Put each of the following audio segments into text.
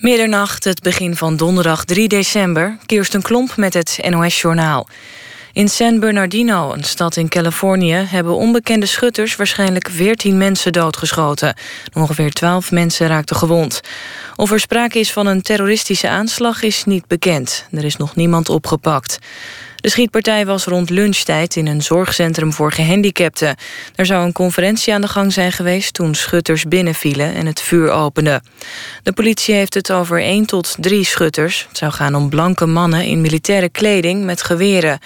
Middernacht, het begin van donderdag 3 december. Kirsten Klomp met het NOS-journaal. In San Bernardino, een stad in Californië... hebben onbekende schutters waarschijnlijk 14 mensen doodgeschoten. Ongeveer 12 mensen raakten gewond. Of er sprake is van een terroristische aanslag is niet bekend. Er is nog niemand opgepakt. De schietpartij was rond lunchtijd in een zorgcentrum voor gehandicapten. Er zou een conferentie aan de gang zijn geweest toen schutters binnenvielen en het vuur openden. De politie heeft het over één tot drie schutters. Het zou gaan om blanke mannen in militaire kleding met geweren.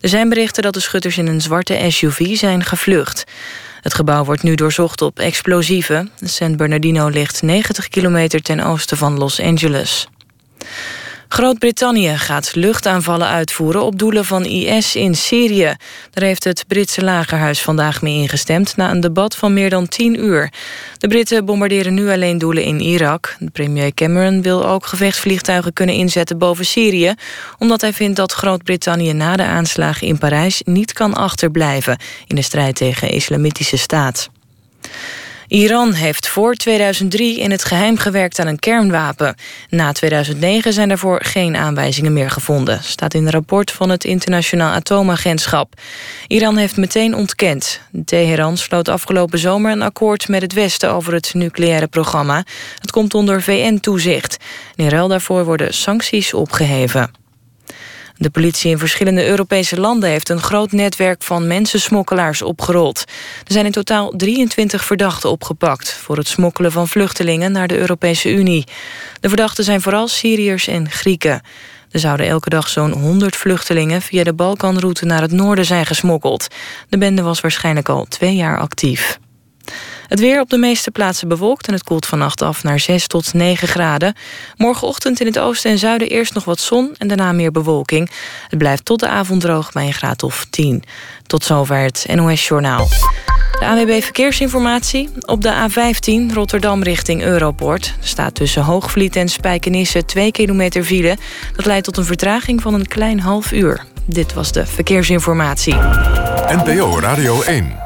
Er zijn berichten dat de schutters in een zwarte SUV zijn gevlucht. Het gebouw wordt nu doorzocht op explosieven. San Bernardino ligt 90 kilometer ten oosten van Los Angeles. Groot-Brittannië gaat luchtaanvallen uitvoeren op doelen van IS in Syrië. Daar heeft het Britse lagerhuis vandaag mee ingestemd... na een debat van meer dan tien uur. De Britten bombarderen nu alleen doelen in Irak. Premier Cameron wil ook gevechtsvliegtuigen kunnen inzetten boven Syrië... omdat hij vindt dat Groot-Brittannië na de aanslagen in Parijs... niet kan achterblijven in de strijd tegen islamitische staat. Iran heeft voor 2003 in het geheim gewerkt aan een kernwapen. Na 2009 zijn daarvoor geen aanwijzingen meer gevonden... staat in een rapport van het Internationaal Atoomagentschap. Iran heeft meteen ontkend. Teheran sloot afgelopen zomer een akkoord met het Westen... over het nucleaire programma. Het komt onder VN-toezicht. In ruil daarvoor worden sancties opgeheven. De politie in verschillende Europese landen heeft een groot netwerk van mensensmokkelaars opgerold. Er zijn in totaal 23 verdachten opgepakt voor het smokkelen van vluchtelingen naar de Europese Unie. De verdachten zijn vooral Syriërs en Grieken. Er zouden elke dag zo'n 100 vluchtelingen via de Balkanroute naar het noorden zijn gesmokkeld. De bende was waarschijnlijk al twee jaar actief. Het weer op de meeste plaatsen bewolkt en het koelt vannacht af naar 6 tot 9 graden. Morgenochtend in het oosten en zuiden eerst nog wat zon en daarna meer bewolking. Het blijft tot de avond droog bij een graad of 10. Tot zover het NOS Journaal. De AWB Verkeersinformatie. Op de A15 Rotterdam richting Europort. Staat tussen Hoogvliet en Spijkenisse 2 kilometer file. Dat leidt tot een vertraging van een klein half uur. Dit was de Verkeersinformatie. NPO Radio 1.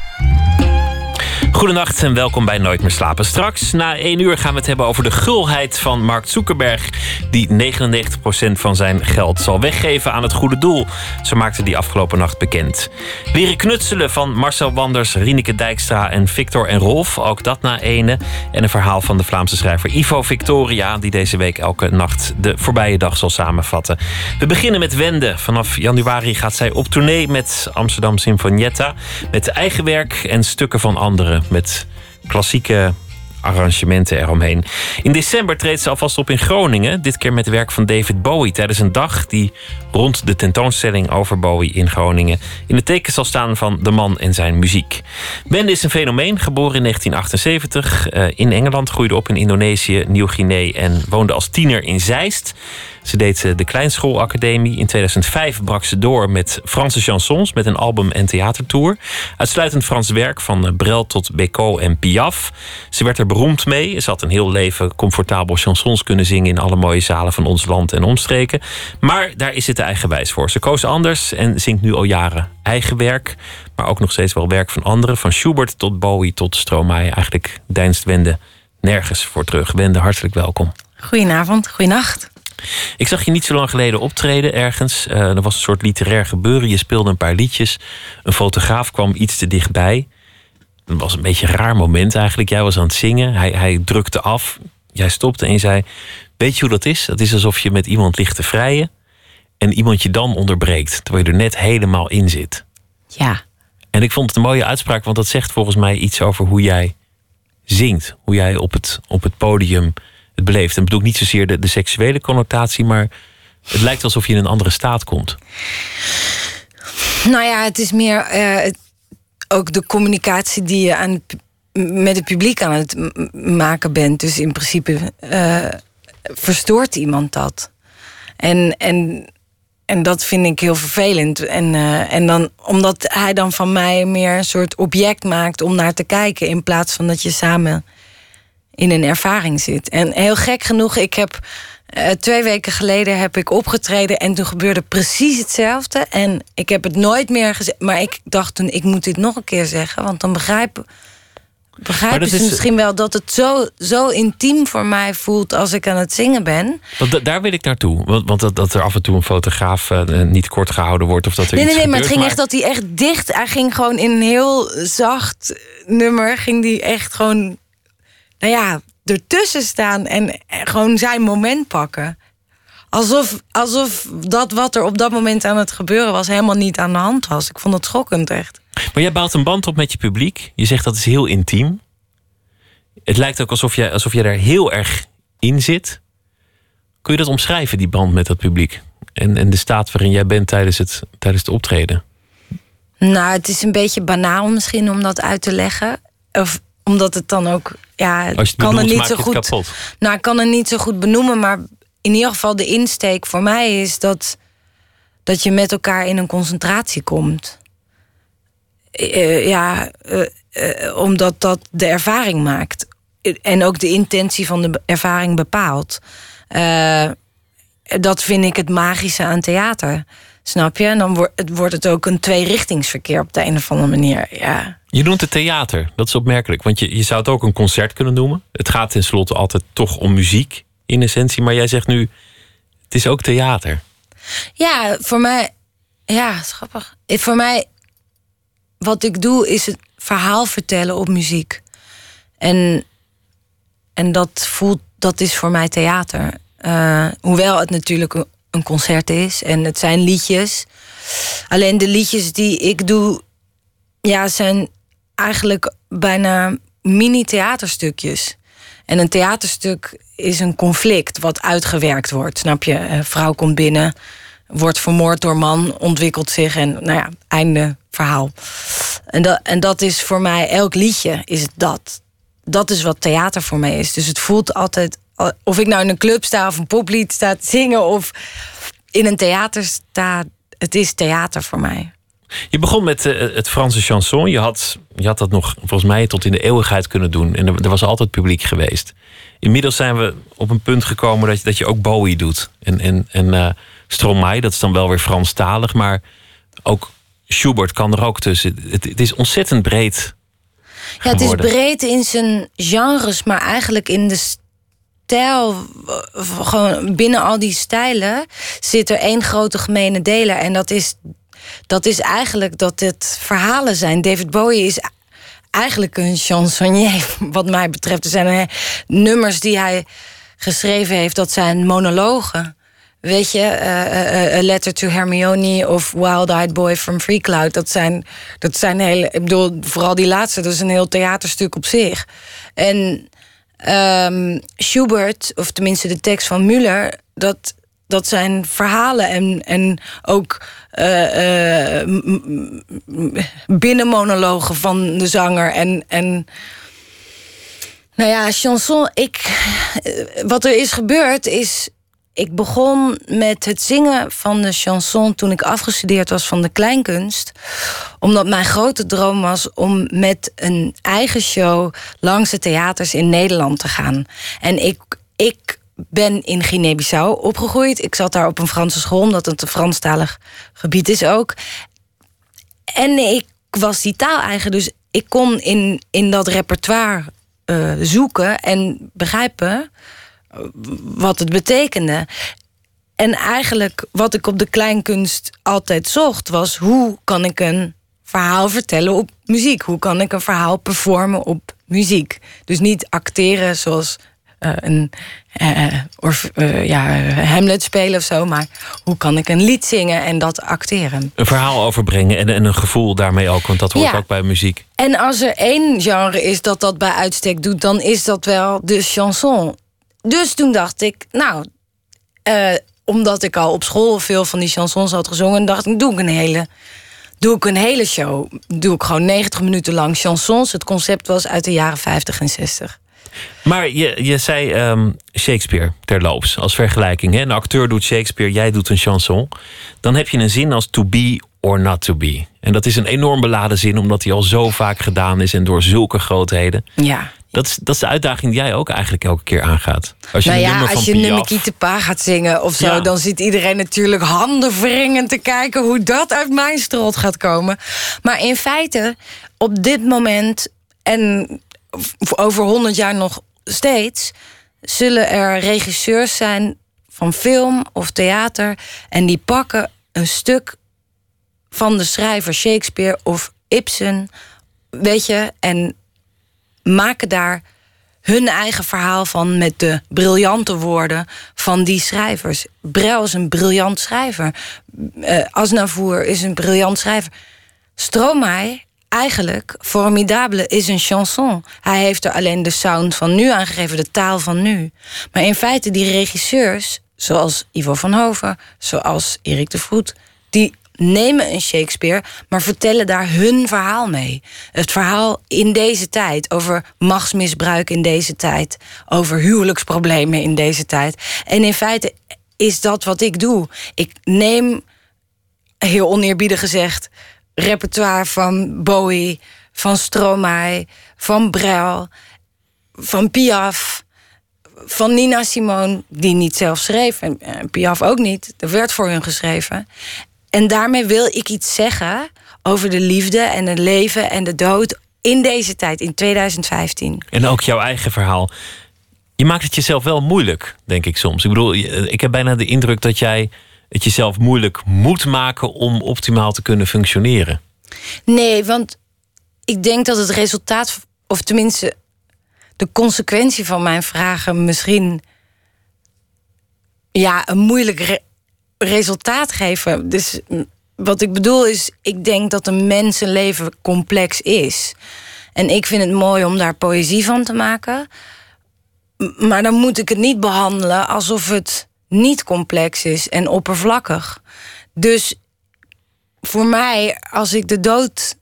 Goedenacht en welkom bij Nooit meer slapen. Straks na één uur gaan we het hebben over de gulheid van Mark Zuckerberg, die 99% van zijn geld zal weggeven aan het goede doel. Zo maakte die afgelopen nacht bekend. Leren knutselen van Marcel Wanders, Rieneke Dijkstra en Victor en Rolf, ook dat na ene. En een verhaal van de Vlaamse schrijver Ivo Victoria, die deze week elke nacht de voorbije dag zal samenvatten. We beginnen met Wende. Vanaf januari gaat zij op tournee met Amsterdam Sinfonietta, met eigen werk en stukken van anderen met klassieke arrangementen eromheen. In december treedt ze alvast op in Groningen. Dit keer met werk van David Bowie tijdens een dag die rond de tentoonstelling over Bowie in Groningen in het teken zal staan van de man en zijn muziek. Wende is een fenomeen, geboren in 1978 uh, eh, in Engeland, groeide op in Indonesië, Nieuw-Guinea en woonde als tiener in Zeist. Ze deed eh, de Kleinschoolacademie. In 2005 brak ze door met Franse chansons, met een album- en theatertour. Uitsluitend Frans werk, van eh, Brel tot Bécaud en Piaf. Ze werd er beroemd mee. Ze had een heel leven comfortabel chansons kunnen zingen... in alle mooie zalen van ons land en omstreken. Maar daar is het eigenwijs voor. Ze koos anders en zingt nu al jaren eigen werk... maar ook nog steeds wel werk van anderen. Van Schubert tot Bowie tot Stromae. Eigenlijk deinst Wende nergens voor terug. Wende, hartelijk welkom. Goedenavond, goeienacht. Ik zag je niet zo lang geleden optreden ergens. Uh, er was een soort literair gebeuren. Je speelde een paar liedjes. Een fotograaf kwam iets te dichtbij. Het was een beetje een raar moment eigenlijk. Jij was aan het zingen. Hij, hij drukte af. Jij stopte en je zei: Weet je hoe dat is? Dat is alsof je met iemand ligt te vrijen. En iemand je dan onderbreekt. Terwijl je er net helemaal in zit. Ja. En ik vond het een mooie uitspraak. Want dat zegt volgens mij iets over hoe jij zingt. Hoe jij op het, op het podium beleeft. En bedoel ik niet zozeer de, seksuele connotatie, maar het lijkt alsof je in een andere staat komt. Nou ja, het is meer uh, ook de communicatie die je aan met het publiek aan het maken bent. Dus in principe uh, verstoort iemand dat. En, en, en dat vind ik heel vervelend. En, uh, en dan, omdat hij dan van mij meer een soort object maakt om naar te kijken, in plaats van dat je samen in een ervaring zit. En heel gek genoeg, ik heb Eh, twee weken geleden heb ik opgetreden en toen gebeurde precies hetzelfde. En ik heb het nooit meer gezegd. Maar ik dacht toen, ik moet dit nog een keer zeggen. Want dan begrijp, begrijpen ze is- misschien wel dat het zo, zo intiem voor mij voelt als ik aan het zingen ben. Want da- daar wil ik naartoe. Want, want dat, dat er af en toe een fotograaf eh, niet kort gehouden wordt. Of dat er Nee, nee, iets nee, maar het ging echt dat hij echt dicht. Hij ging gewoon in een heel zacht nummer. Ging die echt gewoon, nou ja, ertussen staan en gewoon zijn moment pakken. Alsof, alsof dat wat er op dat moment aan het gebeuren was, helemaal niet aan de hand was. Ik vond het schokkend echt. Maar jij bouwt een band op met je publiek. Je zegt dat is heel intiem. Het lijkt ook alsof je, alsof je daar heel erg in zit. Kun je dat omschrijven, die band met dat publiek? En, en de staat waarin jij bent tijdens het, tijdens het optreden? Nou, het is een beetje banaal misschien om dat uit te leggen. Of omdat het dan ook. Ja, Als je het kan er niet zo goed. kapot. Nou, ik kan het niet zo goed benoemen, maar in ieder geval de insteek voor mij is dat, dat je met elkaar in een concentratie komt. Eh, ja, eh, eh, omdat dat de ervaring maakt. En ook de intentie van de ervaring bepaalt. Eh, dat vind ik het magische aan theater. Snap je? En dan wordt het, wordt het ook een tweerichtingsverkeer op de een of andere manier. Ja. Je noemt het theater. Dat is opmerkelijk. Want je, je zou het ook een concert kunnen noemen. Het gaat tenslotte altijd toch om muziek in essentie. Maar jij zegt nu, het is ook theater. Ja, voor mij. Ja, grappig. Eh, Voor mij. Wat ik doe is het verhaal vertellen op muziek. En, en dat voelt. Dat is voor mij theater. Eh, hoewel het natuurlijk een- concert is en het zijn liedjes. Alleen de liedjes die ik doe. Ja, zijn eigenlijk bijna mini-theaterstukjes. En een theaterstuk is een conflict wat uitgewerkt wordt. Snap je? Een vrouw komt binnen, wordt vermoord door man, ontwikkelt zich en nou ja, einde verhaal. En dat, en dat is voor mij, elk liedje is dat. Dat is wat theater voor mij is. Dus het voelt altijd, of ik nou in een club sta of een poplied sta te zingen of in een theater sta, het is theater voor mij. Je begon met eh, het Franse chanson. Je had, je had dat nog volgens mij tot in de eeuwigheid kunnen doen. En er, er was altijd publiek geweest. Inmiddels zijn we op een punt gekomen dat je, dat je ook Bowie doet. En, en, en eh, Stromae, dat is dan wel weer Franstalig. Maar ook Schubert kan er ook tussen. Het, het is ontzettend breed Ja, het is breed in zijn genres, maar eigenlijk in de stijl, gewoon binnen al die stijlen, zit er één grote gemene deler. En dat is, dat is eigenlijk dat het verhalen zijn. David Bowie is eigenlijk een chansonnier, wat mij betreft. Er zijn eh, nummers die hij geschreven heeft, dat zijn monologen. Weet je, eh, eh, A Letter to Hermione of Wild Eyed Boy from Free Cloud. Dat zijn, dat zijn hele. Ik bedoel, vooral die laatste, dat is een heel theaterstuk op zich. En ehm, Schubert, of tenminste de tekst van Müller, dat, dat zijn verhalen en, en ook m- m- binnenmonologen van de zanger. En, en nou ja, chanson, ik, eh, wat er is gebeurd is. Ik begon met het zingen van de chanson toen ik afgestudeerd was van de kleinkunst. Omdat mijn grote droom was om met een eigen show langs de theaters in Nederland te gaan. En ik, ik ben in Guinea-Bissau opgegroeid. Ik zat daar op een Franse school, omdat het een Franstalig gebied is ook. En ik was die taal eigen, dus ik kon in, in dat repertoire eh, zoeken en begrijpen wat het betekende. En eigenlijk wat ik op de kleinkunst altijd zocht, was hoe kan ik een verhaal vertellen op muziek? Hoe kan ik een verhaal performen op muziek? Dus niet acteren zoals eh, een eh, of, eh, ja, Hamlet spelen of zo, maar hoe kan ik een lied zingen en dat acteren? een verhaal overbrengen. En, en een gevoel daarmee ook. Want dat hoort Ja. ook bij muziek. En als er één genre is dat dat bij uitstek doet, dan is dat wel de chanson. Dus toen dacht ik, nou, eh, omdat ik al op school veel van die chansons had gezongen, dacht ik, doe ik een hele, doe ik een hele show. Doe ik gewoon 90 minuten lang chansons. Het concept was uit de jaren 50 en 60. Maar je, je zei ehm, Shakespeare terloops als vergelijking. Hè? Een acteur doet Shakespeare, jij doet een chanson. Dan heb je een zin als to be or not to be. En dat is een enorm beladen zin, omdat hij al zo vaak gedaan is en door zulke grootheden. Ja. Dat is, dat is de uitdaging die jij ook eigenlijk elke keer aangaat. Als je nou ja, als je nummer Pa gaat zingen of zo... dan zit iedereen natuurlijk handen te kijken... hoe dat uit mijn strot gaat komen. Maar in feite, op dit moment... en over honderd jaar nog steeds... zullen er regisseurs zijn van film of theater... en die pakken een stuk van de schrijver Shakespeare of Ibsen... weet je, en maken daar hun eigen verhaal van met de briljante woorden van die schrijvers. Brel is een briljant schrijver. Uh, Asnavour is een briljant schrijver. Stromae, eigenlijk, Formidable is een chanson. Hij heeft er alleen de sound van nu aangegeven, de taal van nu. Maar in feite, die regisseurs, zoals Ivo van Hoven, zoals Erik de Vroet, die nemen een Shakespeare, maar vertellen daar hun verhaal mee. Het verhaal in deze tijd, over machtsmisbruik in deze tijd, over huwelijksproblemen in deze tijd. En in feite is dat wat ik doe. Ik neem, heel oneerbiedig gezegd, repertoire van Bowie, van Stromae, van Brel, van Piaf van Nina Simone, die niet zelf schreef, en Piaf ook niet. Er werd voor hun geschreven. En daarmee wil ik iets zeggen over de liefde en het leven en de dood in deze tijd, in 2015. En ook jouw eigen verhaal. Je maakt het jezelf wel moeilijk, denk ik soms. Ik bedoel, ik heb bijna de indruk dat jij het jezelf moeilijk moet maken om optimaal te kunnen functioneren. Nee, want ik denk dat het resultaat, of tenminste de consequentie van mijn vragen, misschien ja, een moeilijk resultaat geven. Dus wat ik bedoel is, ik denk dat een mensenleven complex is. En ik vind het mooi om daar poëzie van te maken. Maar dan moet ik het niet behandelen alsof het niet complex is en oppervlakkig. Dus voor mij, als ik de dood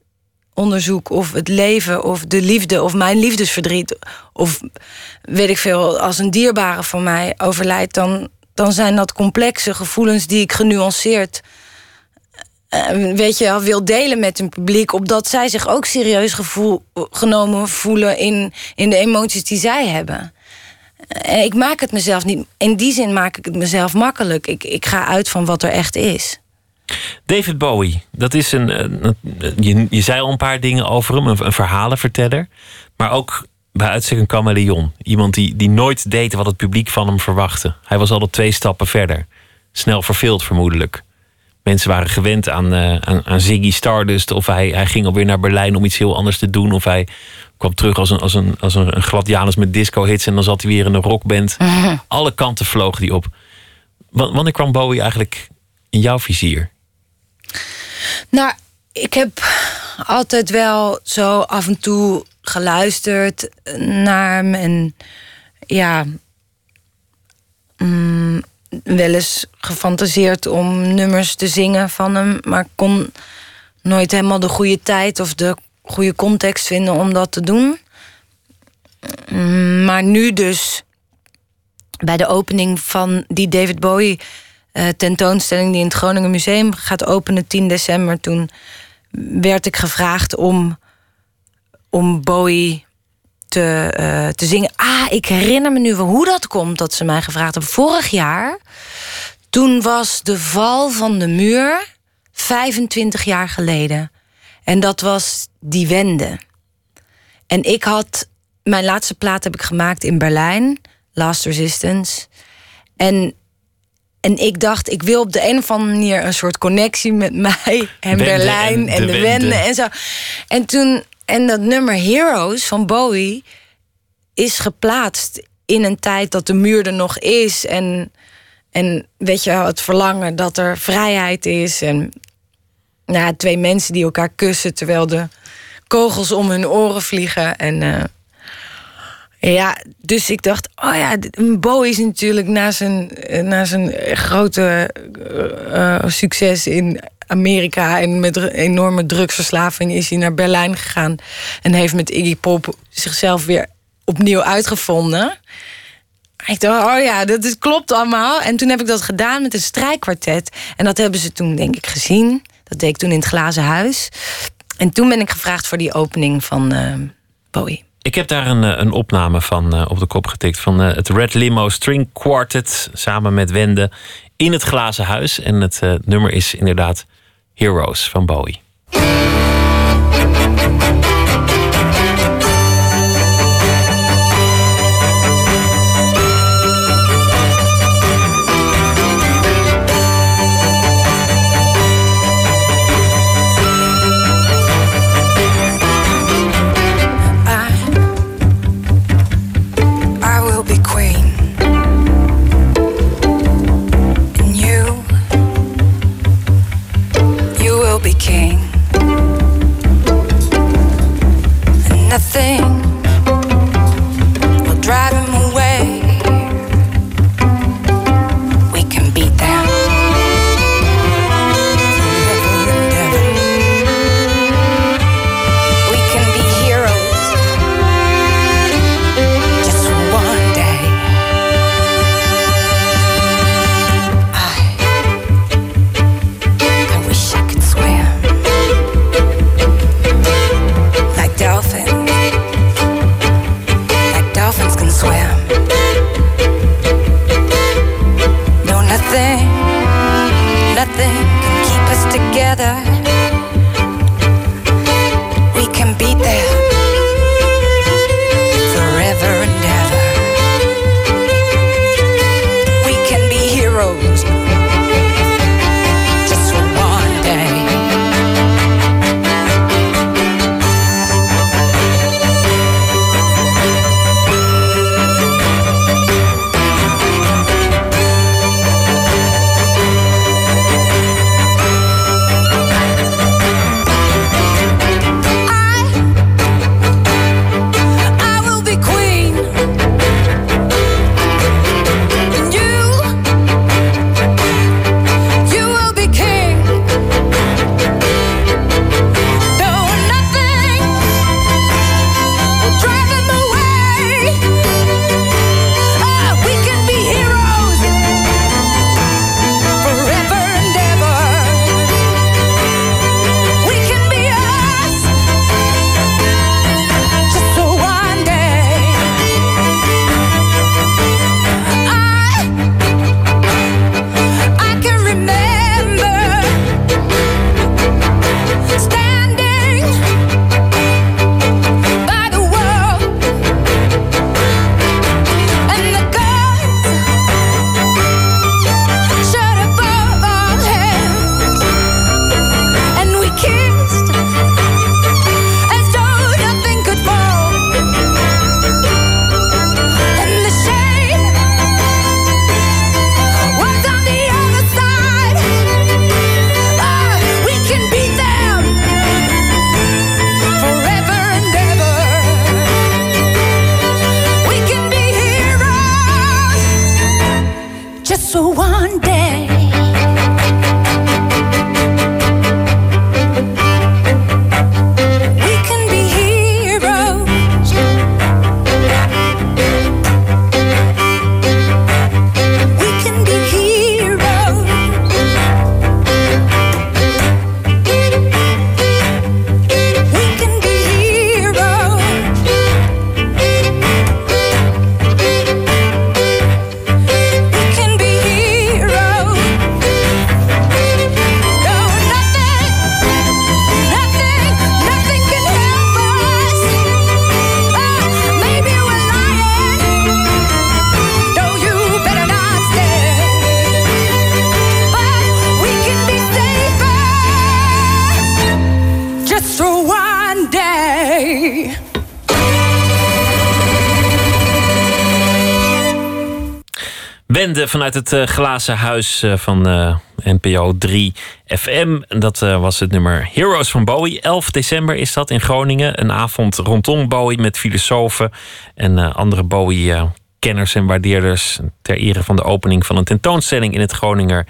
onderzoek, of het leven, of de liefde, of mijn liefdesverdriet, of weet ik veel, als een dierbare van mij overlijdt, dan dan zijn dat complexe gevoelens die ik genuanceerd uh, weet je, wil delen met een publiek, opdat zij zich ook serieus gevoel, genomen voelen in, in de emoties die zij hebben. En ik maak het mezelf niet. In die zin maak ik het mezelf makkelijk. Ik, ik ga uit van wat er echt is. David Bowie, dat is een. je, je zei al een paar dingen over hem, een, een verhalenverteller. Maar ook bij uitstek een chameleon. Iemand die, die nooit deed wat het publiek van hem verwachtte. Hij was altijd twee stappen verder. Snel verveeld vermoedelijk. Mensen waren gewend aan, uh, aan, aan, Ziggy Stardust. Of hij, hij ging alweer naar Berlijn om iets heel anders te doen. Of hij kwam terug als een, als een, als een, een gladianus met disco-hits. En dan zat hij weer in een rockband. Alle kanten vlogen die op. wanneer kwam Bowie eigenlijk in jouw vizier? Nou, ik heb altijd wel zo af en toe geluisterd naar hem. En ja, mm, wel eens gefantaseerd om nummers te zingen van hem. Maar kon nooit helemaal de goede tijd of de goede context vinden om dat te doen. Mm, maar nu dus, bij de opening van die David Bowie uh, tentoonstelling... die in het Groningen Museum gaat openen 10 december... toen werd ik gevraagd om om Bowie te, uh, te zingen. Ah, ik herinner me nu wel hoe dat komt dat ze mij gevraagd hebben. Vorig jaar, toen was de val van de muur 25 jaar geleden. En dat was die wende. En ik had, mijn laatste plaat heb ik gemaakt in Berlijn, Last Resistance. En, en ik dacht, ik wil op de een of andere manier een soort connectie met mij en Berlijn en, de, wende en zo. En toen en dat nummer Heroes van Bowie is geplaatst in een tijd dat de muur er nog is. En, en weet je, het verlangen dat er vrijheid is. En nou, twee mensen die elkaar kussen terwijl de kogels om hun oren vliegen. En uh, ja, dus ik dacht, oh ja, Bowie is natuurlijk na zijn, na zijn grote uh, succes in Amerika en met enorme drugsverslaving is hij naar Berlijn gegaan en heeft met Iggy Pop zichzelf weer opnieuw uitgevonden. Ik dacht, oh ja, dat is, klopt allemaal. En toen heb ik dat gedaan met een strijkkwartet. En dat hebben ze toen, denk ik, gezien. Dat deed ik toen in het glazen huis. En toen ben ik gevraagd voor die opening van uh, Bowie. Ik heb daar een, een opname van op de kop getikt. Van het Red Limo String Quartet. Samen met Wende in het glazen huis. En het nummer is inderdaad Heroes van Bowie. Vanuit het uh, glazen huis uh, van uh, NPO 3 FM. Dat was het nummer Heroes van Bowie. 11 december is dat in Groningen. Een avond rondom Bowie met filosofen en andere Bowie-kenners en waardeerders. Ter ere van de opening van een tentoonstelling in het Groninger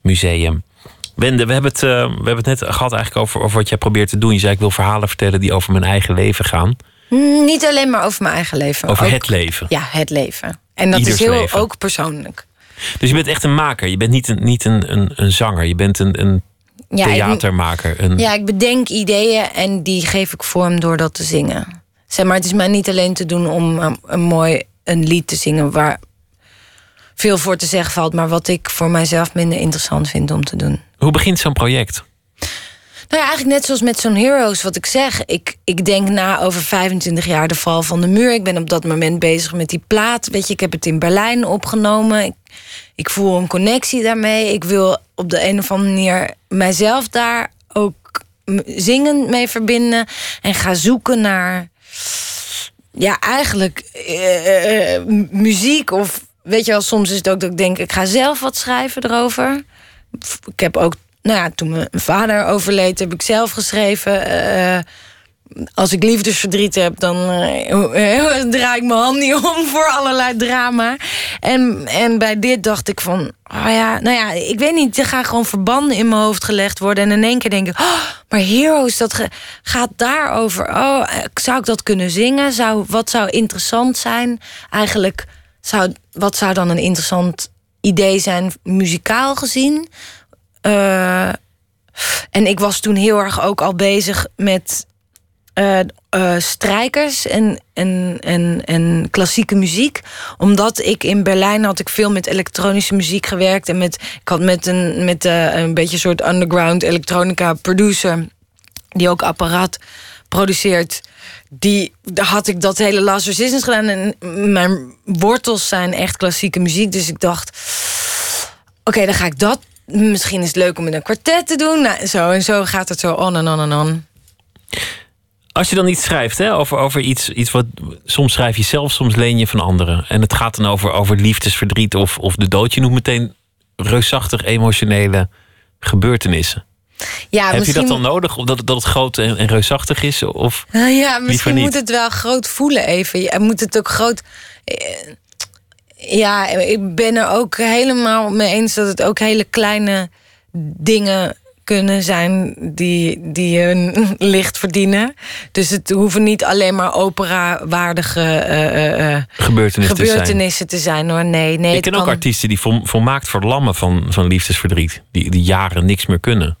Museum. Wende, we hebben het, we hebben het net gehad eigenlijk over, over wat jij probeert te doen. Je zei ik wil verhalen vertellen die over mijn eigen leven gaan. Niet alleen maar over mijn eigen leven. Over het leven. Ja, het leven. En dat is heel ook persoonlijk. Dus je bent echt een maker. Je bent niet een, niet een, een, een zanger. Je bent een, een theatermaker. Een... Ja, ik bedenk ideeën en die geef ik vorm door dat te zingen. Zeg maar, het is mij niet alleen te doen om um, een mooi een lied te zingen waar veel voor te zeggen valt, maar wat ik voor mijzelf minder interessant vind om te doen. Hoe begint zo'n project? Nou ja, eigenlijk net zoals met zo'n Heroes, wat ik zeg. Ik, ik denk na over 25 jaar de val van de muur. Ik ben op dat moment bezig met die plaat. Weet je, ik heb het in Berlijn opgenomen. Ik, ik voel een connectie daarmee. Ik wil op de een of andere manier mijzelf daar ook zingen mee verbinden. En ga zoeken naar, ja, eigenlijk uh, uh, muziek. Of weet je wel, soms is het ook dat ik denk, ik ga zelf wat schrijven erover. Ik heb ook nou ja, toen mijn vader overleed, heb ik zelf geschreven. Uh, als ik liefdesverdriet heb, dan uh, draai ik mijn hand niet om voor allerlei drama. En, en bij dit dacht ik van, oh ja, nou ja, ik weet niet, er gaan gewoon verbanden in mijn hoofd gelegd worden. En in één keer denk ik, oh, maar Heroes, dat gaat daarover. Oh, zou ik dat kunnen zingen? Zou, wat zou interessant zijn? Eigenlijk, zou, wat zou dan een interessant idee zijn, muzikaal gezien? Uh, en ik was toen heel erg ook al bezig met uh, strijkers en, en, en, en klassieke muziek. Omdat ik in Berlijn had ik veel met elektronische muziek gewerkt. En met, ik had met een, met, een beetje een soort underground elektronica producer. Die ook apparaat produceert. Die, daar had ik dat hele Last Resistance gedaan. En mijn wortels zijn echt klassieke muziek. Dus ik dacht, oké, dan ga ik dat misschien is het leuk om in een kwartet te doen. Nou, zo en zo gaat het zo on en on en on. Als je dan iets schrijft hè, over, over iets, iets wat. Soms schrijf je zelf, soms leen je van anderen. En het gaat dan over, over liefdesverdriet of, of de dood. Je noemt meteen reusachtig emotionele gebeurtenissen. Ja, Heb misschien... je dat dan nodig? Dat, dat het groot en, en reusachtig is? Of ja, misschien moet het wel groot voelen even. Je moet het ook groot. Ja, ik ben er ook helemaal mee eens dat het ook hele kleine dingen kunnen zijn die, die hun licht verdienen. Dus het hoeven niet alleen maar opera-waardige uh, uh, gebeurtenissen, gebeurtenissen te, zijn. hoor. Nee, nee. Ik ken ook artiesten die vol, volmaakt verlammen van, van liefdesverdriet. Die, die jaren niks meer kunnen.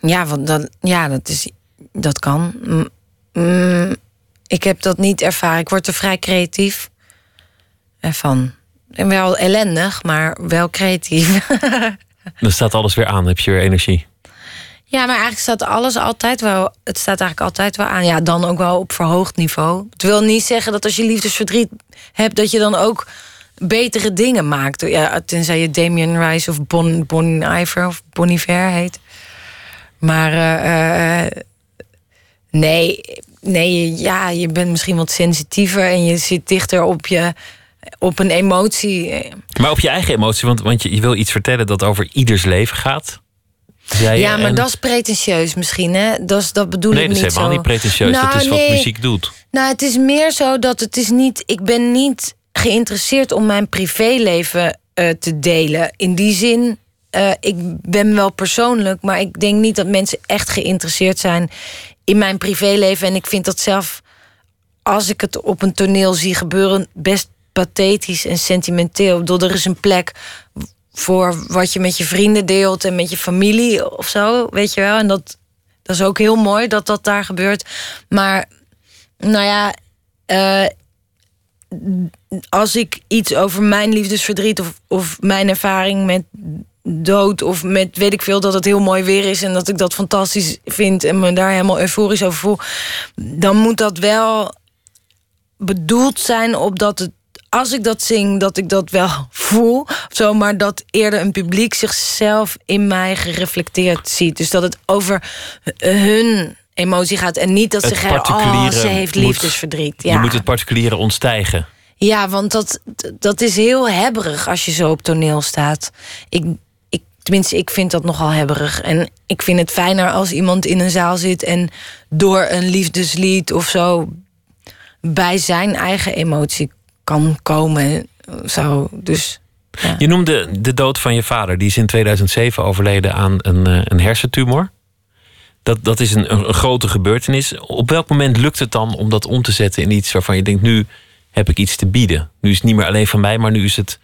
Ja, want dan, ja dat, is, dat kan. Mm, ik heb dat niet ervaren. Ik word er vrij creatief ervan. En wel ellendig, maar wel creatief. Dan staat alles weer aan, heb je weer energie. Ja, maar eigenlijk staat alles altijd wel. Het staat eigenlijk altijd wel aan. Ja, dan ook wel op verhoogd niveau. Het wil niet zeggen dat als je liefdesverdriet hebt, dat je dan ook betere dingen maakt. Ja, tenzij je Damien Rice of Bon, bon Iver of Bon Iver heet. Maar uh, nee, nee, ja, je bent misschien wat sensitiever en je zit dichter op je op een emotie. Maar op je eigen emotie, want, want je, je wil iets vertellen dat over ieders leven gaat. Ja, maar dat is pretentieus misschien, hè? Dat, is, dat bedoel nee, ik niet zo. Nee, dat is helemaal niet pretentieus. Nou, dat is nee. wat muziek doet. Nou, het is meer zo dat het is niet... Ik ben niet geïnteresseerd om mijn privéleven uh, te delen. In die zin, uh, ik ben wel persoonlijk... maar ik denk niet dat mensen echt geïnteresseerd zijn in mijn privéleven. En ik vind dat zelf, als ik het op een toneel zie gebeuren... best pathetisch en sentimenteel. Ik bedoel, er is een plek voor wat je met je vrienden deelt en met je familie of zo, weet je wel. En dat, dat is ook heel mooi dat dat daar gebeurt. Maar, nou ja, uh, als ik iets over mijn liefdesverdriet of, of mijn ervaring met dood of met weet ik veel dat het heel mooi weer is en dat ik dat fantastisch vind en me daar helemaal euforisch over voel, dan moet dat wel bedoeld zijn op dat het als ik dat zing, dat ik dat wel voel. Zo, maar dat eerder een publiek zichzelf in mij gereflecteerd ziet. Dus dat het over hun emotie gaat. En niet dat ze zeggen, oh, ze heeft liefdesverdriet. Ja. Je moet het particuliere ontstijgen. Ja, want dat, dat is heel hebberig als je zo op toneel staat. Ik, ik, tenminste, ik vind dat nogal hebberig. En ik vind het fijner als iemand in een zaal zit... en door een liefdeslied of zo bij zijn eigen emotie kan komen. Zo, dus, ja. Je noemde de dood van je vader. Die is in 2007 overleden aan een, een hersentumor. Dat, dat is een, een, grote gebeurtenis. Op welk moment lukt het dan om dat om te zetten in iets waarvan je denkt: nu heb ik iets te bieden? Nu is het niet meer alleen van mij, maar nu is het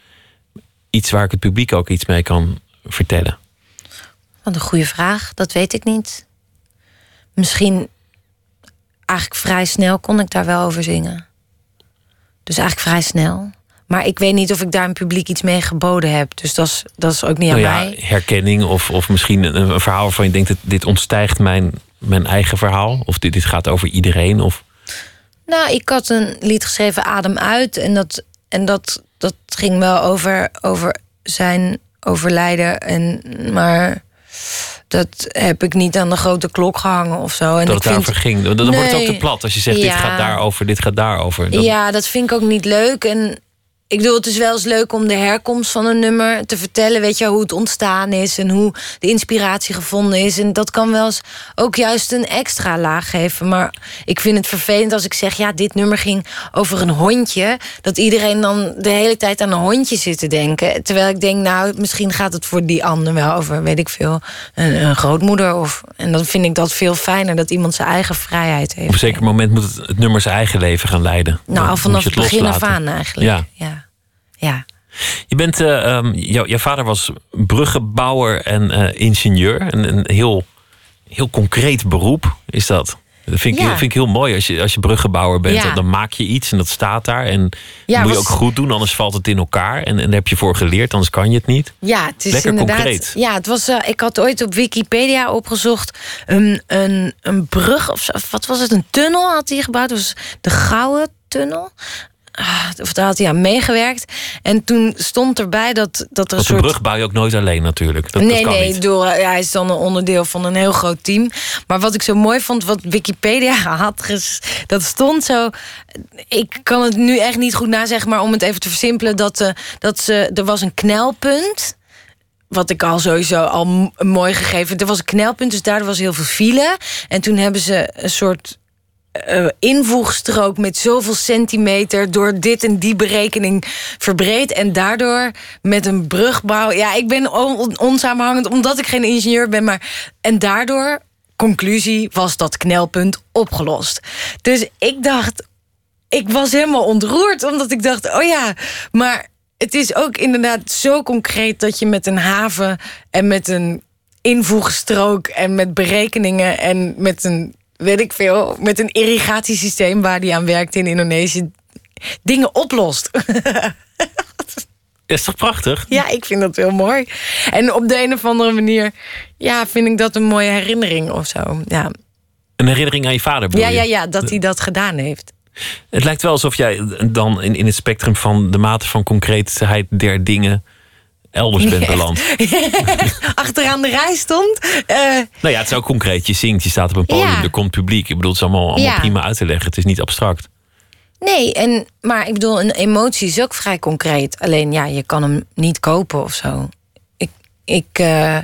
iets waar ik het publiek ook iets mee kan vertellen. Wat een goede vraag, dat weet ik niet. Misschien eigenlijk vrij snel kon ik daar wel over zingen. Dus eigenlijk vrij snel. Maar ik weet niet of ik daar een publiek iets mee geboden heb. Dus dat is, dat is ook niet aan Nou ja, mij. herkenning of, of misschien een, een verhaal waarvan je denkt... dat dit ontstijgt mijn, mijn eigen verhaal. Of dit, dit gaat over iedereen. Of, Nou, ik had een lied geschreven, Adem uit. En dat, en dat, dat ging wel over, over zijn overlijden. En, maar dat heb ik niet aan de grote klok gehangen of zo. En dat ik het vind, daarover ging. Dan, wordt het ook te plat als je zegt... dit gaat daarover, dit gaat daarover. Dan, Ja, dat vind ik ook niet leuk. En ik bedoel, het is wel eens leuk om de herkomst van een nummer te vertellen. Weet je, hoe het ontstaan is en hoe de inspiratie gevonden is. En dat kan wel eens ook juist een extra laag geven. Maar ik vind het vervelend als ik zeg, ja, dit nummer ging over een hondje. Dat iedereen dan de hele tijd aan een hondje zit te denken. Terwijl ik denk, nou, misschien gaat het voor die ander wel over, weet ik veel, een, een grootmoeder. Of, en dan vind ik dat veel fijner, dat iemand zijn eigen vrijheid heeft. Op een zeker moment moet het, het nummer zijn eigen leven gaan leiden. Nou, vanaf het begin af aan eigenlijk. Ja. ja. Ja. Je bent, ehm, jou- jouw vader was bruggenbouwer en eh, ingenieur. Een, een heel, heel concreet beroep is dat. Dat vind ik, Ja. heel, vind ik heel mooi. Als je, als je bruggenbouwer bent, Ja. dan, maak je iets en dat staat daar. En Ja, moet je ook goed doen, anders valt het in elkaar. En, en daar heb je voor geleerd, anders kan je het niet. Ja, het is Lekker inderdaad. concreet. Ja, het was. eh, ik had ooit op Wikipedia opgezocht een, een, een brug of wat was het? Een tunnel had hij gebouwd. Dat was de Gouden Tunnel. Ah, Of daar had hij aan meegewerkt. En toen stond erbij dat, dat er een soort. brug bouw je ook nooit alleen natuurlijk. Dat, nee, dat kan nee, niet. ik bedoel, eh, hij is dan een onderdeel van een heel groot team. Maar wat ik zo mooi vond, wat Wikipedia had, dat stond zo. Ik kan het nu echt niet goed nazeggen, maar om het even te versimpelen, dat, eh, dat ze, er was een knelpunt. Wat ik al sowieso al mooi gegeven. Er was een knelpunt, dus daardoor was heel veel file. En toen hebben ze een soort eh, invoegstrook met zoveel centimeter door dit en die berekening verbreed. En daardoor met een brugbouw. Ja, ik ben on- onsamenhangend omdat ik geen ingenieur ben. Maar, en daardoor, conclusie, was dat knelpunt opgelost. Dus ik dacht, ik was helemaal ontroerd. Omdat ik dacht, oh ja, maar het is ook inderdaad zo concreet dat je met een haven en met een invoegstrook en met berekeningen en met een, weet ik veel, met een irrigatiesysteem waar die aan werkt in Indonesië, dingen oplost. Is toch prachtig? ja, ik vind dat heel mooi. En op de een of andere manier, ja, vind ik dat een mooie herinnering of zo. Ja, Een herinnering aan je vader ja, je? ja, ja dat hij dat gedaan heeft. Het lijkt wel alsof jij dan in, in het spectrum van de mate van concreetheid der dingen elders bent Echt? beland. Achteraan de rij stond. eh, Nou ja, het is ook concreet. Je zingt, je staat op een podium, Ja. er komt publiek. Ik bedoel, het is allemaal, allemaal Ja. prima uit te leggen. Het is niet abstract. Nee, en, maar ik bedoel, een emotie is ook vrij concreet. Alleen ja, je kan hem niet kopen of zo. Ik, ik, eh,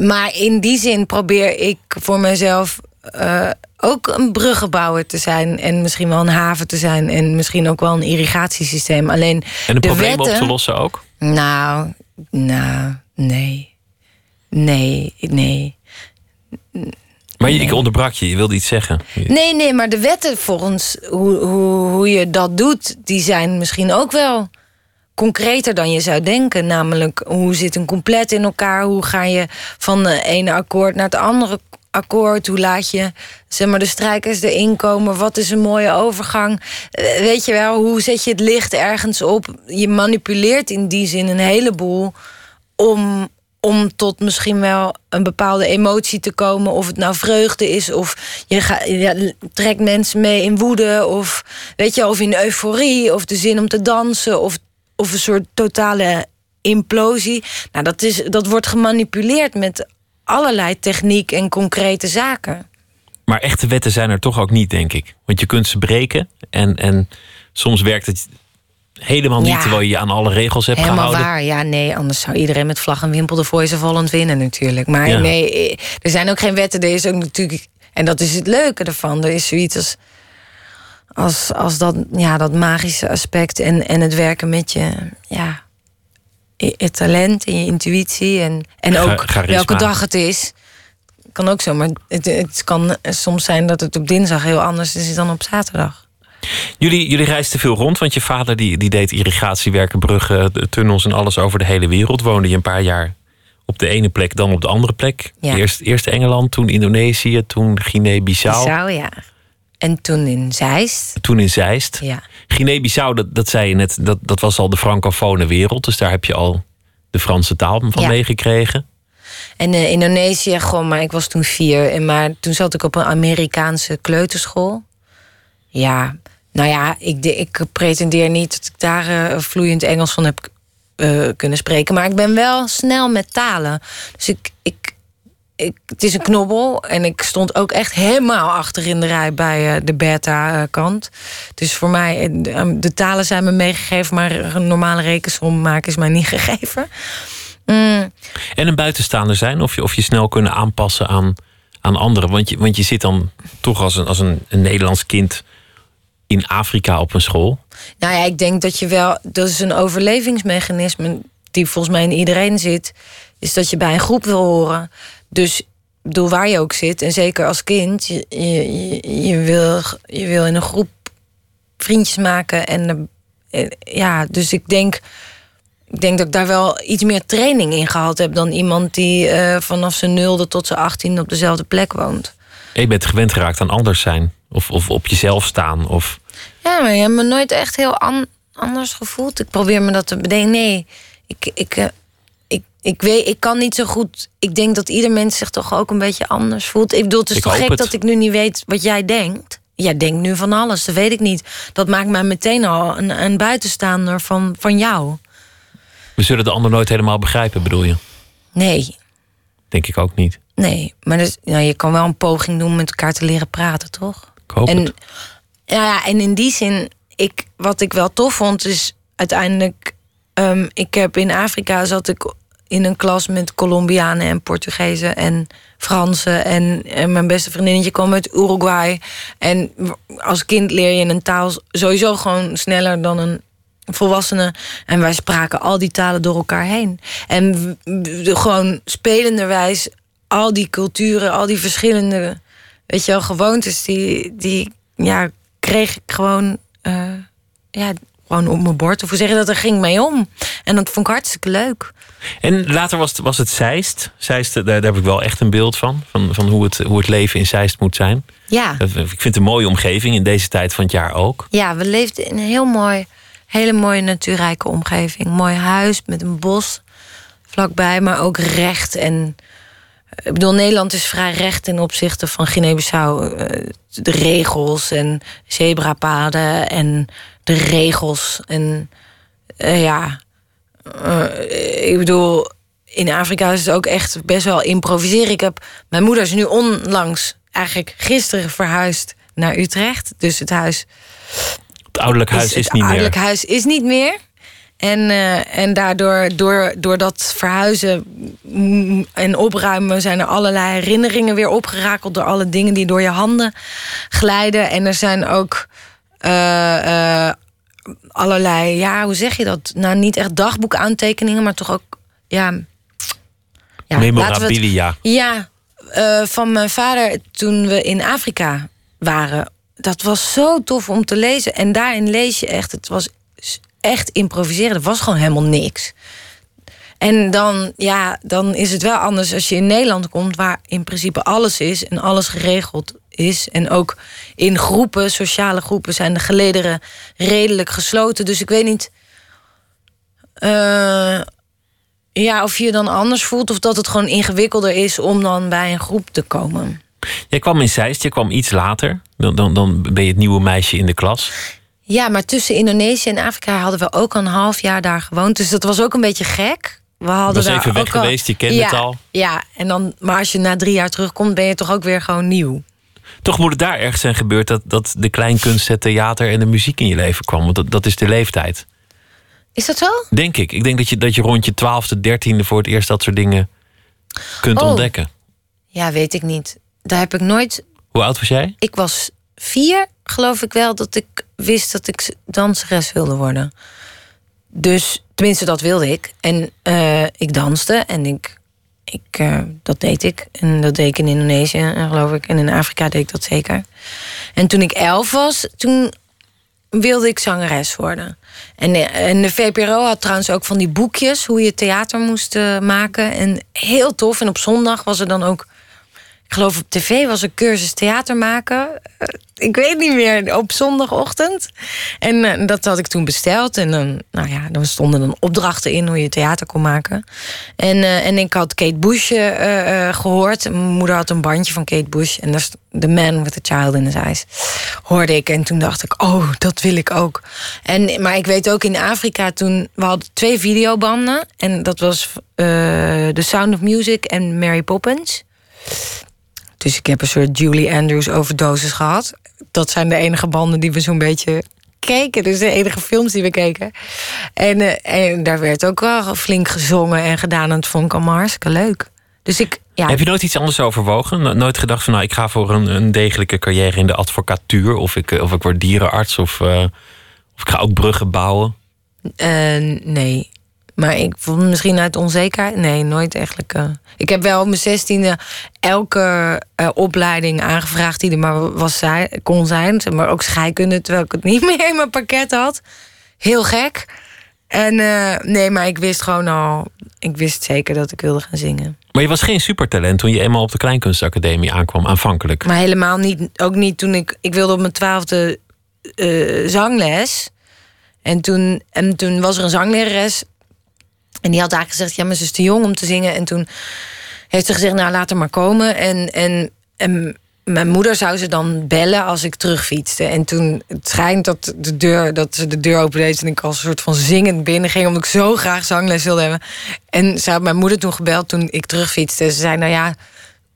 maar in die zin probeer ik voor mezelf eh, ook een bruggenbouwer te zijn. En misschien wel een haven te zijn. En misschien ook wel een irrigatiesysteem. Alleen En problemen wetten, op te lossen ook? Nou, nou, nee. Nee, nee. Maar je- ik onderbrak je, je wilde iets zeggen. Nee, nee, maar de wetten volgens hoe, hoe, hoe je dat doet, die zijn misschien ook wel concreter dan je zou denken. Namelijk, hoe zit een compleet in elkaar? Hoe ga je van de ene akkoord naar het andere akkoord? Hoe laat je zeg maar, de strijkers erin komen? Wat is een mooie overgang? Eh, Weet je wel, hoe zet je het licht ergens op? Je manipuleert in die zin een heleboel om, om tot misschien wel een bepaalde emotie te komen. Of het nou vreugde is, of je, je trekt mensen mee in woede, of, weet je, of in euforie, of de zin om te dansen, of, of een soort totale implosie. Nou, dat, is, dat wordt gemanipuleerd met allerlei techniek en concrete zaken. Maar echte wetten zijn er toch ook niet, denk ik. Want je kunt ze breken en, en soms werkt het helemaal niet... Ja. terwijl je je aan alle regels hebt Helemaal gehouden. waar. Ja, nee, anders zou iedereen met vlag en wimpel de Voice of Holland winnen natuurlijk. Maar Ja. nee, eh, er zijn ook geen wetten. Er is ook natuurlijk, en dat is het leuke ervan. Er is zoiets als, als, als dat, ja, dat magische aspect en, en het werken met je, ja, je, talent en je intuïtie. En, en ook charisma. welke dag het is. Kan ook zo, maar het, het kan soms zijn dat het op dinsdag heel anders is dan op zaterdag. Jullie, jullie reisden veel rond, want je vader die, die deed irrigatiewerken, bruggen, tunnels en alles over de hele wereld. Woonde je een paar jaar op de ene plek, dan op de andere plek. Ja. Eerst, eerst Engeland, toen Indonesië, toen Guinea-Bissau. Zou ja. En toen in Zeist. Toen in Zeist. Ja. Guinea-Bissau, dat, dat zei je net, dat, dat was al de francofone wereld. Dus daar heb je al de Franse taal van Ja. meegekregen. En eh, Indonesië, gewoon, maar ik was toen vier. En maar toen zat ik op een Amerikaanse kleuterschool. Ja, nou ja, ik, ik pretendeer niet dat ik daar eh, vloeiend Engels van heb eh, kunnen spreken. Maar ik ben wel snel met talen. Dus ik, ik, ik, het is een knobbel. En ik stond ook echt helemaal achter in de rij bij eh, de beta-kant. Dus voor mij, eh, de, de talen zijn me meegegeven, maar een normale rekensom maken is mij niet gegeven. Mm, En een buitenstaander zijn, of je, of je snel kunnen aanpassen aan, aan anderen. Want je, want je zit dan toch als een, als een, een Nederlands kind in Afrika op een school. Nou ja, ik denk dat je wel. Dat is een overlevingsmechanisme die volgens mij in iedereen zit. Is dat je bij een groep wil horen. Dus ik bedoel, waar je ook zit, en zeker als kind, je, je, je, wil, je wil in een groep vriendjes maken. En eh, ja, dus ik denk. Ik denk dat ik daar wel iets meer training in gehad heb dan iemand die eh, vanaf zijn nulde tot zijn 18 op dezelfde plek woont. En je bent gewend geraakt aan anders zijn. Of, of op jezelf staan. Of Ja, maar je hebt me nooit echt heel an- anders gevoeld. Ik probeer me dat te bedenken. Nee, ik, ik, eh, ik, weet, ik kan niet zo goed. Ik denk dat ieder mens zich toch ook een beetje anders voelt. Ik bedoel, het is Ik toch gek het. dat ik nu niet weet wat jij denkt. Jij denkt nu van alles, dat weet ik niet. Dat maakt mij meteen al een, een buitenstaander van, van jou. we zullen de ander nooit helemaal begrijpen, bedoel je? Nee, Denk ik ook niet. nee. Maar dus, nou, je kan wel een poging doen met elkaar te leren praten, toch? Ik hoop en, het. Ja, ja, en in die zin, ik, wat ik wel tof vond, is uiteindelijk. ehm, ik heb in Afrika zat ik in een klas met Colombianen en Portugezen en Fransen. En, en mijn beste vriendinnetje kwam uit Uruguay. En als kind leer je een taal sowieso gewoon sneller dan een volwassene. En wij spraken al die talen door elkaar heen. En gewoon spelenderwijs al die culturen, al die verschillende weet je wel, gewoontes, die, die ja, kreeg ik gewoon, eh, ja, gewoon op mijn bord. Of hoe zeg je dat, daar ging mee om. En dat vond ik hartstikke leuk. En later was het, was het Zeist. Zeist, daar, daar heb ik wel echt een beeld van. Van, van hoe, het, hoe het leven in Zeist moet zijn. Ja. Dat- Ik vind het een mooie omgeving in deze tijd van het jaar ook. ja, we leefden in een heel mooi, hele mooie natuurrijke omgeving. Mooi huis met een bos vlakbij, maar ook recht. En ik bedoel, Nederland is vrij recht ten opzichte van Guinea-Bissau. Eh, De regels en zebrapaden en de regels. En eh, ja, eh, ik bedoel, in Afrika is het ook echt best wel improviseren. Ik heb, mijn moeder is nu onlangs, eigenlijk gisteren verhuisd naar Utrecht. Dus het huis Het ouderlijk huis is, het niet ouderlijk meer. huis is niet meer. En, eh, en daardoor, door, door dat verhuizen en opruimen, zijn er allerlei herinneringen weer opgerakeld door alle dingen die door je handen glijden. En er zijn ook eh, eh, allerlei, ja, hoe zeg je dat? Nou, niet echt dagboekaantekeningen, maar toch ook, ja. ja het- Memorabilia. ja, eh, van mijn vader toen we in Afrika waren. Dat was zo tof om te lezen. En daarin lees je echt, het was echt improviseren. Er was gewoon helemaal niks. En dan, ja, dan is het wel anders als je in Nederland komt, waar in principe alles is en alles geregeld is. En ook in groepen, sociale groepen, zijn de gelederen redelijk gesloten. Dus ik weet niet. eh, ja, of je je dan anders voelt of dat het gewoon ingewikkelder is om dan bij een groep te komen. Jij kwam in Zeist, je kwam iets later. Dan, dan, dan ben je het nieuwe meisje in de klas. Ja, maar tussen Indonesië en Afrika hadden we ook een half jaar daar gewoond. Dus dat was ook een beetje gek. We hadden Was even weg al- geweest, je kende ja, het al. Ja, en dan, maar als je na drie jaar terugkomt, ben je toch ook weer gewoon nieuw. Toch moet het daar ergens zijn gebeurd dat, dat de kleinkunst, het theater en de muziek in je leven kwam. Want dat, dat is de leeftijd. Is dat zo? Denk ik. Ik denk dat je, dat je rond je twaalfde, dertiende voor het eerst dat soort dingen kunt Oh. ontdekken. Ja, weet ik niet. Daar heb ik nooit. Hoe oud was jij? Ik was vier, geloof ik wel, dat ik wist dat ik danseres wilde worden. Dus, tenminste, dat wilde ik. En eh, ik danste en ik, ik, eh, dat deed ik. En dat deed ik in Indonesië, eh, geloof ik. En in Afrika deed ik dat zeker. En toen ik elf was, toen wilde ik zangeres worden. En, eh, en de VPRO had trouwens ook van die boekjes... hoe je theater moest maken. En heel tof. En op zondag was er dan ook ik geloof op tv was een cursus theater maken. Ik weet niet meer, op zondagochtend. En eh, dat had ik toen besteld. En dan, nou ja, dan stonden dan opdrachten in hoe je theater kon maken. En, eh, en ik had Kate Bush eh, eh, gehoord. Mijn moeder had een bandje van Kate Bush. En daar is The Man with the Child in His Eyes. Hoorde ik. En toen dacht ik, oh, dat wil ik ook. En, maar ik weet ook in Afrika toen... We hadden twee videobanden. En dat was The Sound of Music en Mary Poppins. Dus ik heb een soort Julie Andrews overdosis gehad. Dat zijn de enige banden die we zo'n beetje keken. Dus de enige films die we keken. En, eh, en daar werd ook wel flink gezongen en gedaan. En het vond ik allemaal hartstikke leuk. Dus ik, ja, Heb je nooit iets anders overwogen? No- Nooit gedacht van nou, ik ga voor een, een degelijke carrière in de advocatuur. Of ik, eh, of ik word dierenarts. Of, eh, of ik ga ook bruggen bouwen. Eh, nee. Maar ik vond misschien uit onzekerheid. Nee, nooit eigenlijk. eh. Ik heb wel op mijn zestiende elke eh, opleiding aangevraagd die er maar was, zijn- kon zijn. Zeg Maar ook scheikunde, terwijl ik het niet meer in mijn pakket had. Heel gek. En eh, nee, maar ik wist gewoon al. Ik wist zeker dat ik wilde gaan zingen. Maar je was geen supertalent toen je eenmaal op de Kleinkunstacademie aankwam, aanvankelijk. Maar helemaal niet. Ook niet toen ik. Ik wilde op mijn twaalfde zangles. En toen, en toen was er een zanglerares. En die had eigenlijk gezegd: Ja, maar ze is te jong om te zingen. En toen heeft ze gezegd: Nou, laat haar maar komen. En, en, en mijn moeder zou ze dan bellen als ik terugfietste. En toen het schijnt dat, de deur, dat ze de deur opendeed. En ik als een soort van zingend binnen ging. Omdat ik zo graag zangles wilde hebben. En ze had mijn moeder toen gebeld toen ik terugfietste. Ze zei: Nou ja,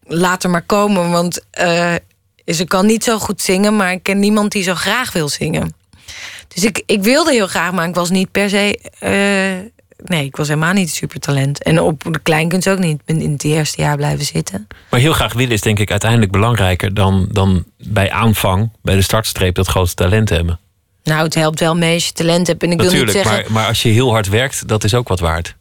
laat er maar komen. Want eh, ze kan niet zo goed zingen, maar ik ken niemand die zo graag wil zingen. Dus ik, ik wilde heel graag, maar ik was niet per se. eh, nee, ik was helemaal niet supertalent. En op de kleinkunst ook niet. Ik ben in het eerste jaar blijven zitten. Maar heel graag willen is denk ik uiteindelijk belangrijker dan, dan bij aanvang, bij de startstreep, dat grote talent hebben. Nou, het helpt wel mee als je talent hebt. En ik wil niet zeggen. maar, maar als je heel hard werkt, dat is ook wat waard.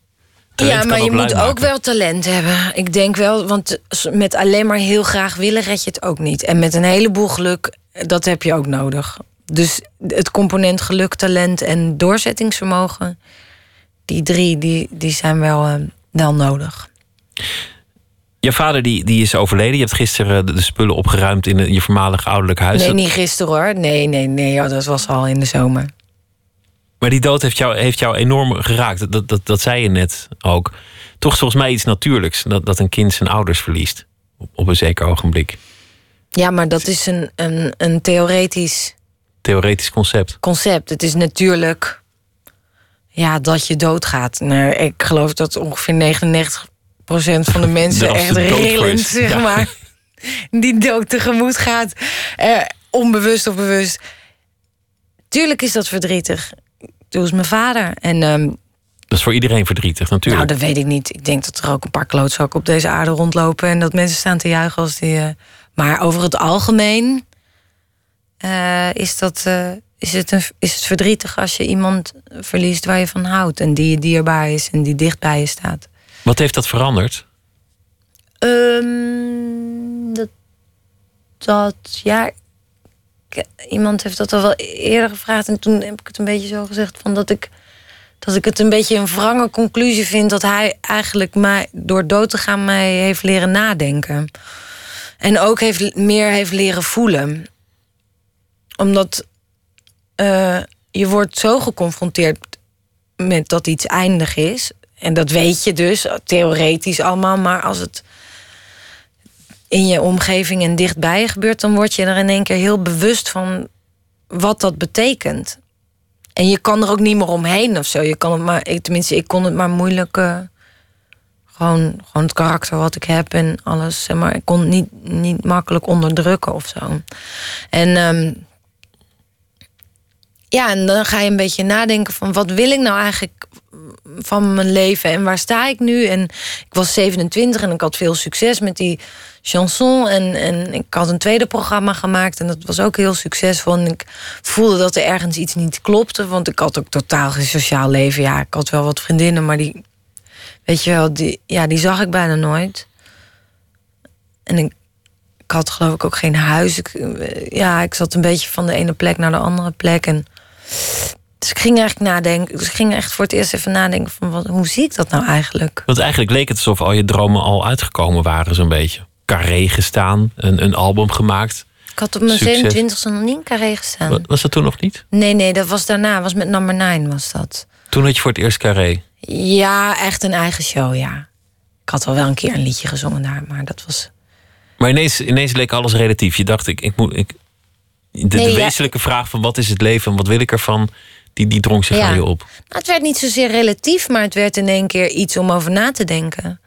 Talent ja, maar je moet ook wel talent hebben. Ik denk wel, want met alleen maar heel graag willen red je het ook niet. En met een heleboel geluk, dat heb je ook nodig. Dus het component geluk, talent en doorzettingsvermogen, die drie, die, die zijn wel, eh, wel nodig. Je vader die, die is overleden. Je hebt gisteren de, de spullen opgeruimd in, je voormalig ouderlijk huis. Nee, Dat- niet gisteren hoor. Nee, nee, nee, ja, dat was al in de zomer. Maar die dood heeft jou, heeft jou enorm geraakt. Dat, dat, dat zei je net ook. Toch volgens mij iets natuurlijks dat, dat een kind zijn ouders verliest. Op, op een zeker ogenblik. Ja, maar dat is een, een, een theoretisch Theoretisch concept. concept. Het is natuurlijk ja, dat je doodgaat. Nou, ik geloof dat ongeveer 99% van de mensen echt de voor rillend, zeg Ja. maar, die dood tegemoet gaat. Eh, onbewust of bewust. Tuurlijk is dat verdrietig. Toen was mijn vader. En ehm, Dat is voor iedereen verdrietig, natuurlijk. nou, dat weet ik niet. Ik denk dat er ook een paar klootzakken op deze aarde rondlopen... en dat mensen staan te juichen als die... eh, maar over het algemeen eh, is, dat, eh, is, het een, is het verdrietig als je iemand verliest waar je van houdt... en die je dierbaar is en die dicht bij je staat. Wat heeft dat veranderd? Ehm, dat, dat, ja... Iemand heeft dat al wel eerder gevraagd... en toen heb ik het een beetje zo gezegd van dat ik... dat ik het een beetje een wrange conclusie vind... dat hij eigenlijk mij, door dood te gaan mij heeft leren nadenken. En ook heeft, meer heeft leren voelen. Omdat eh, je wordt zo geconfronteerd met dat iets eindig is. En dat weet je dus, theoretisch allemaal. Maar als het in je omgeving en dichtbij gebeurt... dan word je er in één keer heel bewust van wat dat betekent. En je kan er ook niet meer omheen of zo. Je kan het maar, tenminste, ik kon het maar moeilijk... eh, gewoon, gewoon het karakter wat ik heb en alles. Maar ik kon het niet, niet makkelijk onderdrukken of zo. En ehm, ja, en dan ga je een beetje nadenken van wat wil ik nou eigenlijk van mijn leven en waar sta ik nu? En ik was 27 en ik had veel succes met die chanson. En, en ik had een tweede programma gemaakt en dat was ook heel succesvol. En ik voelde dat er ergens iets niet klopte, want ik had ook totaal geen sociaal leven. Ja, ik had wel wat vriendinnen, maar die, weet je wel, die, ja, die zag ik bijna nooit. En ik, had geloof ik ook geen huis. Ik, eh, ja, ik zat een beetje van de ene plek naar de andere plek. En dus ik ging eigenlijk nadenken. Dus ik ging echt voor het eerst even nadenken van wat, hoe zie ik dat nou eigenlijk? Want eigenlijk leek het alsof al je dromen al uitgekomen waren, zo'n beetje. Carré gestaan, een, een album gemaakt. Ik had op mijn Succes. 27e nog niet in Carré gestaan. Wa- Was dat toen nog niet? Nee, nee, dat was daarna. was met number 9 was dat. Toen had je voor het eerst Carré. Ja, echt een eigen show, ja. Ik had wel wel een keer een liedje gezongen daar, maar dat was... Maar ineens, ineens leek alles relatief. Je dacht, ik, ik moet. Ik, de, de ja. wezenlijke vraag van wat is het leven en wat wil ik ervan, die, die drong zich Ja. aan je op. Nou, het werd niet zozeer relatief, maar het werd in één keer iets om over na te denken.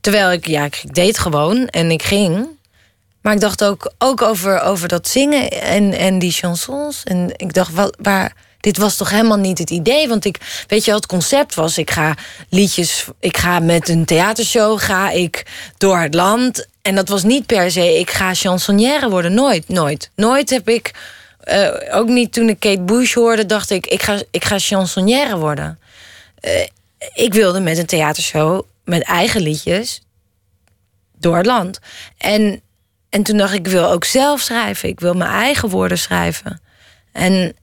Terwijl ik, ja, ik deed gewoon en ik ging. Maar ik dacht ook, ook over, over dat zingen en, en die chansons. En ik dacht, wel, waar, dit was toch helemaal niet het idee? Want ik, weet je, wat het concept was, ik ga liedjes, ik ga met een theatershow, ga ik door het land. En dat was niet per se, ik ga chansonnière worden. Nooit, nooit. Nooit heb ik, eh, ook niet toen ik Kate Bush hoorde, dacht ik, ik ga, ik ga chansonnière worden. Eh, ik wilde met een theatershow, met eigen liedjes, door het land. En, en toen dacht ik, ik wil ook zelf schrijven. Ik wil mijn eigen woorden schrijven. En,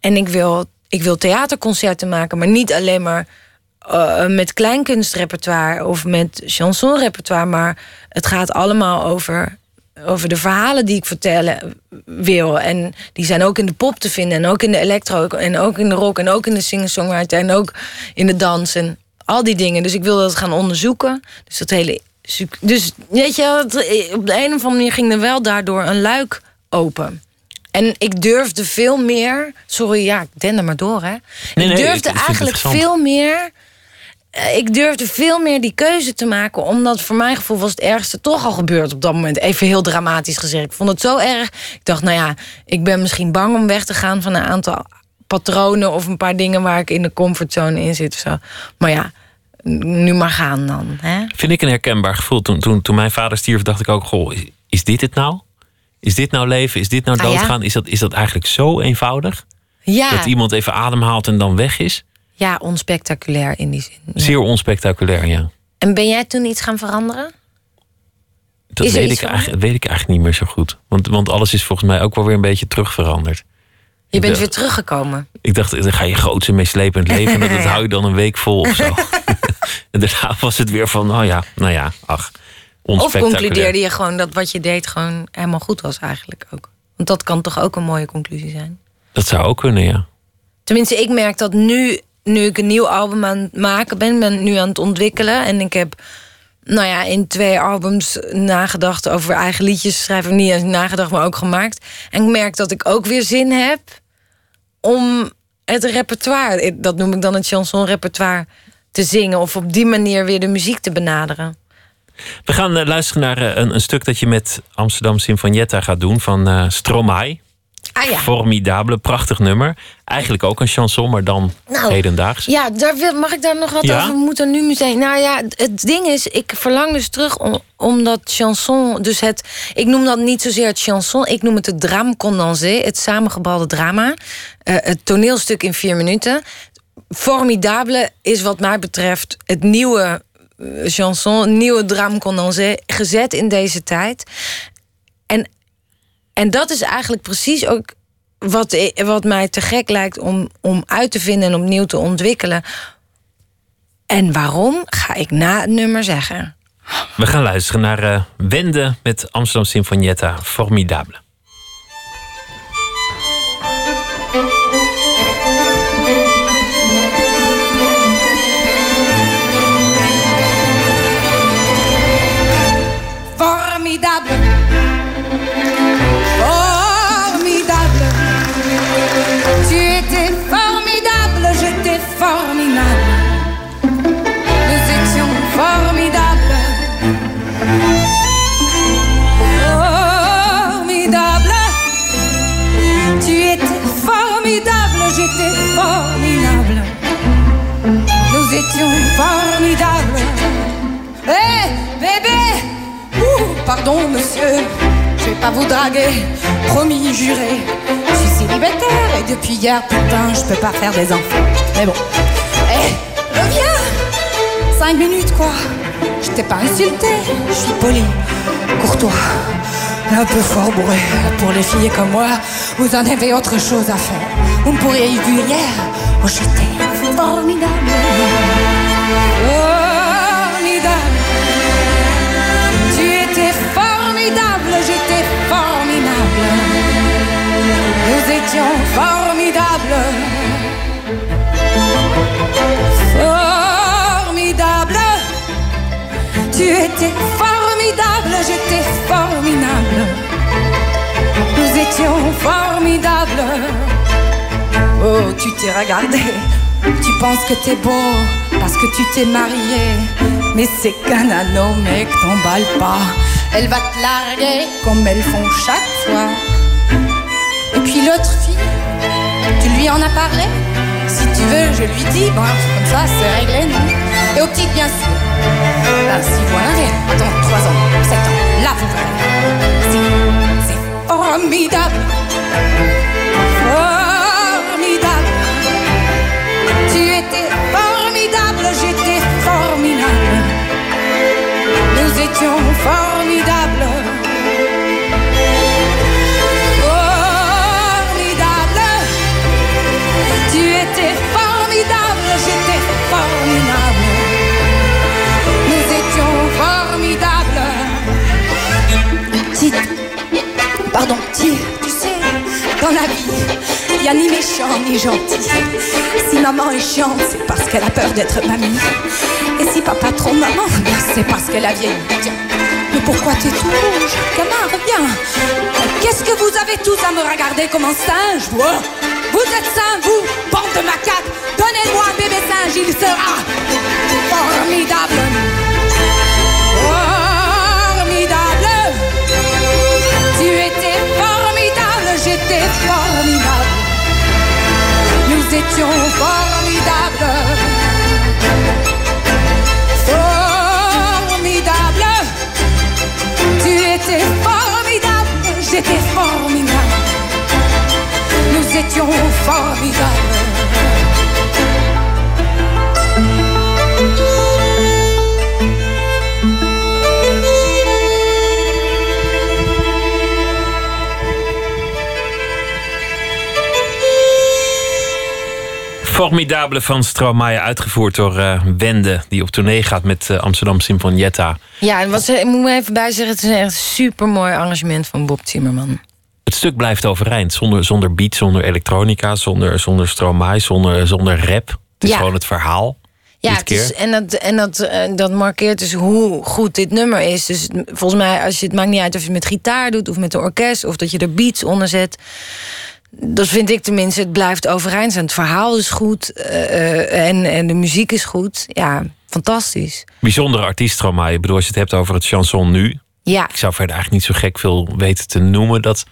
en ik, wil, ik wil theaterconcerten maken, maar niet alleen maar eh, met kleinkunstrepertoire of met chansonrepertoire. Maar het gaat allemaal over, over de verhalen die ik vertellen wil. En die zijn ook in de pop te vinden. En ook in de electro. En ook in de rock. En ook in de singer-songwriter. En ook in de dans. En al die dingen. Dus ik wilde dat gaan onderzoeken. Dus dat hele. Dus weet je, op de een of andere manier ging er wel daardoor een luik open. En ik durfde veel meer. Sorry, ja, ik den er maar door, hè. nee, ik durfde eigenlijk veel meer. Eh, Ik durfde veel meer die keuze te maken, omdat voor mijn gevoel was het ergste toch al gebeurd op dat moment. Even heel dramatisch gezegd. Ik vond het zo erg. Ik dacht, nou ja, ik ben misschien bang om weg te gaan van een aantal patronen of een paar dingen waar ik in de comfortzone in zit of zo. Maar ja, nu maar gaan dan. Hè? Vind ik een herkenbaar gevoel. Toen, toen, toen mijn vader stierf, dacht ik ook: goh, is, is dit het nou? Is dit nou leven? Is dit nou Ah, ja? doodgaan? Is, dat, is dat eigenlijk zo eenvoudig? Ja, Dat iemand even ademhaalt en dan weg is? Ja, onspectaculair in die zin. Ja. Zeer onspectaculair, ja. En ben jij toen iets gaan veranderen? Dat weet ik, eigenlijk, weet ik eigenlijk niet meer zo goed. Want, want alles is volgens mij ook wel weer een beetje terugveranderd. Je bent weer teruggekomen. Ik dacht, dan ga je grootse meeslepend leven. En dat hou je dan een week vol of zo. en daarna was het weer van, oh ja, nou ja, ach. Of concludeerde je gewoon dat wat je deed gewoon helemaal goed was eigenlijk ook? Want dat kan toch ook een mooie conclusie zijn? Dat zou ook kunnen, ja. Tenminste, ik merk dat nu, nu ik een nieuw album aan het maken ben, ben nu aan het ontwikkelen. En ik heb, nou ja, in twee albums nagedacht over eigen liedjes schrijven. Niet eens nagedacht, maar ook gemaakt. En ik merk dat ik ook weer zin heb om het repertoire, dat noem ik dan het chanson-repertoire, te zingen. Of op die manier weer de muziek te benaderen. We gaan eh, luisteren naar eh, een, een stuk dat je met Amsterdam Sinfonietta gaat doen van eh Stromae. Ah ja. Formidabele, prachtig nummer. Eigenlijk ook een chanson, maar dan Nou, hedendaags. Ja, daar wil, mag ik daar nog wat Ja? over? We moeten nu meteen. Nou ja, het ding is, ik verlang dus terug om, om dat chanson. Dus het. Ik noem dat niet zozeer het chanson, ik noem het het drame condensé, het samengebalde drama. Eh, het toneelstuk in vier minuten. Formidabele is wat mij betreft het nieuwe eh, chanson, nieuwe drame condensé, gezet in deze tijd. En, en dat is eigenlijk precies ook wat, wat mij te gek lijkt om, om uit te vinden en opnieuw te ontwikkelen. En waarom ga ik na het nummer zeggen? We gaan luisteren naar eh, Wende met Amsterdam Sinfonietta. Formidable. Pardon, monsieur. Je vais pas vous draguer. Promis, juré. Je suis célibataire et depuis hier, putain, je peux pas faire des enfants. Mais bon. Hé, reviens Cinq minutes, quoi. Je t'ai pas insulté. Je suis poli, courtois, un peu fort bourré. Pour les filles comme moi, vous en avez autre chose à faire. Vous me pourriez y hier. Oh, j'étais. Formidable. formidable. Nous étions formidables. Formidable. Tu étais formidable, j'étais formidable. Nous étions formidables. Oh, tu t'es regardé. Tu penses que t'es beau parce que tu t'es marié. Mais c'est qu'un anneau, mec, t'emballe pas. Elle va te larguer comme elles font chaque fois. Et puis l'autre fille, tu lui en as parlé? Si tu veux, je lui dis. Bon, comme ça, c'est réglé, non? Et aux petites, bien sûr. Ben, si vous en avez, attends, 3 ans, 7 ans, là, vous verrez. C'est formidable. Formidable. Tu étais formidable, j'étais Nous étions formidables. Formidable. Tu étais formidable, j'étais formidable. Nous étions formidables. Pardon, petit. Tu sais, dans la vie, il n'y a ni méchant ni gentil. Si maman est chiante, c'est parce qu'elle a peur d'être mamie. Et si papa trompe maman, ben, c'est parce qu'elle a vieilli. Mais pourquoi t'es tout rouge Gamin, reviens. Qu'est-ce que vous avez tous à me regarder comme un singe vous, hein? Êtes sains, vous, bande de macaques. Donnez-moi un bébé singe, il sera. Formidable. Formidable. Nous étions formidables. Formidable. Tu étais formidable, j'étais formidable. Nous étions formidables. Formidabele van Stromae, uitgevoerd door eh, Wende, die op tournee gaat met eh, Amsterdam Symfonietta. Ja, en wat ze, ik moet me even bij zeggen, het is een echt super mooi arrangement van Bob Timmerman. Het stuk blijft overeind, zonder, zonder beat, zonder elektronica, zonder, zonder Stromae, zonder, zonder rap. Het is Ja. gewoon het verhaal. Ja, het is, en, dat, en dat, eh, dat markeert dus hoe goed dit nummer is. Dus volgens mij, als je het maakt niet uit of je het met gitaar doet of met een orkest of dat je er beats onder zet. Dat vind ik tenminste, het blijft overeind zijn. Het verhaal is goed eh, eh, en, en de muziek is goed. Ja, fantastisch. Bijzondere artiest Stromae. Ik bedoel, als je het hebt over het chanson nu. Ja, Ik zou verder eigenlijk niet zo gek veel weten te noemen. Dat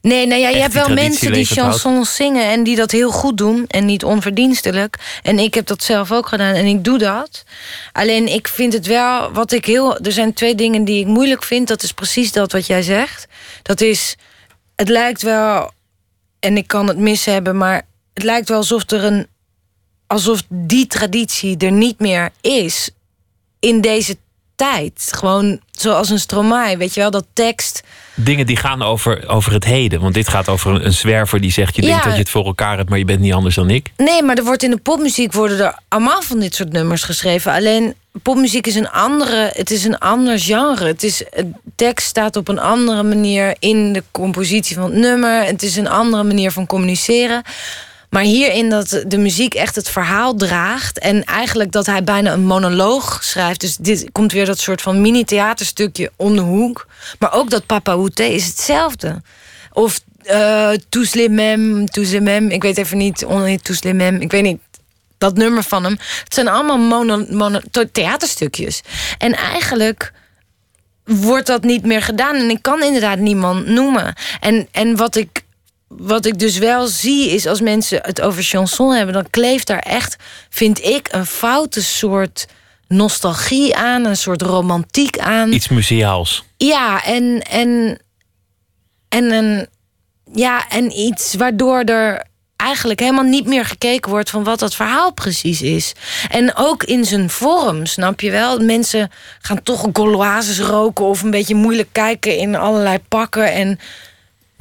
nee, nou ja, je hebt wel mensen die chansons zingen en die dat heel goed doen en niet onverdienstelijk. En ik heb dat zelf ook gedaan en ik doe dat. Alleen ik vind het wel, wat ik heel. Er zijn twee dingen die ik moeilijk vind. Dat is precies dat wat jij zegt. Dat is, het lijkt wel, en ik kan het mis hebben, maar het lijkt wel alsof er een. alsof die traditie er niet meer is in deze tijd. Gewoon zoals een stromae, weet je wel, dat tekst. dingen die gaan over, over het heden. Want dit gaat over een, een zwerver die zegt: Je Ja. denkt dat je het voor elkaar hebt, maar je bent niet anders dan ik. Nee, maar er wordt in de popmuziek worden er allemaal van dit soort nummers geschreven. Alleen popmuziek is een andere, het is een ander genre. Het is, het tekst staat op een andere manier in de compositie van het nummer. Het is een andere manier van communiceren. Maar hierin dat de muziek echt het verhaal draagt. En eigenlijk dat hij bijna een monoloog schrijft. Dus dit komt weer dat soort van mini-theaterstukje om de hoek. Maar ook dat Papa Outé is hetzelfde. Of eh Tous les mêmes. Ik weet even niet, est tous. Ik weet niet, dat nummer van hem. Het zijn allemaal mono, theaterstukjes. En eigenlijk wordt dat niet meer gedaan. En ik kan inderdaad niemand noemen. En, en wat ik wat ik dus wel zie is als mensen het over chanson hebben, dan kleeft daar echt, vind ik, een foute soort nostalgie aan, een soort romantiek aan. Iets museaals. Ja, en, en, en, een, ja, en iets waardoor er eigenlijk helemaal niet meer gekeken wordt van wat dat verhaal precies is. En ook in zijn vorm, snap je wel? Mensen gaan toch gauloises roken of een beetje moeilijk kijken in allerlei pakken. En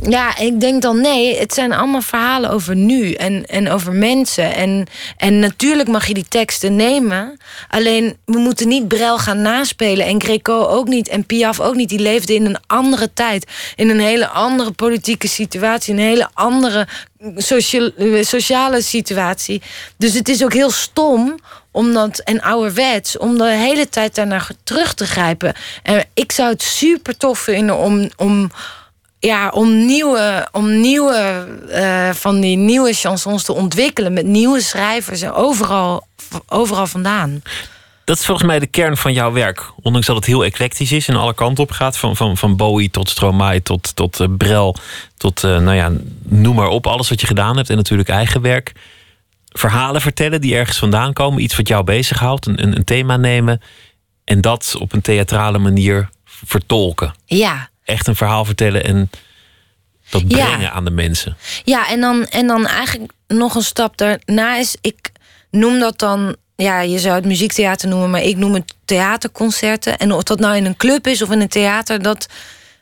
Ja, ik denk dan nee. Het zijn allemaal verhalen over nu en, en over mensen. En, en natuurlijk mag je die teksten nemen. Alleen we moeten niet Brel gaan naspelen. En Greco ook niet. En Piaf ook niet. Die leefden in een andere tijd. In een hele andere politieke situatie. Een hele andere sociale situatie. Dus het is ook heel stom omdat, en ouderwets, om de hele tijd daarnaar terug te grijpen. En ik zou het super tof vinden om, om, ja, om nieuwe, om nieuwe uh, van die nieuwe chansons te ontwikkelen met nieuwe schrijvers en overal, overal vandaan. Dat is volgens mij de kern van jouw werk. Ondanks dat het heel eclectisch is en alle kanten op gaat. Van, van, van Bowie tot Stromae tot, tot uh, Brel. Tot, uh, nou ja, noem maar op. Alles wat je gedaan hebt. En natuurlijk eigen werk. Verhalen vertellen die ergens vandaan komen. Iets wat jou bezighoudt. Een, een, een thema nemen. En dat op een theatrale manier vertolken. Ja. Echt een verhaal vertellen en dat brengen ja. aan de mensen. Ja, en dan, en dan eigenlijk nog een stap daarna is... Ik noem dat dan ja, je zou het muziektheater noemen, maar ik noem het theaterconcerten. En of dat nou in een club is of in een theater, dat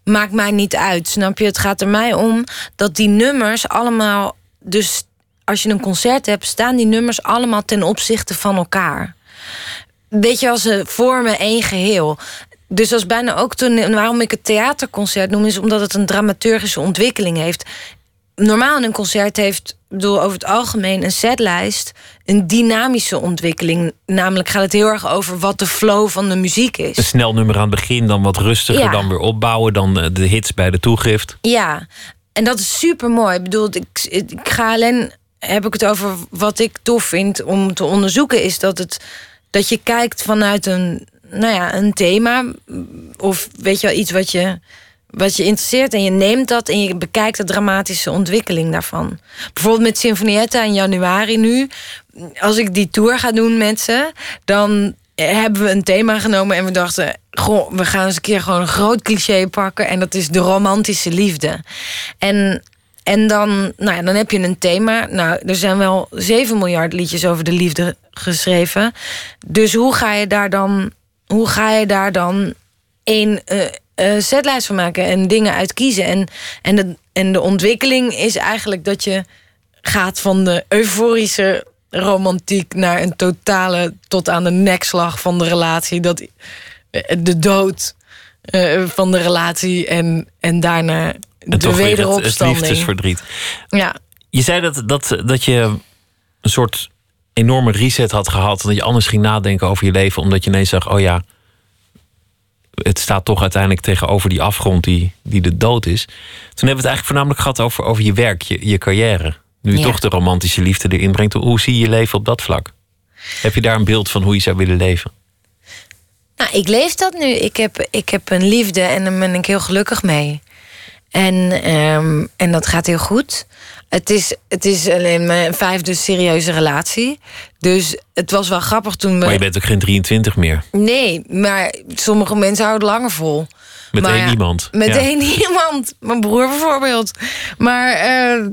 maakt mij niet uit. Snap je? Het gaat er mij om dat die nummers allemaal. Dus als je een concert hebt, staan die nummers allemaal ten opzichte van elkaar. Weet je, als ze vormen één geheel. Dus dat is bijna ook toen. Waarom ik het theaterconcert noem, is omdat het een dramaturgische ontwikkeling heeft normaal in een concert heeft, bedoel, over het algemeen een setlijst een dynamische ontwikkeling. Namelijk gaat het heel erg over wat de flow van de muziek is. Een snel nummer aan het begin, dan wat rustiger, dan weer opbouwen, dan eh, de hits bij de toegift. Ja, en dat is super mooi. Ik bedoel, ik, ik ga alleen heb ik het over wat ik tof vind om te onderzoeken, is dat het dat je kijkt vanuit een, nou ja, een thema. Of weet je wel, iets wat je wat je interesseert en je neemt dat en je bekijkt de dramatische ontwikkeling daarvan. Bijvoorbeeld met Sinfonietta in januari nu. Als ik die tour ga doen met ze, dan hebben we een thema genomen en we dachten: goh, we gaan eens een keer gewoon een groot cliché pakken en dat is de romantische liefde. En en dan, nou ja, dan heb je een thema. Nou, er zijn wel 7 miljard liedjes over de liefde geschreven. Dus hoe ga je daar dan, hoe ga je daar dan één, uh, uh, setlijst van maken en dingen uitkiezen. En, en, de, en de ontwikkeling is eigenlijk dat je gaat van de euforische romantiek naar een totale tot aan de nekslag van de relatie. Dat eh, de dood uh, van de relatie en, en daarna en de wederopstanding. Het liefdesverdriet. Ja. Je zei dat, dat, dat je een soort enorme reset had gehad. Dat je anders ging nadenken over je leven. Omdat je ineens zag, oh ja, het staat toch uiteindelijk tegenover die afgrond die, die de dood is. Toen hebben we het eigenlijk voornamelijk gehad over, over je werk, je, je carrière. Nu je ja. toch de romantische liefde erin brengt. Hoe zie je je leven op dat vlak? Heb je daar een beeld van hoe je zou willen leven? Nou, ik leef dat nu. Ik heb, ik heb een liefde en daar ben ik heel gelukkig mee. En, um, en dat gaat heel goed. Het is, het is alleen mijn vijfde serieuze relatie. Dus het was wel grappig toen we... Maar je bent ook geen 23 meer. Nee, maar sommige mensen houden langer vol. Met maar, één iemand. Met ja. één iemand. Mijn broer bijvoorbeeld. Maar uh,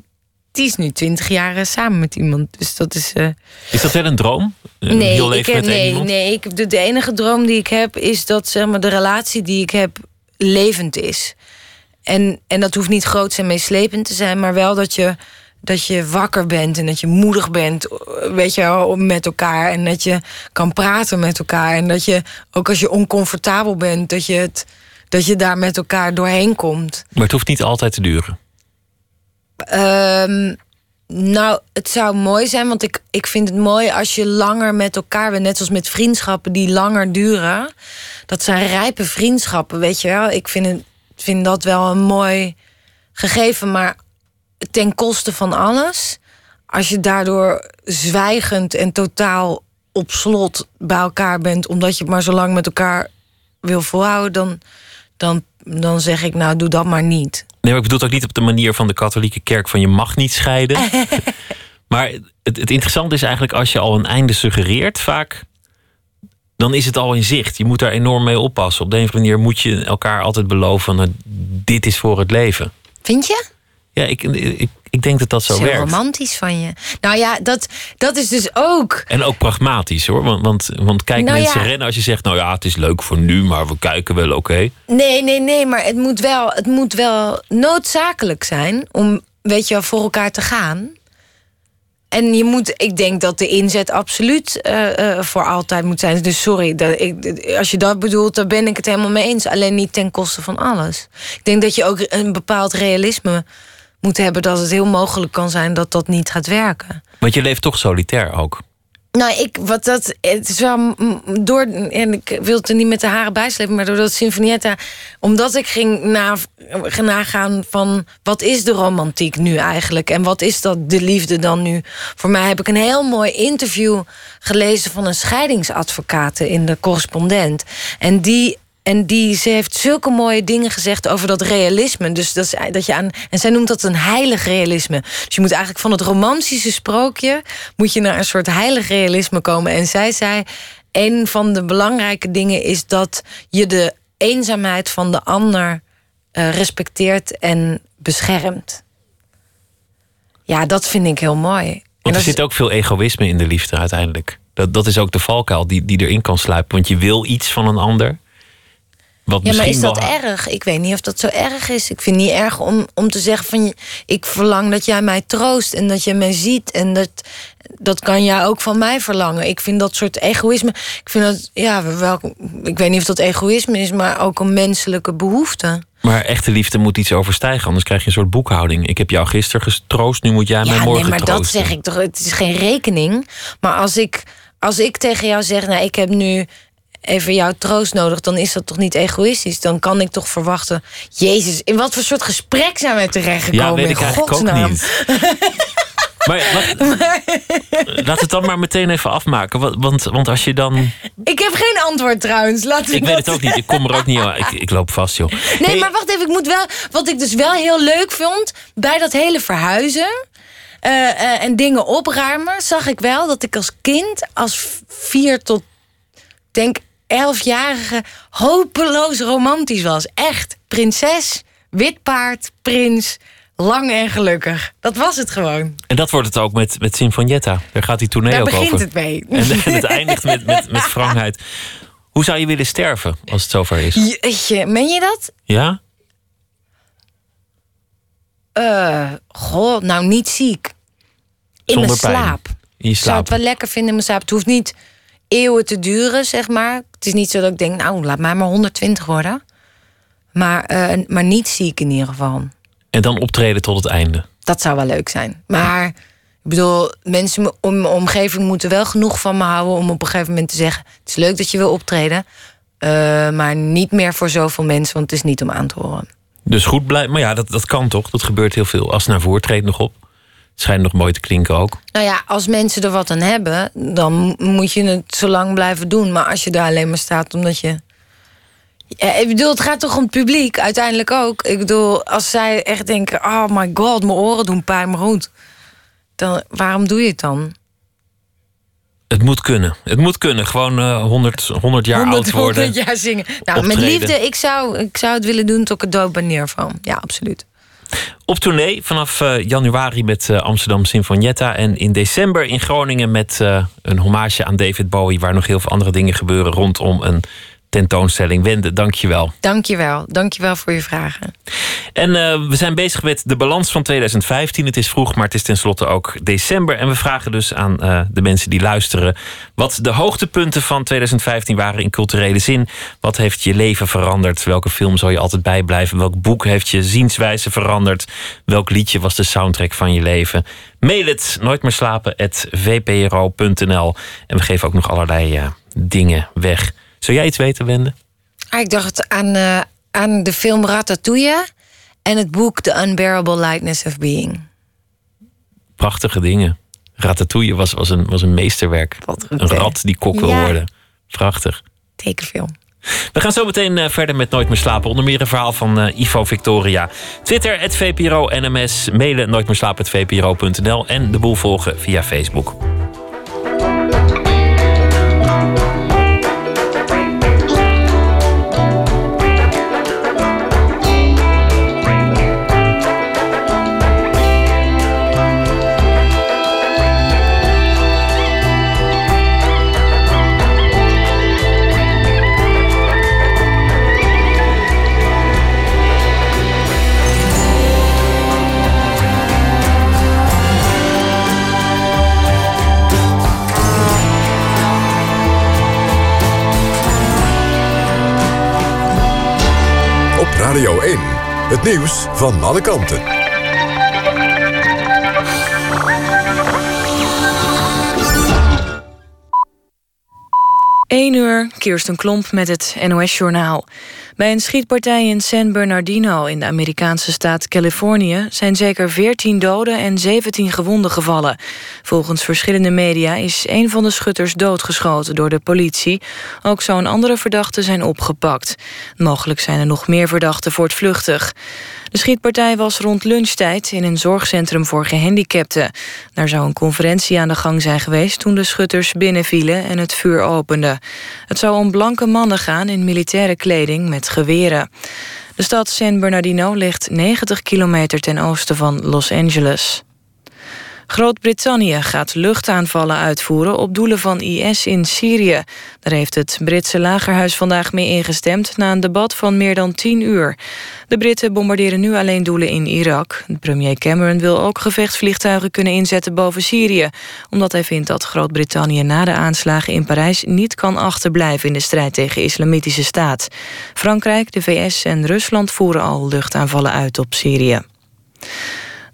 die is nu 20 jaar samen met iemand. Dus dat is... Uh... Is dat wel een droom? Een nee, ik heb, nee, nee ik, de, de enige droom die ik heb... is dat zeg maar, de relatie die ik heb levend is. En, en dat hoeft niet groot en meeslepend te zijn, maar wel dat je, dat je wakker bent en dat je moedig bent, weet je wel, met elkaar. En dat je kan praten met elkaar. En dat je, ook als je oncomfortabel bent, dat je, het, dat je daar met elkaar doorheen komt. Maar het hoeft niet altijd te duren. Um, nou, het zou mooi zijn, want ik, ik vind het mooi als je langer met elkaar bent. Net zoals met vriendschappen die langer duren. Dat zijn rijpe vriendschappen, weet je wel. Ik vind het vind dat wel een mooi gegeven, maar ten koste van alles. Als je daardoor zwijgend en totaal op slot bij elkaar bent, omdat je het maar zo lang met elkaar wil volhouden, dan, dan, dan zeg ik, nou, doe dat maar niet. Nee, maar ik bedoel het ook niet op de manier van de katholieke kerk van je mag niet scheiden. maar het, het interessante is eigenlijk als je al een einde suggereert, vaak dan is het al in zicht. Je moet daar enorm mee oppassen. Op de een of andere manier moet je elkaar altijd beloven: nou, dit is voor het leven. Vind je? Ja, ik, ik, ik denk dat dat zo Dat heel werkt. romantisch van je. Nou ja, dat, dat is dus ook. En ook pragmatisch hoor. Want, want, want kijk, Nou mensen ja. rennen als je zegt, nou ja, het is leuk voor nu, maar we kijken wel, oké. Nee, nee, nee, maar het moet wel, het moet wel noodzakelijk zijn om, weet je wel, voor elkaar te gaan. En je moet, ik denk dat de inzet absoluut eh, eh, voor altijd moet zijn. Dus sorry, dat, ik, als je dat bedoelt, daar ben ik het helemaal mee eens. Alleen niet ten koste van alles. Ik denk dat je ook een bepaald realisme moet hebben dat het heel mogelijk kan zijn dat dat niet gaat werken. Want je leeft toch solitair ook. Nou, ik, wat dat, het is wel door, en ik wil het er niet met de haren bijslepen, maar doordat Sinfonietta, omdat ik ging na, nagaan van wat is de romantiek nu eigenlijk en wat is dat de liefde dan nu? Voor mij heb ik een heel mooi interview gelezen van een scheidingsadvocate in de correspondent. En die en die, ze heeft zulke mooie dingen gezegd over dat realisme. Dus dat, is, dat je aan, en zij noemt dat een heilig realisme. Dus je moet eigenlijk van het romantische sprookje... moet je naar een soort heilig realisme komen. En zij zei, een van de belangrijke dingen is... dat je de eenzaamheid van de ander eh, respecteert en beschermt. Ja, dat vind ik heel mooi. Want er is- zit ook veel egoïsme in de liefde uiteindelijk. Dat, dat is ook de valkuil die, die erin kan sluipen. Want je wil iets van een ander. Wat Ja, maar is dat wel erg? Ik weet niet of dat zo erg is. Ik vind het niet erg om, om te zeggen van... ik verlang dat jij mij troost en dat je mij ziet. En dat, dat kan jij ook van mij verlangen. Ik vind dat soort egoïsme... Ik vind dat, ja, wel, ik weet niet of dat egoïsme is... maar ook een menselijke behoefte. Maar echte liefde moet iets overstijgen. Anders krijg je een soort boekhouding. Ik heb jou gisteren getroost, nu moet jij mij morgen nee, maar dat zeg ik toch. Het is geen rekening. Maar als ik, als ik tegen jou zeg... nou, ik heb nu even jouw troost nodig... dan is dat toch niet egoïstisch? Dan kan ik toch verwachten... Jezus, in wat voor soort gesprek zijn wij terechtgekomen? Ja, weet ik in godsnaam? niet. Maar laat het dan maar meteen even afmaken. Want, want, als je dan... Ik heb geen antwoord trouwens. Laten we Ik weet het ook niet, ik kom er ook niet aan. Ik, ik loop vast, joh. Nee, Hey, maar wacht even. Ik moet wel. Wat ik dus wel heel leuk vond bij dat hele verhuizen. eh, eh, en dingen opruimen, zag ik wel dat ik als kind, als vier tot denk elfjarige, hopeloos romantisch was. Echt. Prinses, wit paard, prins, lang en gelukkig. Dat was het gewoon. En dat wordt het ook met, met Sinfonietta. Daar gaat die tournee Daar ook begint over. het mee. En, en het eindigt met, met, met wrangheid. Hoe zou je willen sterven als het zover is? Jeetje, meen je dat? Ja? Eh, goh, nou niet ziek. In Zonder mijn pijn. slaap. In je Ik zou slaap. het wel lekker vinden in mijn slaap. Het hoeft niet eeuwen te duren, zeg maar. Het is niet zo dat ik denk, nou, laat mij maar 120 worden. Maar, eh, maar niet ziek in ieder geval. En dan optreden tot het einde. Dat zou wel leuk zijn. Maar ik bedoel, mensen om mijn omgeving moeten wel genoeg van me houden... om op een gegeven moment te zeggen... het is leuk dat je wil optreden... eh, maar niet meer voor zoveel mensen, want het is niet om aan te horen. Dus goed blijven. Maar ja, dat, dat kan toch? Dat gebeurt heel veel. Als naar voren treedt nog op. Schijnt nog mooi te klinken ook. Nou ja, als mensen er wat aan hebben, dan moet je het zo lang blijven doen. Maar als je daar alleen maar staat omdat je. Ja, ik bedoel, het gaat toch om het publiek uiteindelijk ook. Ik bedoel, als zij echt denken: oh my god, mijn oren doen pijn, maar goed. Dan, waarom doe je het dan? Het moet kunnen. Het moet kunnen. Gewoon eh 100, 100 jaar 100, oud worden. 100 jaar zingen. Nou, met liefde, ik zou, ik zou het willen doen tot ik er dood ben. Ja, absoluut. Op tournee vanaf eh, januari met eh, Amsterdam Sinfonietta. En in december in Groningen met eh, een hommage aan David Bowie. Waar nog heel veel andere dingen gebeuren rondom een tentoonstelling. Wende, dank je wel. Dankjewel. Dankjewel voor je vragen. En eh, we zijn bezig met de balans van 2015. Het is vroeg, maar het is tenslotte ook december. En we vragen dus aan eh, de mensen die luisteren... wat de hoogtepunten van 2015 waren in culturele zin. Wat heeft je leven veranderd? Welke film zal je altijd bijblijven? Welk boek heeft je zienswijze veranderd? Welk liedje was de soundtrack van je leven? Mail het nooit meer slapen vpro.nl. En we geven ook nog allerlei eh, dingen weg. Zou jij iets weten, Wende? Ah, ik dacht aan, eh, aan de film Ratatouille en het boek The Unbearable Lightness of Being. prachtige dingen. Ratatouille was, was, een, was een meesterwerk. Wat goed, een rat die kok wil Ja. worden. Prachtig. Tekenfilm. We gaan zo meteen eh, verder met Nooit meer slapen. Onder meer een verhaal van eh, Ivo Victoria. Twitter, het VPRO NMS. Mailen nooit meer slapen, het VPRO.nl. En de boel volgen via Facebook. Het nieuws van alle kanten. 1 uur, Kirsten Klomp met het NOS-journaal. Bij een schietpartij in San Bernardino in de Amerikaanse staat Californië... zijn zeker 14 doden en 17 gewonden gevallen. Volgens verschillende media is een van de schutters doodgeschoten door de politie. Ook zo'n andere verdachten zijn opgepakt. Mogelijk zijn er nog meer verdachten voortvluchtig. De schietpartij was rond lunchtijd in een zorgcentrum voor gehandicapten. Daar zou een conferentie aan de gang zijn geweest toen de schutters binnenvielen en het vuur openden. Het zou om blanke mannen gaan in militaire kleding met geweren. De stad San Bernardino ligt 90 kilometer ten oosten van Los Angeles. Groot-Brittannië gaat luchtaanvallen uitvoeren op doelen van IS in Syrië. Daar heeft het Britse lagerhuis vandaag mee ingestemd na een debat van meer dan tien uur. De Britten bombarderen nu alleen doelen in Irak. Premier Cameron wil ook gevechtsvliegtuigen kunnen inzetten boven Syrië, omdat hij vindt dat Groot-Brittannië na de aanslagen in Parijs niet kan achterblijven in de strijd tegen Islamitische Staat. Frankrijk, de VS en Rusland voeren al luchtaanvallen uit op Syrië.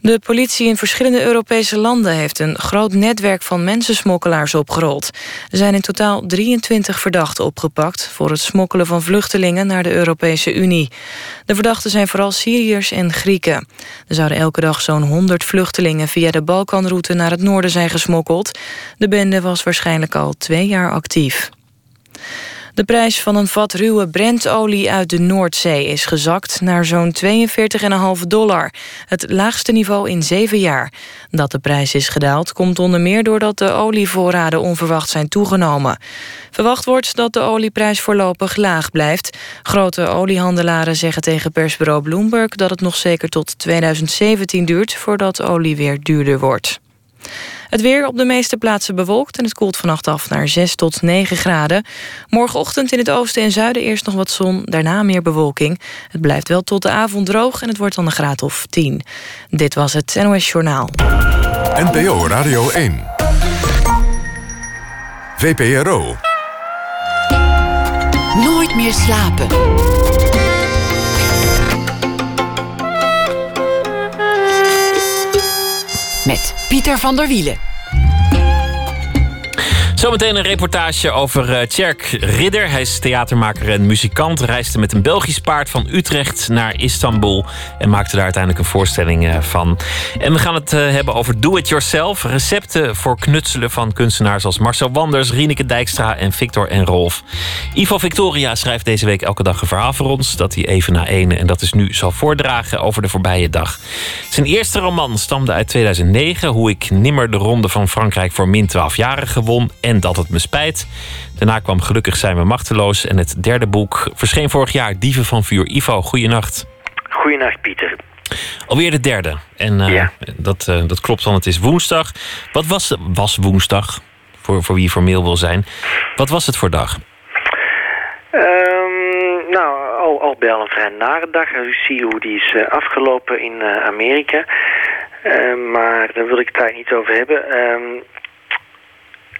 De politie in verschillende Europese landen heeft een groot netwerk van mensensmokkelaars opgerold. Er zijn in totaal 23 verdachten opgepakt voor het smokkelen van vluchtelingen naar de Europese Unie. De verdachten zijn vooral Syriërs en Grieken. Er zouden elke dag zo'n 100 vluchtelingen via de Balkanroute naar het noorden zijn gesmokkeld. De bende was waarschijnlijk al twee jaar actief. De prijs van een vat ruwe Brentolie uit de Noordzee is gezakt naar zo'n 42,5 dollar. Het laagste niveau in zeven jaar. Dat de prijs is gedaald komt onder meer doordat de olievoorraden onverwacht zijn toegenomen. Verwacht wordt dat de olieprijs voorlopig laag blijft. Grote oliehandelaren zeggen tegen persbureau Bloomberg dat het nog zeker tot 2017 duurt voordat olie weer duurder wordt. Het weer op de meeste plaatsen bewolkt en het koelt vannacht af naar 6 tot 9 graden. Morgenochtend in het oosten en zuiden eerst nog wat zon, daarna meer bewolking. Het blijft wel tot de avond droog en het wordt dan een graad of 10. Dit was het NOS Journaal. NPO Radio 1. VPRO. Nooit meer slapen. Pieter van der Wielen. Zometeen een reportage over uh, Ridder. Hij is theatermaker en muzikant. Reisde met een Belgisch paard van Utrecht naar Istanbul. En maakte daar uiteindelijk een voorstelling uh, van. En we gaan het uh, hebben over do-it-yourself. Recepten voor knutselen van kunstenaars als Marcel Wanders, Rieneke Dijkstra en Victor en Rolf. Ivo Victoria schrijft deze week elke dag een verhaal voor ons. Dat hij even na ene en dat is nu zal voordragen over de voorbije dag. Zijn eerste roman stamde uit 2009. Hoe ik nimmer de ronde van Frankrijk voor min 12 jaren gewon. En dat het me spijt. Daarna kwam Gelukkig zijn we machteloos. En het derde boek verscheen vorig jaar, Dieven van Vuur. Ivo, goeienacht. Goeienacht, Pieter. Alweer de derde. En uh, ja. dat, uh, dat klopt dan, het is woensdag. Wat was, was woensdag, voor, voor wie formeel wil zijn? Wat was het voor dag? Um, nou, al, al bij al een vrij nare dag. U ziet hoe die is uh, afgelopen in Amerika. Ehm, maar daar wil ik het daar niet over hebben. Um,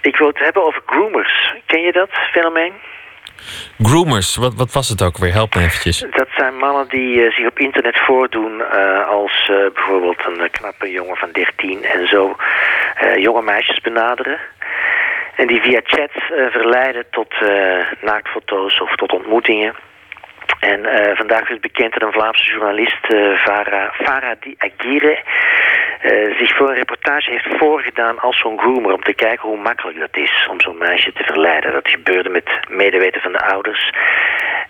ik wil het hebben over groomers. Ken je dat fenomeen? Groomers, wat, wat was het ook weer? Help me eventjes. Dat zijn mannen die uh, zich op internet voordoen uh, als uh, bijvoorbeeld een knappe jongen van 13 en zo jonge meisjes benaderen. En die via chat verleiden tot naaktfoto's of tot ontmoetingen. En uh, vandaag is bekend dat een Vlaamse journalist, uh, Farah, Farah Di Aguirre, uh, zich voor een reportage heeft voorgedaan als zo'n groomer... om te kijken hoe makkelijk dat is om zo'n meisje te verleiden. Dat gebeurde met medeweten van de ouders.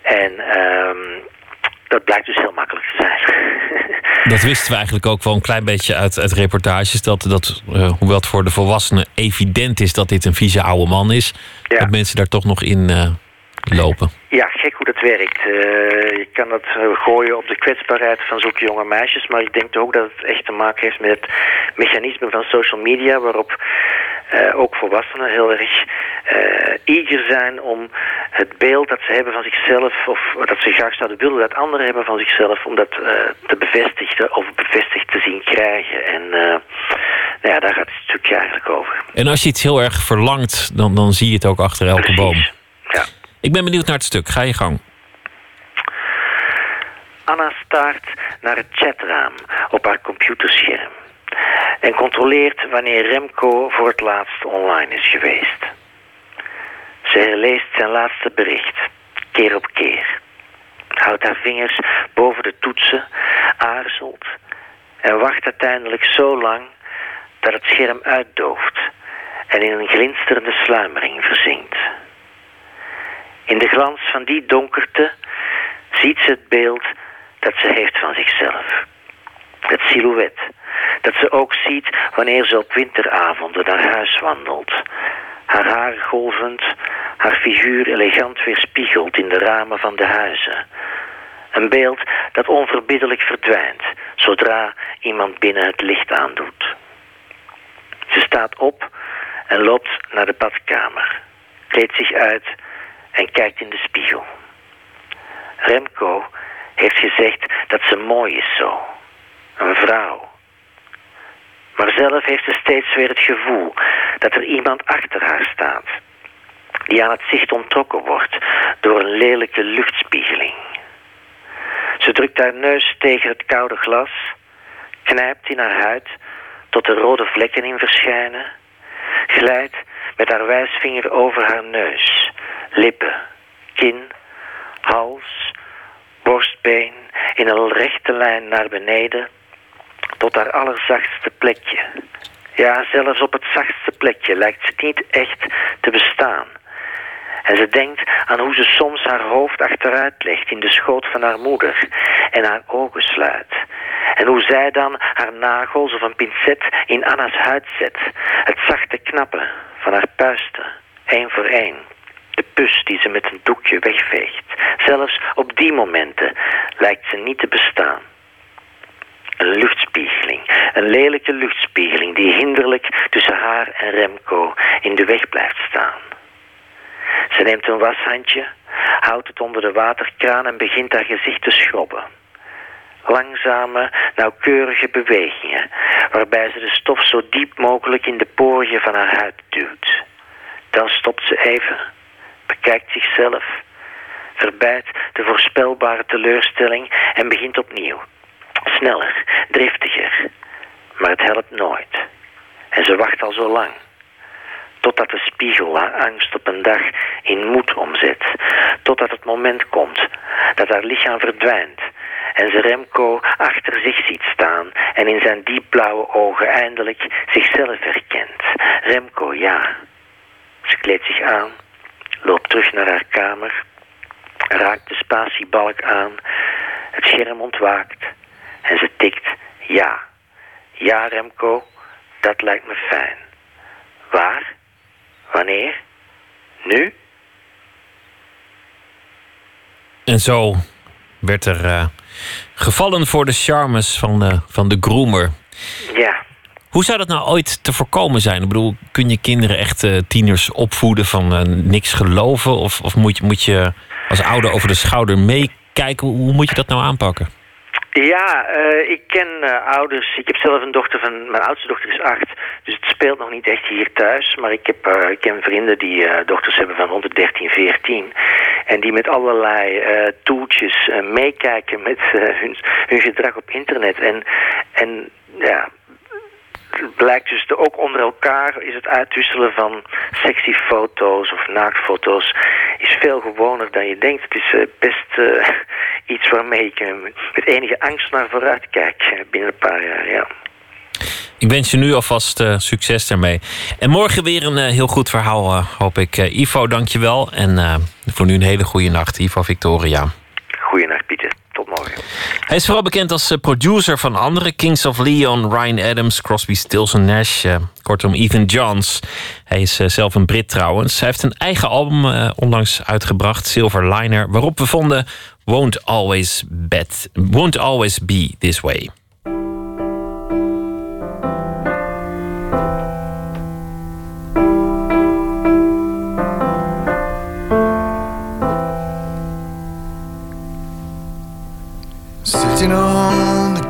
En um, dat blijkt dus heel makkelijk te zijn. dat wisten we eigenlijk ook wel een klein beetje uit, uit reportages. Dat, dat hoewel het voor de volwassenen evident is dat dit een vieze oude man is... Ja. dat mensen daar toch nog in lopen. Ja, gek hoe dat werkt. Uh, je kan dat uh, gooien op de kwetsbaarheid van zulke jonge meisjes, maar ik denk ook dat het echt te maken heeft met het mechanisme van social media, waarop uh, ook volwassenen heel erg eager zijn om het beeld dat ze hebben van zichzelf, of dat ze graag zouden willen dat anderen hebben van zichzelf, om dat te bevestigen of bevestigd te zien krijgen. En nou ja, daar gaat het stukje eigenlijk over. En als je iets heel erg verlangt, dan, dan zie je het ook achter elke Precies. boom. Ik ben benieuwd naar het stuk. Ga je gang. Anna staart naar het chatraam op haar computerscherm en controleert wanneer Remco voor het laatst online is geweest. Ze herleest zijn laatste bericht, keer op keer. Houdt haar vingers boven de toetsen, aarzelt en wacht uiteindelijk zo lang dat het scherm uitdooft en in een glinsterende sluimering verzinkt. In de glans van die donkerte ziet ze het beeld dat ze heeft van zichzelf. Het silhouet dat ze ook ziet wanneer ze op winteravonden naar huis wandelt. Haar haar golvend, haar figuur elegant weerspiegeld in de ramen van de huizen. Een beeld dat onverbiddelijk verdwijnt zodra iemand binnen het licht aandoet. Ze staat op en loopt naar de badkamer, kleedt zich uit en kijkt in de spiegel. Remco heeft gezegd dat ze mooi is zo. Een vrouw. Maar zelf heeft ze steeds weer het gevoel dat er iemand achter haar staat. Die aan het zicht onttrokken wordt door een lelijke luchtspiegeling. Ze drukt haar neus tegen het koude glas, knijpt in haar huid tot de rode vlekken in verschijnen, glijdt met haar wijsvinger over haar neus, lippen, kin, hals, borstbeen in een rechte lijn naar beneden tot haar allerzachtste plekje. Ja, zelfs op het zachtste plekje lijkt ze niet echt te bestaan. En ze denkt aan hoe ze soms haar hoofd achteruit legt in de schoot van haar moeder en haar ogen sluit. En hoe zij dan haar nagels of een pincet in Anna's huid zet. Het zachte knappen van haar puisten, één voor één. De pus die ze met een doekje wegveegt. Zelfs op die momenten lijkt ze niet te bestaan. Een luchtspiegeling, een lelijke luchtspiegeling die hinderlijk tussen haar en Remco in de weg blijft staan. Ze neemt een washandje, houdt het onder de waterkraan en begint haar gezicht te schrobben. Langzame, nauwkeurige bewegingen, waarbij ze de stof zo diep mogelijk in de poriën van haar huid duwt. Dan stopt ze even, bekijkt zichzelf, verbijt de voorspelbare teleurstelling en begint opnieuw. Sneller, driftiger. Maar het helpt nooit. En ze wacht al zo lang. Totdat de spiegel haar angst op een dag in moed omzet. Totdat het moment komt dat haar lichaam verdwijnt. En ze Remco achter zich ziet staan en in zijn diepblauwe ogen eindelijk zichzelf herkent. Remco, ja. Ze kleedt zich aan, loopt terug naar haar kamer, raakt de spatiebalk aan, het scherm ontwaakt en ze tikt ja. Ja, Remco, dat lijkt me fijn. Waar? Wanneer? Nu? En zo werd er uh, gevallen voor de charmes van de, van de groomer. Ja. Hoe zou dat nou ooit te voorkomen zijn? Ik bedoel, kun je kinderen echt uh, tieners opvoeden van uh, niks geloven? Of, of moet, je, moet je als ouder over de schouder meekijken? Hoe moet je dat nou aanpakken? Ja, uh, ik ken uh, ouders. Ik heb zelf een dochter van... Mijn oudste dochter is acht. Dus het speelt nog niet echt hier thuis. Maar ik, heb, uh, ik ken vrienden die dochters hebben van rond de 13, 14. En die met allerlei toeltjes meekijken met hun, hun gedrag op internet. En, en ja, blijkt dus de, ook onder elkaar is het uitwisselen van sexy foto's of naaktfoto's is veel gewoner dan je denkt. Het is uh, best uh, iets waarmee ik uh, met enige angst naar vooruit kijk binnen een paar jaar, ja. Ik wens je nu alvast succes daarmee. En morgen weer een heel goed verhaal, hoop ik. Ivo, dank je wel. En voor nu een hele goede nacht, Ivo Victoria. Goeienacht, Pieter. Hij is vooral bekend als producer van andere Kings of Leon, Ryan Adams, Crosby, Stills Nash. Uh, kortom, Ethan Johns. Hij is uh, zelf een Brit trouwens. Hij heeft een eigen album onlangs uitgebracht, Silver Liner, waarop we vonden Won't Always, bet, won't always Be This Way.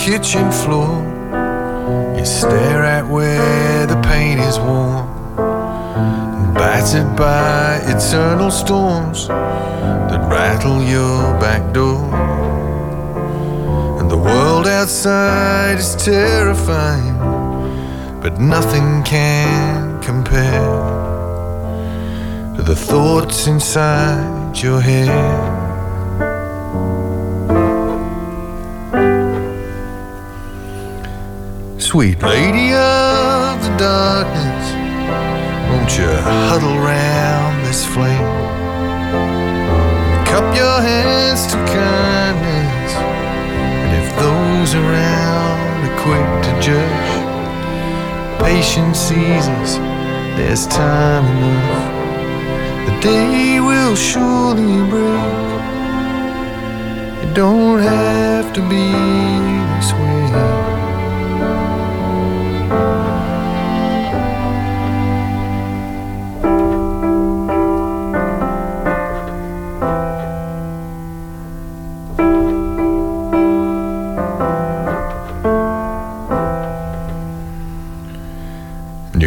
Kitchen floor, you stare at where the paint is worn, battered by eternal storms that rattle your back door. And the world outside is terrifying, but nothing can compare to the thoughts inside your head. Sweet lady of the darkness, won't you huddle round this flame? Cup your hands to kindness, and if those around are quick to judge, patience seizes, there's time enough. The day will surely break. It don't have to be this way.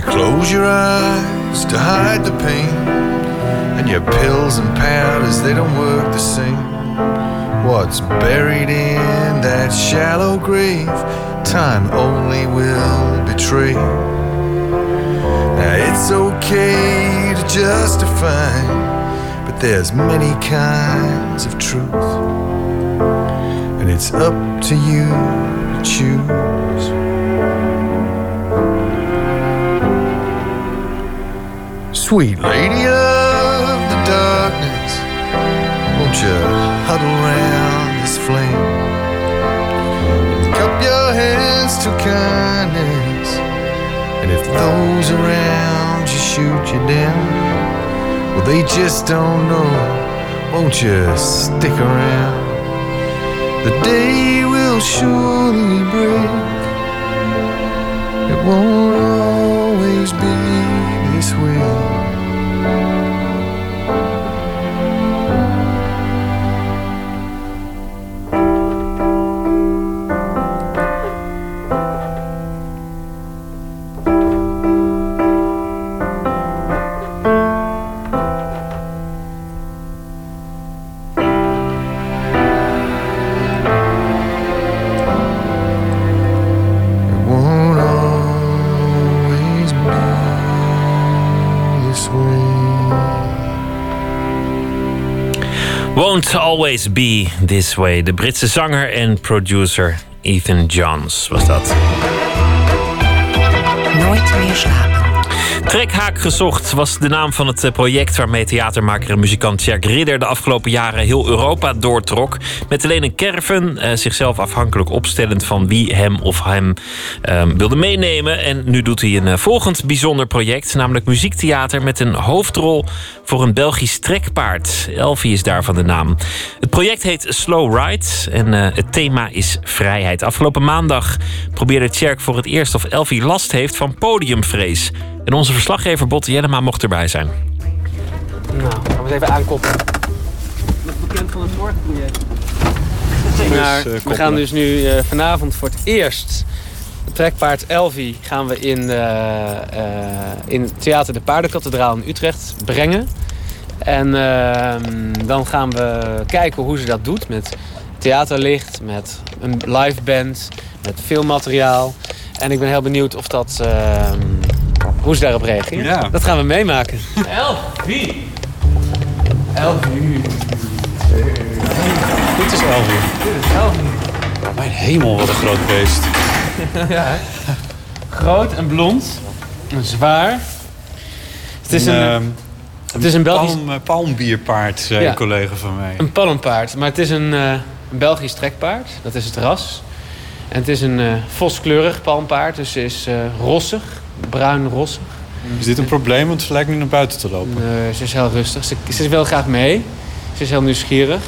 Close your eyes to hide the pain. And your pills and powders, they don't work the same. What's buried in that shallow grave, time only will betray. Now it's okay to justify, but there's many kinds of truth. And it's up to you to choose. Sweet lady of the darkness, won't you huddle round this flame? Cup your hands to kindness, and if those around you shoot you down, well, they just don't know, won't you stick around? The day will surely break, it won't always be this way. Always Be This Way. De Britse zanger en producer Ethan Johns was dat. Nooit meer slapen. Trekhaak gezocht was de naam van het eh, project waarmee theatermaker en muzikant Jack Ridder de afgelopen jaren heel Europa doortrok. Met alleen een caravan, eh, zichzelf afhankelijk opstellend van wie hem of hem eh, wilde meenemen. En nu doet hij een eh, volgend bijzonder project, namelijk muziektheater met een hoofdrol voor een Belgisch trekpaard. Elfie is daarvan de naam. Het project heet Slow Ride en eh, het thema is vrijheid. Afgelopen maandag probeerde Tjerk voor het eerst of Elfie last heeft van podiumvrees. En onze verslaggever Botte Jellema mocht erbij zijn. Nou, gaan we het even aankoppelen. Nog bekend van het vorige project? Maar we gaan dus nu eh, vanavond voor het eerst het trekpaard Elvi gaan we in, eh, eh, in het Theater de Paardenkathedraal in Utrecht brengen. En ehm, dan gaan we kijken hoe ze dat doet met theaterlicht, met een live band, met filmmateriaal. En ik ben heel benieuwd of dat, ehm, hoe ze daarop reageren. Ja. Dat gaan we meemaken. Elvi! Elvi! Dit is Elvi. Dit is Elvi. Mijn hemel, wat een groot beest. ja, hè? Groot en blond. En zwaar. Het is een, ehm, het is een Belgisch... palm, eh, palmbierpaard, zei Ja. een collega van mij. Een palmpaard. Maar het is een, eh, een Belgisch trekpaard. Dat is het ras. En het is een eh voskleurig palmpaard. Dus ze is eh, rossig. Bruin-rossig. Is dit een probleem? Want ze lijkt nu naar buiten te lopen. Nee, ze is heel rustig. Ze, ze wil graag mee. Ze is heel nieuwsgierig.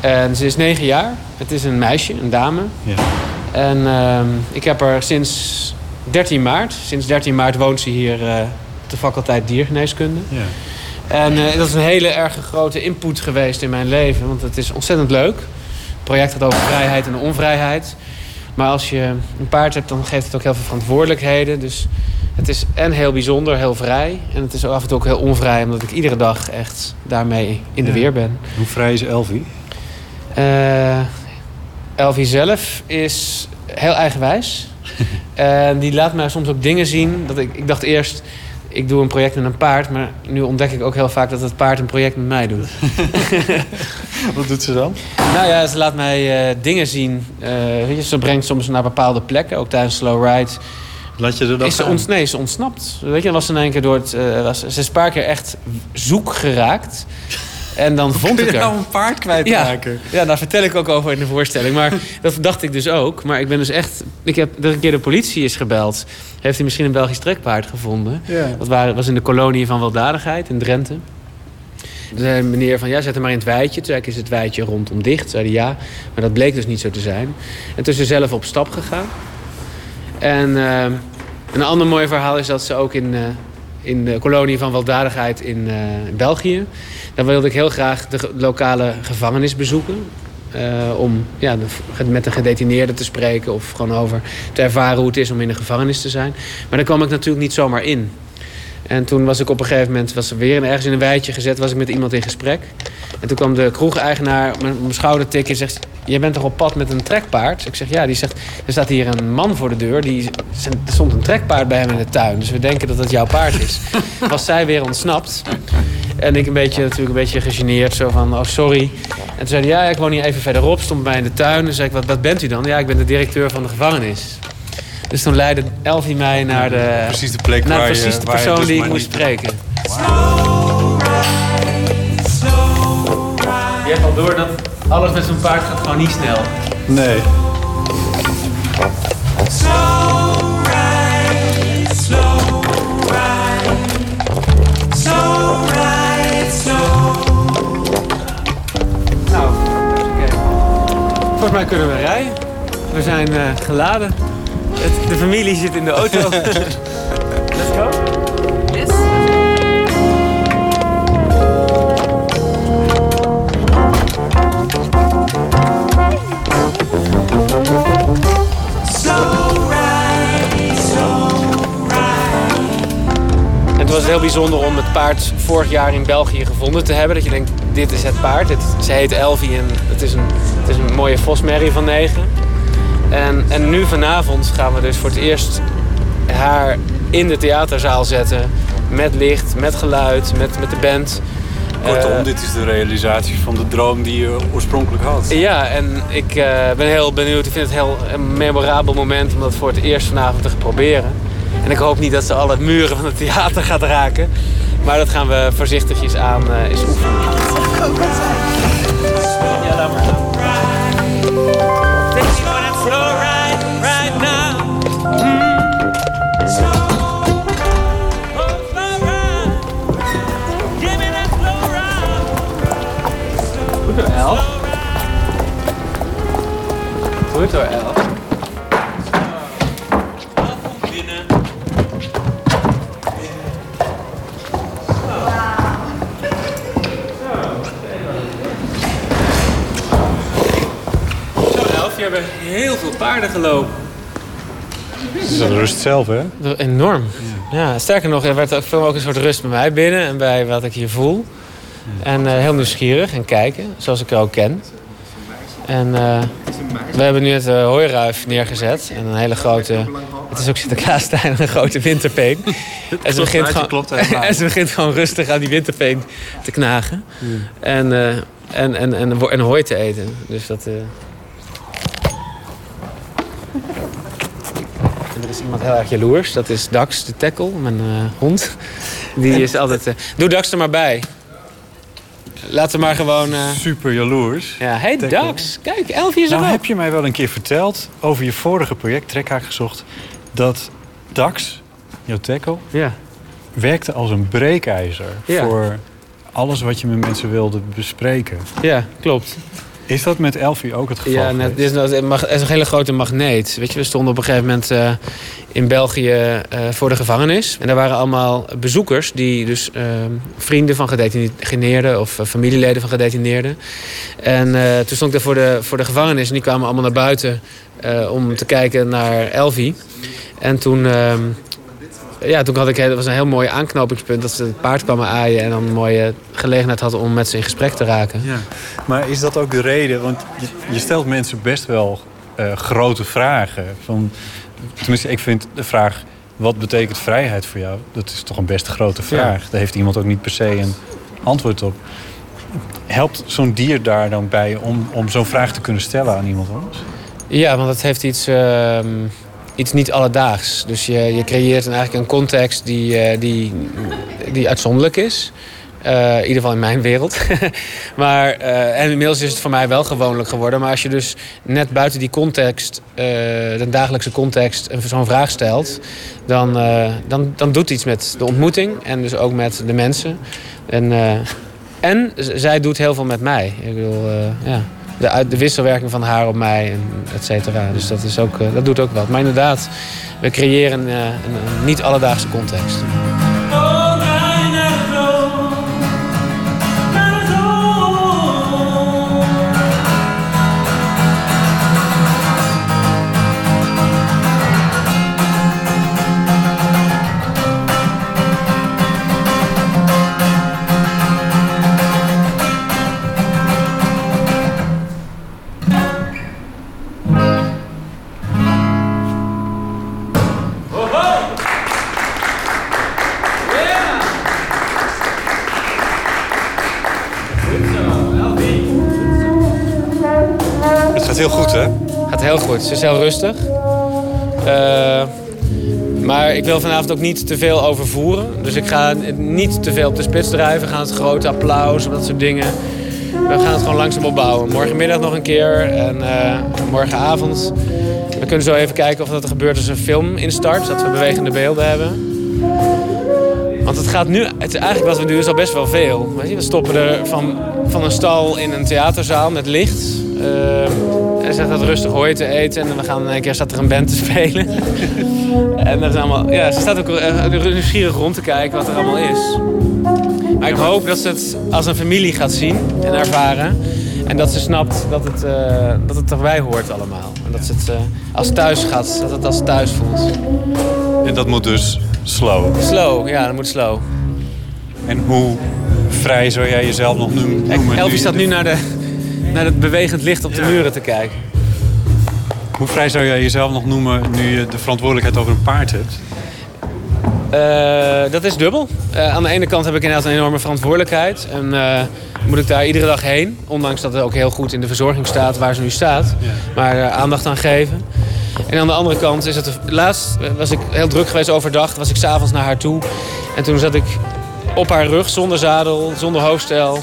En ze is negen jaar. Het is een meisje, een dame. Ja. En ehm, ik heb haar sinds 13 maart. Sinds 13 maart woont ze hier eh, op de faculteit diergeneeskunde. Ja. En eh, dat is een hele erg grote input geweest in mijn leven. Want het is ontzettend leuk. Het project gaat over vrijheid en onvrijheid. Maar als je een paard hebt, dan geeft het ook heel veel verantwoordelijkheden. Dus het is en heel bijzonder, heel vrij. En het is af en toe ook heel onvrij, omdat ik iedere dag echt daarmee in de Ja. weer ben. Hoe vrij is Elvi? Eh, Elvie zelf is heel eigenwijs. en die laat mij soms ook dingen zien. Dat ik, ik dacht eerst, ik doe een project met een paard. Maar nu ontdek ik ook heel vaak dat het paard een project met mij doet. Wat doet ze dan? Nou ja, ze laat mij uh, dingen zien. Uh, weet je, ze brengt soms naar bepaalde plekken, ook tijdens slow ride. Laat je er dan is ze ont, Nee, ze ontsnapt. Weet je, was ze in één keer door het... Uh, was, ze is een paar keer echt zoek geraakt. En dan vond ik er... nou een paard kwijtraken? Ja, ja, daar vertel ik ook over in de voorstelling. Maar dat dacht ik dus ook. Maar ik ben dus echt... Ik heb dat een keer de politie is gebeld. Heeft hij misschien een Belgisch trekpaard gevonden? Ja. Dat was in de kolonie van weldadigheid in Drenthe. Toen zei meneer van, ja, zet hem maar in het weidje. Toen zei ik, is het weidje rondom dicht? Zei hij, ja. Maar dat bleek dus niet zo te zijn. En toen is ze zelf op stap gegaan. En uh, een ander mooi verhaal is dat ze ook in, uh, in de kolonie van weldadigheid in, uh, in België... daar wilde ik heel graag de lokale gevangenis bezoeken. om ja, de, met de gedetineerden te spreken of gewoon over te ervaren hoe het is om in de gevangenis te zijn. Maar daar kwam ik natuurlijk niet zomaar in. En toen was ik op een gegeven moment was er weer ergens in een weidje gezet, was ik met iemand in gesprek. En toen kwam de kroegeigenaar mijn, mijn schouder tikken en zegt: Je bent toch op pad met een trekpaard? Ik zeg ja, die zegt: Er staat hier een man voor de deur. Die, er stond een trekpaard bij hem in de tuin. Dus we denken dat dat jouw paard is. was zij weer ontsnapt. En ik een beetje, natuurlijk een beetje gegeneerd, zo van, oh sorry. En toen zei hij, ja, ik woon hier even verderop, stond bij mij in de tuin. En zei ik, wat, wat bent u dan? Ja, ik ben de directeur van de gevangenis. Dus toen leidde Elfie mij naar de, precies de, plek naar waar precies je, de je persoon dus die ik moest niet- spreken. Je hebt al door dat alles met zo'n paard gaat gewoon niet snel. Nee. Mij kunnen we rijden. We zijn eh, geladen. Het, de familie zit in de auto. Let's go. Yes. En het was heel bijzonder om het paard vorig jaar in België gevonden te hebben. Dat je denkt, dit is het paard. Het, ze heet Elvie en het is een, het is een mooie vosmerrie van negen. En, en nu vanavond gaan we dus voor het eerst haar in de theaterzaal zetten. Met licht, met geluid, met, met de band. Kortom, Eh, dit is de realisatie van de droom die je oorspronkelijk had. ja, en ik eh, ben heel benieuwd. Ik vind het heel een memorabel moment om dat voor het eerst vanavond te proberen. En ik hoop niet dat ze alle muren van het theater gaat raken. Maar dat gaan we voorzichtigjes aan eh eens oefenen. Ja, Goed door, El. Zo, Elf, je hebt heel veel paarden gelopen. Dat is de rust zelf, hè? Enorm. Ja, sterker nog, er werd ook, veel ook een soort rust bij mij binnen en bij wat ik hier voel. En eh, heel nieuwsgierig en kijken, zoals ik er ook ken. En eh, we hebben nu het uh, hooiruif neergezet. En een hele grote... Het is ook Sinterklaastijd, een grote winterpeen. en, ze begint gewoon, en ze begint gewoon rustig aan die winterpeen te knagen. En, eh, en, en, en, en hooi te eten. Dus dat... eh, En er is iemand heel erg jaloers. Dat is Dax, de tackle, mijn eh, hond. Die is altijd... eh, doe Dax er maar bij. Laten we maar gewoon... eh, Super jaloers. ja, hey. Dax. Kijk, Elfie is Nou erop. heb je mij wel een keer verteld over je vorige project, Trekhaak gezocht, dat Dax, jouw tackle, Ja. werkte als een breekijzer Ja. voor alles wat je met mensen wilde bespreken. ja, klopt. Is dat met Elfie ook het geval? Ja, net, is, het het is een hele grote magneet. Weet je, we stonden op een gegeven moment eh, in België eh, voor de gevangenis. En daar waren allemaal bezoekers die dus eh, vrienden van gedetineerden of eh, familieleden van gedetineerden. En toen stond ik daar voor de, voor de gevangenis en die kwamen allemaal naar buiten om te kijken naar Elvie. En toen ehm, ja, toen had ik, dat was een heel mooi aanknopingspunt dat ze het paard kwamen aaien en dan een mooie gelegenheid hadden om met ze in gesprek te raken. Ja. Maar is dat ook de reden? Want je, je stelt mensen best wel uh, grote vragen. Van, tenminste, ik vind de vraag: wat betekent vrijheid voor jou? Dat is toch een best grote vraag. Ja. Daar heeft iemand ook niet per se een antwoord op. Helpt zo'n dier daar dan bij om, om zo'n vraag te kunnen stellen aan iemand anders? Ja, want het heeft iets. Uh, iets niet alledaags. Dus je, je creëert eigenlijk een context die, uh, die, die uitzonderlijk is. Uh, in ieder geval in mijn wereld. maar, uh, en inmiddels is het voor mij wel gewoonlijk geworden. Maar als je dus net buiten die context, de dagelijkse context, zo'n vraag stelt... Dan, dan, dan doet iets met de ontmoeting en dus ook met de mensen. En, en zij doet heel veel met mij. Ik bedoel, ja de, de wisselwerking van haar op mij, en et cetera. Dus dat, is ook, uh, dat doet ook wat. Maar inderdaad, we creëren uh, een, een niet alledaagse context. Gaat heel goed, hè? Gaat heel goed. Ze is heel rustig. Uh, maar ik wil vanavond ook niet te veel overvoeren. Dus ik ga niet te veel op de spits drijven. We gaan het grote applaus, dat soort dingen. We gaan het gewoon langzaam opbouwen. Morgenmiddag nog een keer en uh, morgenavond. We kunnen zo even kijken of dat er gebeurt als een film instart. Dat we bewegende beelden hebben. Want het gaat nu, het, eigenlijk wat we doen is al best wel veel. We stoppen er van, van een stal in een theaterzaal met licht. Uh, en zegt dat rustig hooi te eten. En dan gaan een keer staat er een band te spelen. en dat is allemaal, ja, ze staat ook nieuwsgierig rond te kijken wat er allemaal is. Maar ik hoop dat ze het als een familie gaat zien en ervaren. En dat ze snapt dat het, uh, dat het erbij hoort allemaal. En dat ze het uh, als thuis gaat, dat het als thuis voelt. En dat moet dus slow? Slow, ja, dat moet slow. En hoe vrij zou jij jezelf nog noemen? Elfie staat nu naar de naar het bewegend licht op de muren te kijken. Hoe vrij zou jij jezelf nog noemen nu je de verantwoordelijkheid over een paard hebt? Uh, dat is dubbel. Uh, aan de ene kant heb ik inderdaad een enorme verantwoordelijkheid. En uh, moet ik daar iedere dag heen. Ondanks dat het ook heel goed in de verzorging staat waar ze nu staat. Ja. Maar aandacht aan geven. En aan de andere kant is het... Laatst was ik heel druk geweest overdag. Was ik s'avonds naar haar toe. En toen zat ik op haar rug zonder zadel, zonder hoofdstel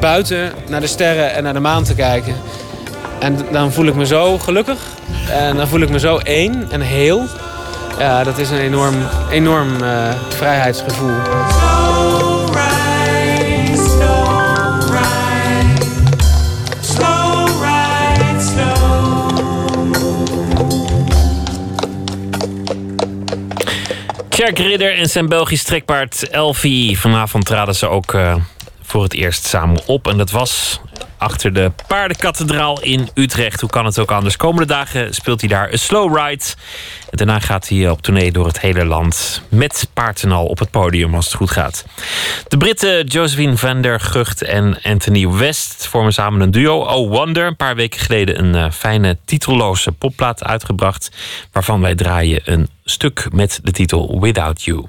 buiten naar de sterren en naar de maan te kijken. En dan voel ik me zo gelukkig. En dan voel ik me zo één en heel. Ja, dat is een enorm, enorm uh, vrijheidsgevoel. Tjerk Ridder en zijn Belgisch trekpaard Elfie. Vanavond traden ze ook uh, voor het eerst samen op. En dat was achter de paardenkathedraal in Utrecht. Hoe kan het ook anders? Komende dagen speelt hij daar een slow ride. En daarna gaat hij op tournee door het hele land. Met paard en al op het podium als het goed gaat. De Britten Josephine van der Gucht en Anthony West vormen samen een duo. Oh Wonder. Een paar weken geleden een uh, fijne titelloze popplaat uitgebracht. Waarvan wij draaien een stuk met de titel Without You.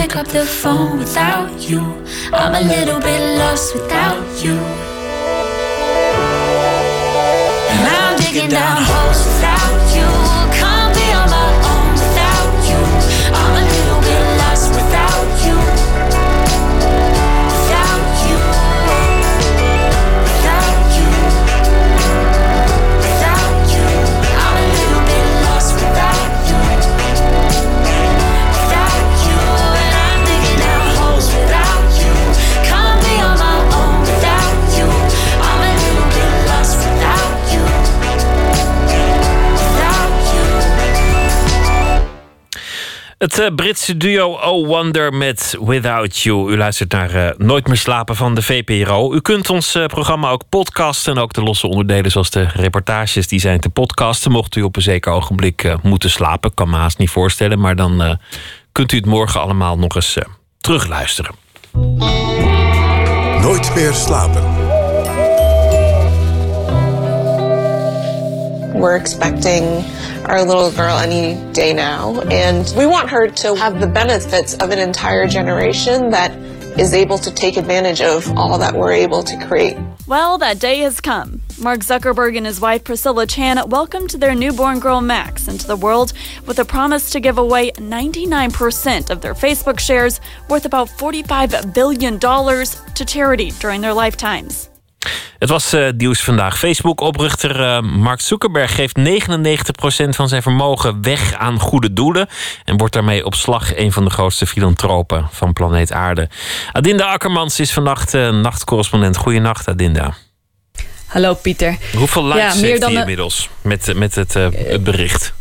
Pick up the phone without you. I'm a little bit lost without you. And I'm digging down Het eh, Britse duo Oh Wonder met Without You. U luistert naar eh, Nooit meer slapen van de VPRO. U kunt ons eh, programma ook podcasten. En ook de losse onderdelen zoals de reportages die zijn te podcasten. Mocht u op een zeker ogenblik moeten slapen. Kan me haast niet voorstellen. Maar dan kunt u het morgen allemaal nog eens terugluisteren. Nooit meer slapen. We're expecting our little girl any day now, and we want her to have the benefits of an entire generation that is able to take advantage of all that we're able to create. Well, that day has come. Mark Zuckerberg and his wife Priscilla Chan welcomed their newborn girl Max into the world with a promise to give away 99% of their Facebook shares, worth about $45 billion, to charity during their lifetimes. Het was eh, nieuws vandaag. Facebook-oprichter eh, Mark Zuckerberg geeft 99% van zijn vermogen weg aan goede doelen. En wordt daarmee op slag een van de grootste filantropen van planeet Aarde. Adinda Akkermans is vannacht uh, nachtcorrespondent. Goeienacht, Adinda. Hallo Pieter. Hoeveel likes Ja, meer heeft dan hij inmiddels met, met het, het bericht?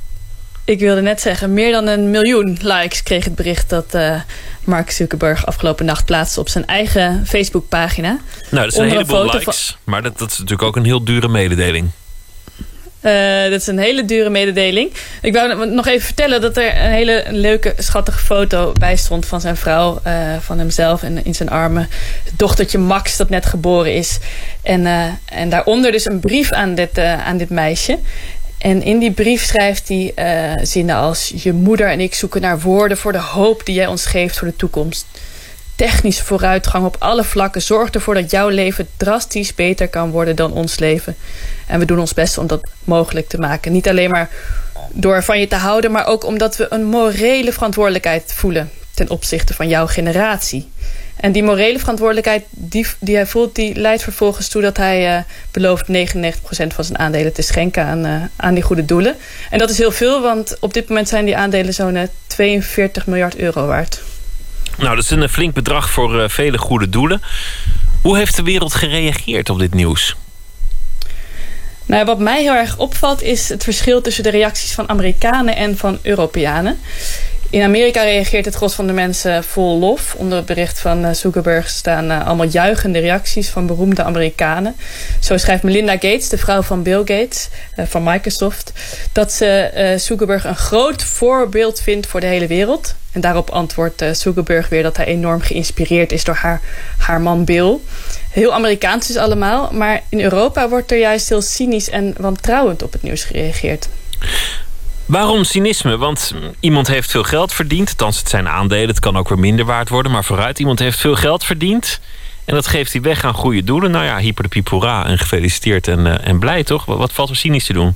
Ik wilde net zeggen, meer dan een miljoen likes kreeg het bericht dat eh, Mark Zuckerberg afgelopen nacht plaatste op zijn eigen Facebookpagina. Nou, dat zijn een heleboel likes. Maar dat, dat is natuurlijk ook een heel dure mededeling. Eh, dat is een hele dure mededeling. Ik wou nog even vertellen dat er een hele leuke, schattige foto bij stond van zijn vrouw, eh, van hemzelf en in zijn armen. Dochtertje Max, dat net geboren is. En, en daaronder dus een brief aan dit, aan dit meisje. En in die brief schrijft hij eh, zinnen als: Je moeder en ik zoeken naar woorden voor de hoop die jij ons geeft voor de toekomst. Technische vooruitgang op alle vlakken zorgt ervoor dat jouw leven drastisch beter kan worden dan ons leven. En we doen ons best om dat mogelijk te maken. Niet alleen maar door van je te houden, maar ook omdat we een morele verantwoordelijkheid voelen ten opzichte van jouw generatie. En die morele verantwoordelijkheid die, die hij voelt, die leidt vervolgens toe dat hij eh, belooft 99% van zijn aandelen te schenken aan, eh, aan die goede doelen. En dat is heel veel, want op dit moment zijn die aandelen zo'n eh, 42 miljard euro waard. Nou, dat is een flink bedrag voor eh, vele goede doelen. Hoe heeft de wereld gereageerd op dit nieuws? Nou, wat mij heel erg opvalt is het verschil tussen de reacties van Amerikanen en van Europeanen. In Amerika reageert het gros van de mensen vol lof. Onder het bericht van uh, Zuckerberg staan uh, allemaal juichende reacties van beroemde Amerikanen. Zo schrijft Melinda Gates, de vrouw van Bill Gates uh, van Microsoft, dat ze Zuckerberg een groot voorbeeld vindt voor de hele wereld. En daarop antwoordt Zuckerberg weer dat hij enorm geïnspireerd is door haar, haar man Bill. Heel Amerikaans dus allemaal, maar in Europa wordt er juist heel cynisch en wantrouwend op het nieuws gereageerd. Waarom cynisme? Want iemand heeft veel geld verdiend. Althans, het zijn aandelen. Het kan ook weer minder waard worden. Maar vooruit, iemand heeft veel geld verdiend. En dat geeft hij weg aan goede doelen. Nou ja, hyper de pipora en gefeliciteerd en, uh, en blij toch? Wat valt er cynisch te doen?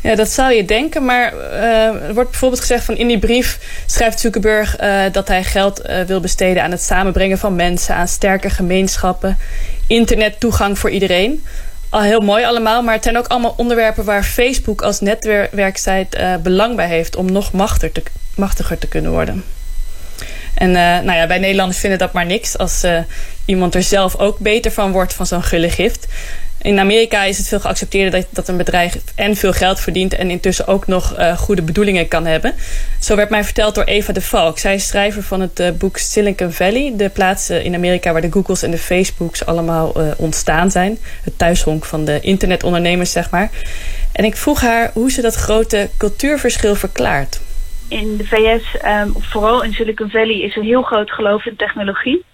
Ja, dat zou je denken. Maar uh, er wordt bijvoorbeeld gezegd van in die brief schrijft Zuckerberg uh, dat hij geld wil besteden aan het samenbrengen van mensen, aan sterke gemeenschappen, internettoegang voor iedereen al heel mooi allemaal. Maar het zijn ook allemaal onderwerpen waar Facebook als netwerksite uh, belang bij heeft om nog machtiger te, machtiger te kunnen worden. En uh, nou ja, wij Nederlanders vinden dat maar niks als uh, iemand er zelf ook beter van wordt van zo'n gulle gift. In Amerika is het veel geaccepteerd dat, dat een bedrijf en veel geld verdient en intussen ook nog uh, goede bedoelingen kan hebben. Zo werd mij verteld door Eva de Valk. Zij is schrijver van het uh, boek Silicon Valley, de plaats in Amerika waar de Googles en de Facebooks allemaal uh, ontstaan zijn. Het thuishonk van de internetondernemers, zeg maar. En ik vroeg haar hoe ze dat grote cultuurverschil verklaart. In de VS, um, vooral in Silicon Valley, is er heel groot geloof in technologie.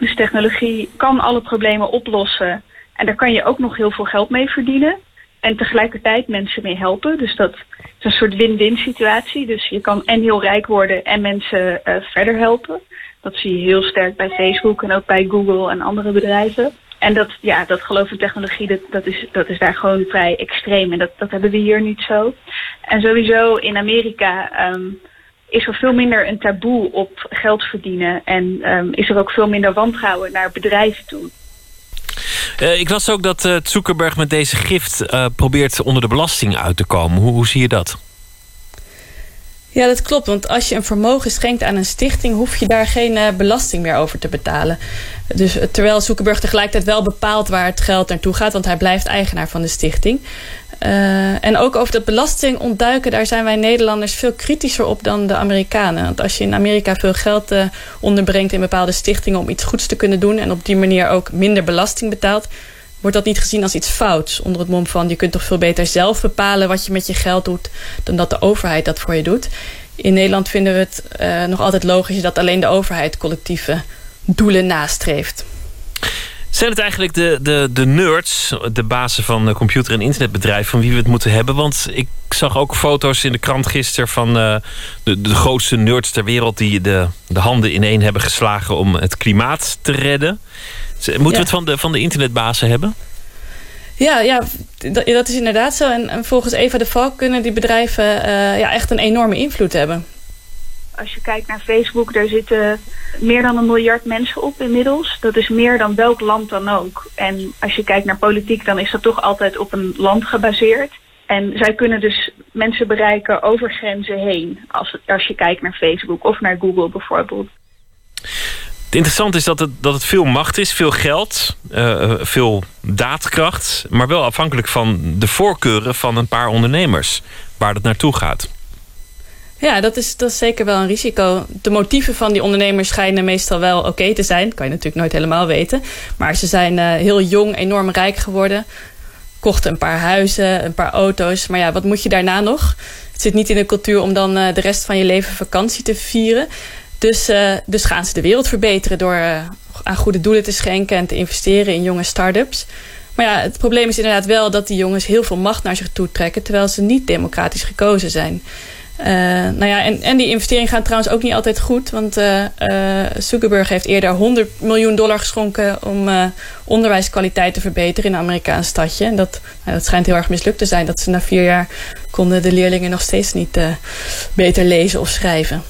Dus technologie kan alle problemen oplossen. En daar kan je ook nog heel veel geld mee verdienen. En tegelijkertijd mensen mee helpen. Dus dat is een soort win-win situatie. Dus je kan en heel rijk worden en mensen uh, verder helpen. Dat zie je heel sterk bij Facebook en ook bij Google en andere bedrijven. En dat, ja, dat geloof in technologie, dat, dat, is, dat is daar gewoon vrij extreem. En dat, dat hebben we hier niet zo. En sowieso in Amerika um, is er veel minder een taboe op geld verdienen. En um, is er ook veel minder wantrouwen naar bedrijven toe. Uh, ik las ook dat uh, Zuckerberg met deze gift uh, probeert onder de belasting uit te komen. Hoe, hoe zie je dat? Ja, dat klopt. Want als je een vermogen schenkt aan een stichting, hoef je daar geen belasting meer over te betalen. Dus terwijl Zuckerberg tegelijkertijd wel bepaalt waar het geld naartoe gaat, want hij blijft eigenaar van de stichting. Uh, en ook over dat belasting ontduiken, daar zijn wij Nederlanders veel kritischer op dan de Amerikanen. Want als je in Amerika veel geld uh, onderbrengt in bepaalde stichtingen om iets goeds te kunnen doen en op die manier ook minder belasting betaalt, wordt dat niet gezien als iets fouts. Onder het mom van je kunt toch veel beter zelf bepalen wat je met je geld doet dan dat de overheid dat voor je doet. In Nederland vinden we het uh, nog altijd logisch dat alleen de overheid collectieve doelen nastreeft. Zijn het eigenlijk de, de, de nerds, de bazen van computer- en internetbedrijven, van wie we het moeten hebben? Want ik zag ook foto's in de krant gisteren van uh, de, de grootste nerds ter wereld die de, de handen ineen hebben geslagen om het klimaat te redden. Moeten ja. we het van de, van de internetbazen hebben? Ja, ja dat, is inderdaad zo. En, en, volgens Eva de Valk kunnen die bedrijven uh, ja, echt een enorme invloed hebben. Als je kijkt naar Facebook, daar zitten meer dan een miljard mensen op inmiddels. Dat is meer dan welk land dan ook. En als je kijkt naar politiek, dan is dat toch altijd op een land gebaseerd. En zij kunnen dus mensen bereiken over grenzen heen. Als, als je kijkt naar Facebook of naar Google bijvoorbeeld. Het interessante is dat het, dat het veel macht is, veel geld, uh, veel daadkracht, maar wel afhankelijk van de voorkeuren van een paar ondernemers waar het naartoe gaat. Ja, dat is, dat is zeker wel een risico. De motieven van die ondernemers schijnen meestal wel oké te zijn. Dat kan je natuurlijk nooit helemaal weten. Maar ze zijn uh, heel jong, enorm rijk geworden. Kochten een paar huizen, een paar auto's. Maar ja, wat moet je daarna nog? Het zit niet in de cultuur om dan uh, de rest van je leven vakantie te vieren. Dus, uh, dus gaan ze de wereld verbeteren door aan goede doelen te schenken en te investeren in jonge start-ups. Maar ja, het probleem is inderdaad wel dat die jongens heel veel macht naar zich toe trekken, terwijl ze niet democratisch gekozen zijn. Uh, nou ja, en, en die investeringen gaan trouwens ook niet altijd goed. Want uh, Zuckerberg heeft eerder 100 miljoen dollar geschonken om onderwijskwaliteit te verbeteren in een Amerikaans stadje. En dat, nou, dat schijnt heel erg mislukt te zijn. Dat ze na vier jaar konden de leerlingen nog steeds niet beter lezen of schrijven.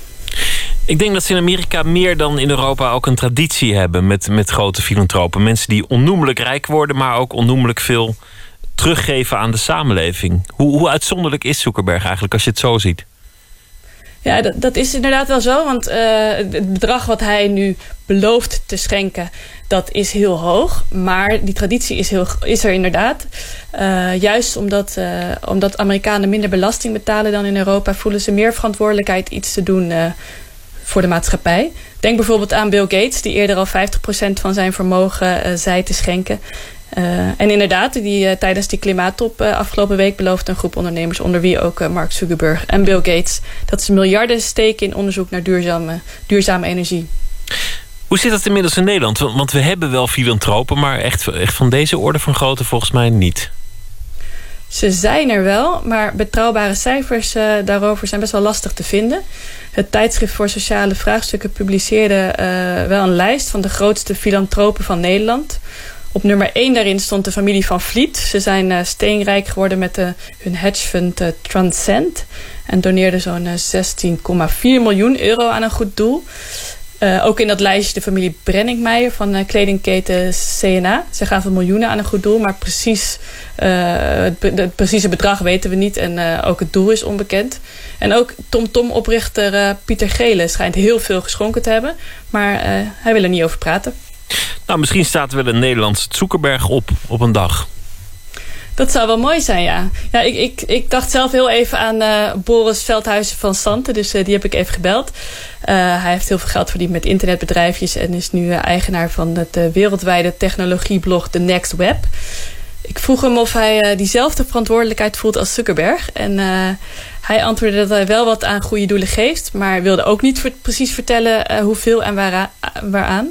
Ik denk dat ze in Amerika meer dan in Europa ook een traditie hebben met, met grote filantropen. Mensen die onnoemelijk rijk worden, maar ook onnoemelijk veel teruggeven aan de samenleving. Hoe, hoe uitzonderlijk is Zuckerberg eigenlijk als je het zo ziet? Ja, dat, dat is inderdaad wel zo. Want uh, het bedrag wat hij nu belooft te schenken, dat is heel hoog. Maar die traditie is, heel, is er inderdaad. Uh, juist omdat, uh, omdat Amerikanen minder belasting betalen dan in Europa... voelen ze meer verantwoordelijkheid iets te doen voor de maatschappij. Denk bijvoorbeeld aan Bill Gates, die eerder al 50% van zijn vermogen zei te schenken. Uh, en inderdaad, die, uh, tijdens die klimaattop uh, afgelopen week beloofde een groep ondernemers, onder wie ook Mark Zuckerberg en Bill Gates, dat ze miljarden steken in onderzoek naar duurzame, duurzame energie. Hoe zit dat inmiddels in Nederland? Want we hebben wel filantropen, maar echt, echt van deze orde van grootte volgens mij niet. Ze zijn er wel, maar betrouwbare cijfers daarover zijn best wel lastig te vinden. Het tijdschrift voor sociale vraagstukken publiceerde wel een lijst van de grootste filantropen van Nederland. Op nummer 1 daarin stond de familie van Vliet. Ze zijn uh, steenrijk geworden met uh, hun hedgefund uh, Transcend. En doneerden zo'n 16,4 miljoen euro aan een goed doel. ook in dat lijstje de familie Brenningmeijer van kledingketen CNA. Ze gaven miljoenen aan een goed doel, maar precies, het, het, precieze bedrag weten we niet. En ook het doel is onbekend. En ook TomTom-oprichter Pieter Gele schijnt heel veel geschonken te hebben. Maar hij wil er niet over praten. Nou, misschien staat er wel een Nederlands Zuckerberg op op een dag. Dat zou wel mooi zijn, ja. ja ik, ik, ik dacht zelf heel even aan uh, Boris Veldhuizen van Santen. Dus uh, die heb ik even gebeld. Uh, hij heeft heel veel geld verdiend met internetbedrijfjes... en is nu eigenaar van het wereldwijde technologieblog The Next Web. Ik vroeg hem of hij diezelfde verantwoordelijkheid voelt als Zuckerberg. En hij antwoordde dat hij wel wat aan goede doelen geeft... maar wilde ook niet precies vertellen hoeveel en waaraan.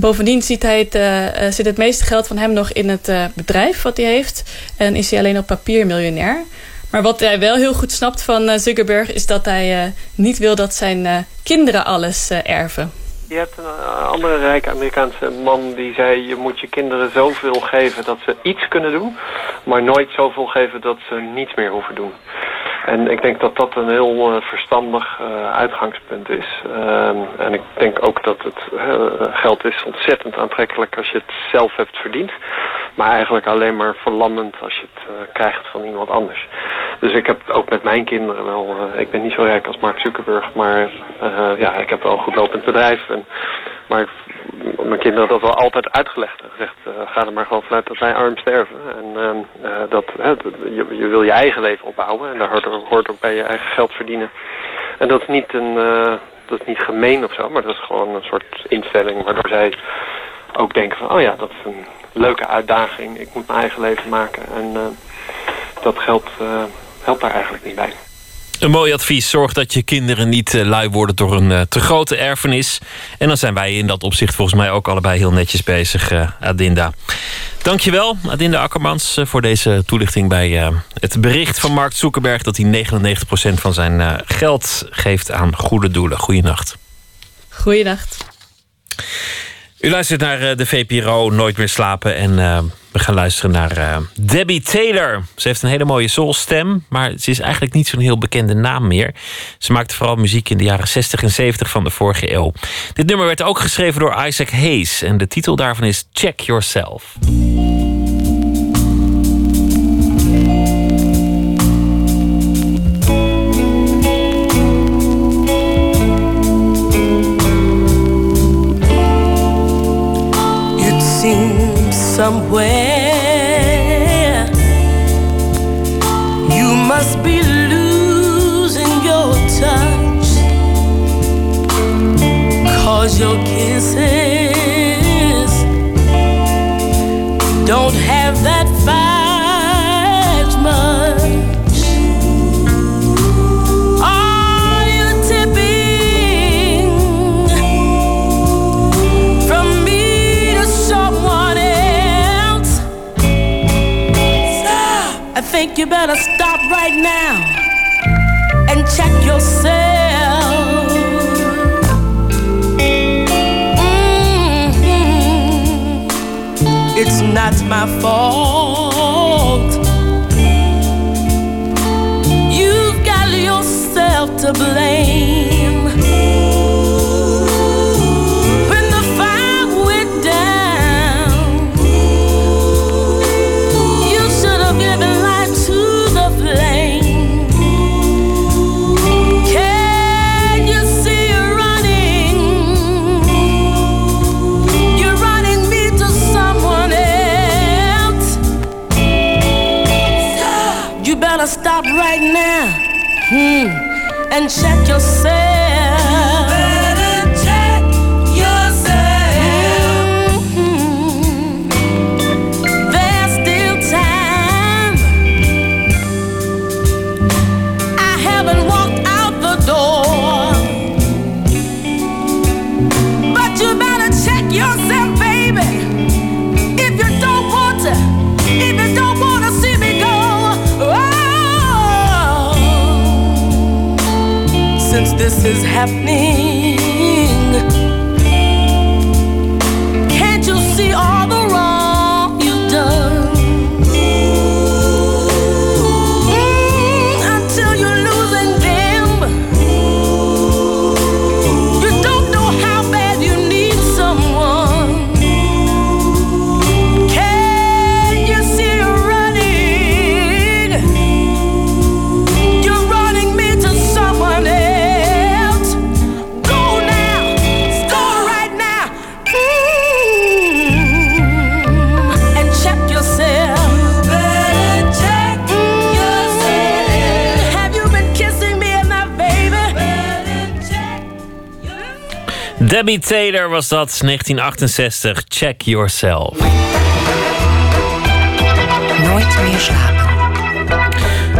Bovendien ziet hij het, uh, zit het meeste geld van hem nog in het uh, bedrijf wat hij heeft. En is hij alleen op papier miljonair. Maar wat hij wel heel goed snapt van Zuckerberg... is dat hij niet wil dat zijn kinderen alles erven. Je hebt een andere rijke Amerikaanse man die zei... je moet je kinderen zoveel geven dat ze iets kunnen doen... maar nooit zoveel geven dat ze niets meer hoeven doen. En ik denk dat dat een heel uh, verstandig uh, uitgangspunt is. Uh, en ik denk ook dat het geld is ontzettend aantrekkelijk als je het zelf hebt verdiend. Maar eigenlijk alleen maar verlammend als je het krijgt van iemand anders. Dus ik heb ook met mijn kinderen wel... ik ben niet zo rijk als Mark Zuckerberg, maar ja, ik heb wel een goed lopend bedrijf. En, maar mijn kinderen dat wel altijd uitgelegd. Gezegd, uh, ga er maar gewoon vanuit dat wij arm sterven. En uh, dat, je, je, wil je eigen leven opbouwen. En daar hoort, hoort ook bij je eigen geld verdienen. En dat is niet een... Uh, dat is niet gemeen of zo, maar dat is gewoon een soort instelling waardoor zij ook denken van, oh ja, dat is een leuke uitdaging. Ik moet mijn eigen leven maken. En dat geld helpt daar eigenlijk niet bij. Een mooi advies. Zorg dat je kinderen niet uh, lui worden door een uh, te grote erfenis. En dan zijn wij in dat opzicht volgens mij ook allebei heel netjes bezig, uh, Adinda. Dankjewel, Adinda Akkermans, voor deze toelichting bij het bericht van Mark Zuckerberg... dat hij 99% van zijn geld geeft aan goede doelen. Goeienacht. Goeienacht. U luistert naar de VPRO Nooit meer slapen en... We gaan luisteren naar uh, Debbie Taylor. Ze heeft een hele mooie soulstem, maar ze is eigenlijk niet zo'n heel bekende naam meer. Ze maakte vooral muziek in de jaren 60 en 70 van de vorige eeuw. Dit nummer werd ook geschreven door Isaac Hayes en de titel daarvan is Check Yourself. Somewhere. You must be losing your touch. Cause your kisses don't have that think you better stop right now and check yourself. Mm-hmm. It's not my fault. You've got yourself to blame. Right now hmm, and check yourself. Happening, Debbie Taylor was dat, 1968. Check yourself. Nooit meer slapen.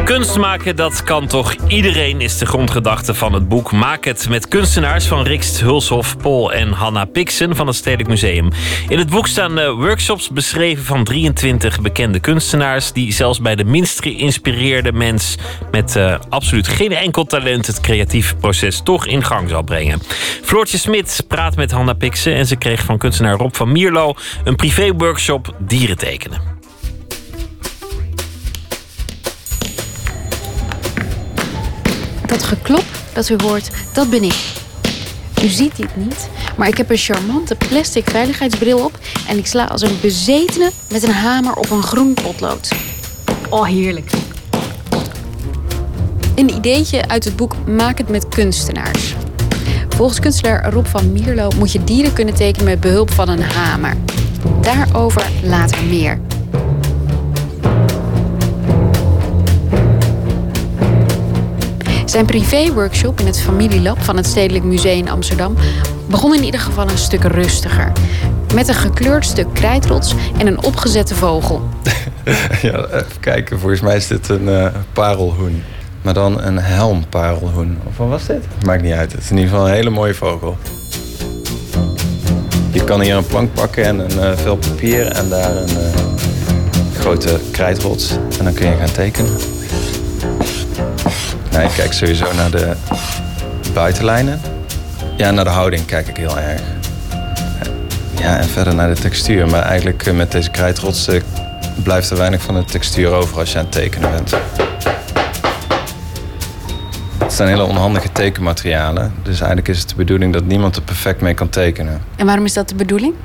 Kunst maken, dat kan toch iedereen, is de grondgedachte van het boek Maak het met kunstenaars van Rikst Hulshof, Pol en Hanna Pixen van het Stedelijk Museum. In het boek staan eh, workshops beschreven van 23 bekende kunstenaars die zelfs bij de minst geïnspireerde mens met eh, absoluut geen enkel talent het creatieve proces toch in gang zal brengen. Floortje Smit praat met Hanna Pixen en ze kreeg van kunstenaar Rob van Mierlo een privé-workshop dieren tekenen. Geklop dat u hoort, dat ben ik. U ziet dit niet, maar ik heb een charmante plastic veiligheidsbril op en ik sla als een bezetene met een hamer op een groen potlood. Oh, heerlijk. Een ideetje uit het boek Maak het met kunstenaars. Volgens kunstenaar Rob van Mierlo moet je dieren kunnen tekenen met behulp van een hamer. Daarover later meer. Zijn privé-workshop in het familielab van het Stedelijk Museum Amsterdam begon in ieder geval een stuk rustiger. Met een gekleurd stuk krijtrots en een opgezette vogel. Ja, even kijken. Volgens mij is dit een eh, parelhoen. Maar dan een helmparelhoen. Of wat was dit? Maakt niet uit. Het is in ieder geval een hele mooie vogel. Je kan hier een plank pakken en een eh, vel papier en daar een eh, grote krijtrots. En dan kun je gaan tekenen. Nou, ik kijk sowieso naar de buitenlijnen. Ja, naar de houding kijk ik heel erg. Ja, en verder naar de textuur. Maar eigenlijk eh, met deze krijtrots eh, blijft er weinig van de textuur over als je aan het tekenen bent. Het zijn hele onhandige tekenmaterialen. Dus eigenlijk is het de bedoeling dat niemand er perfect mee kan tekenen. En waarom is dat de bedoeling?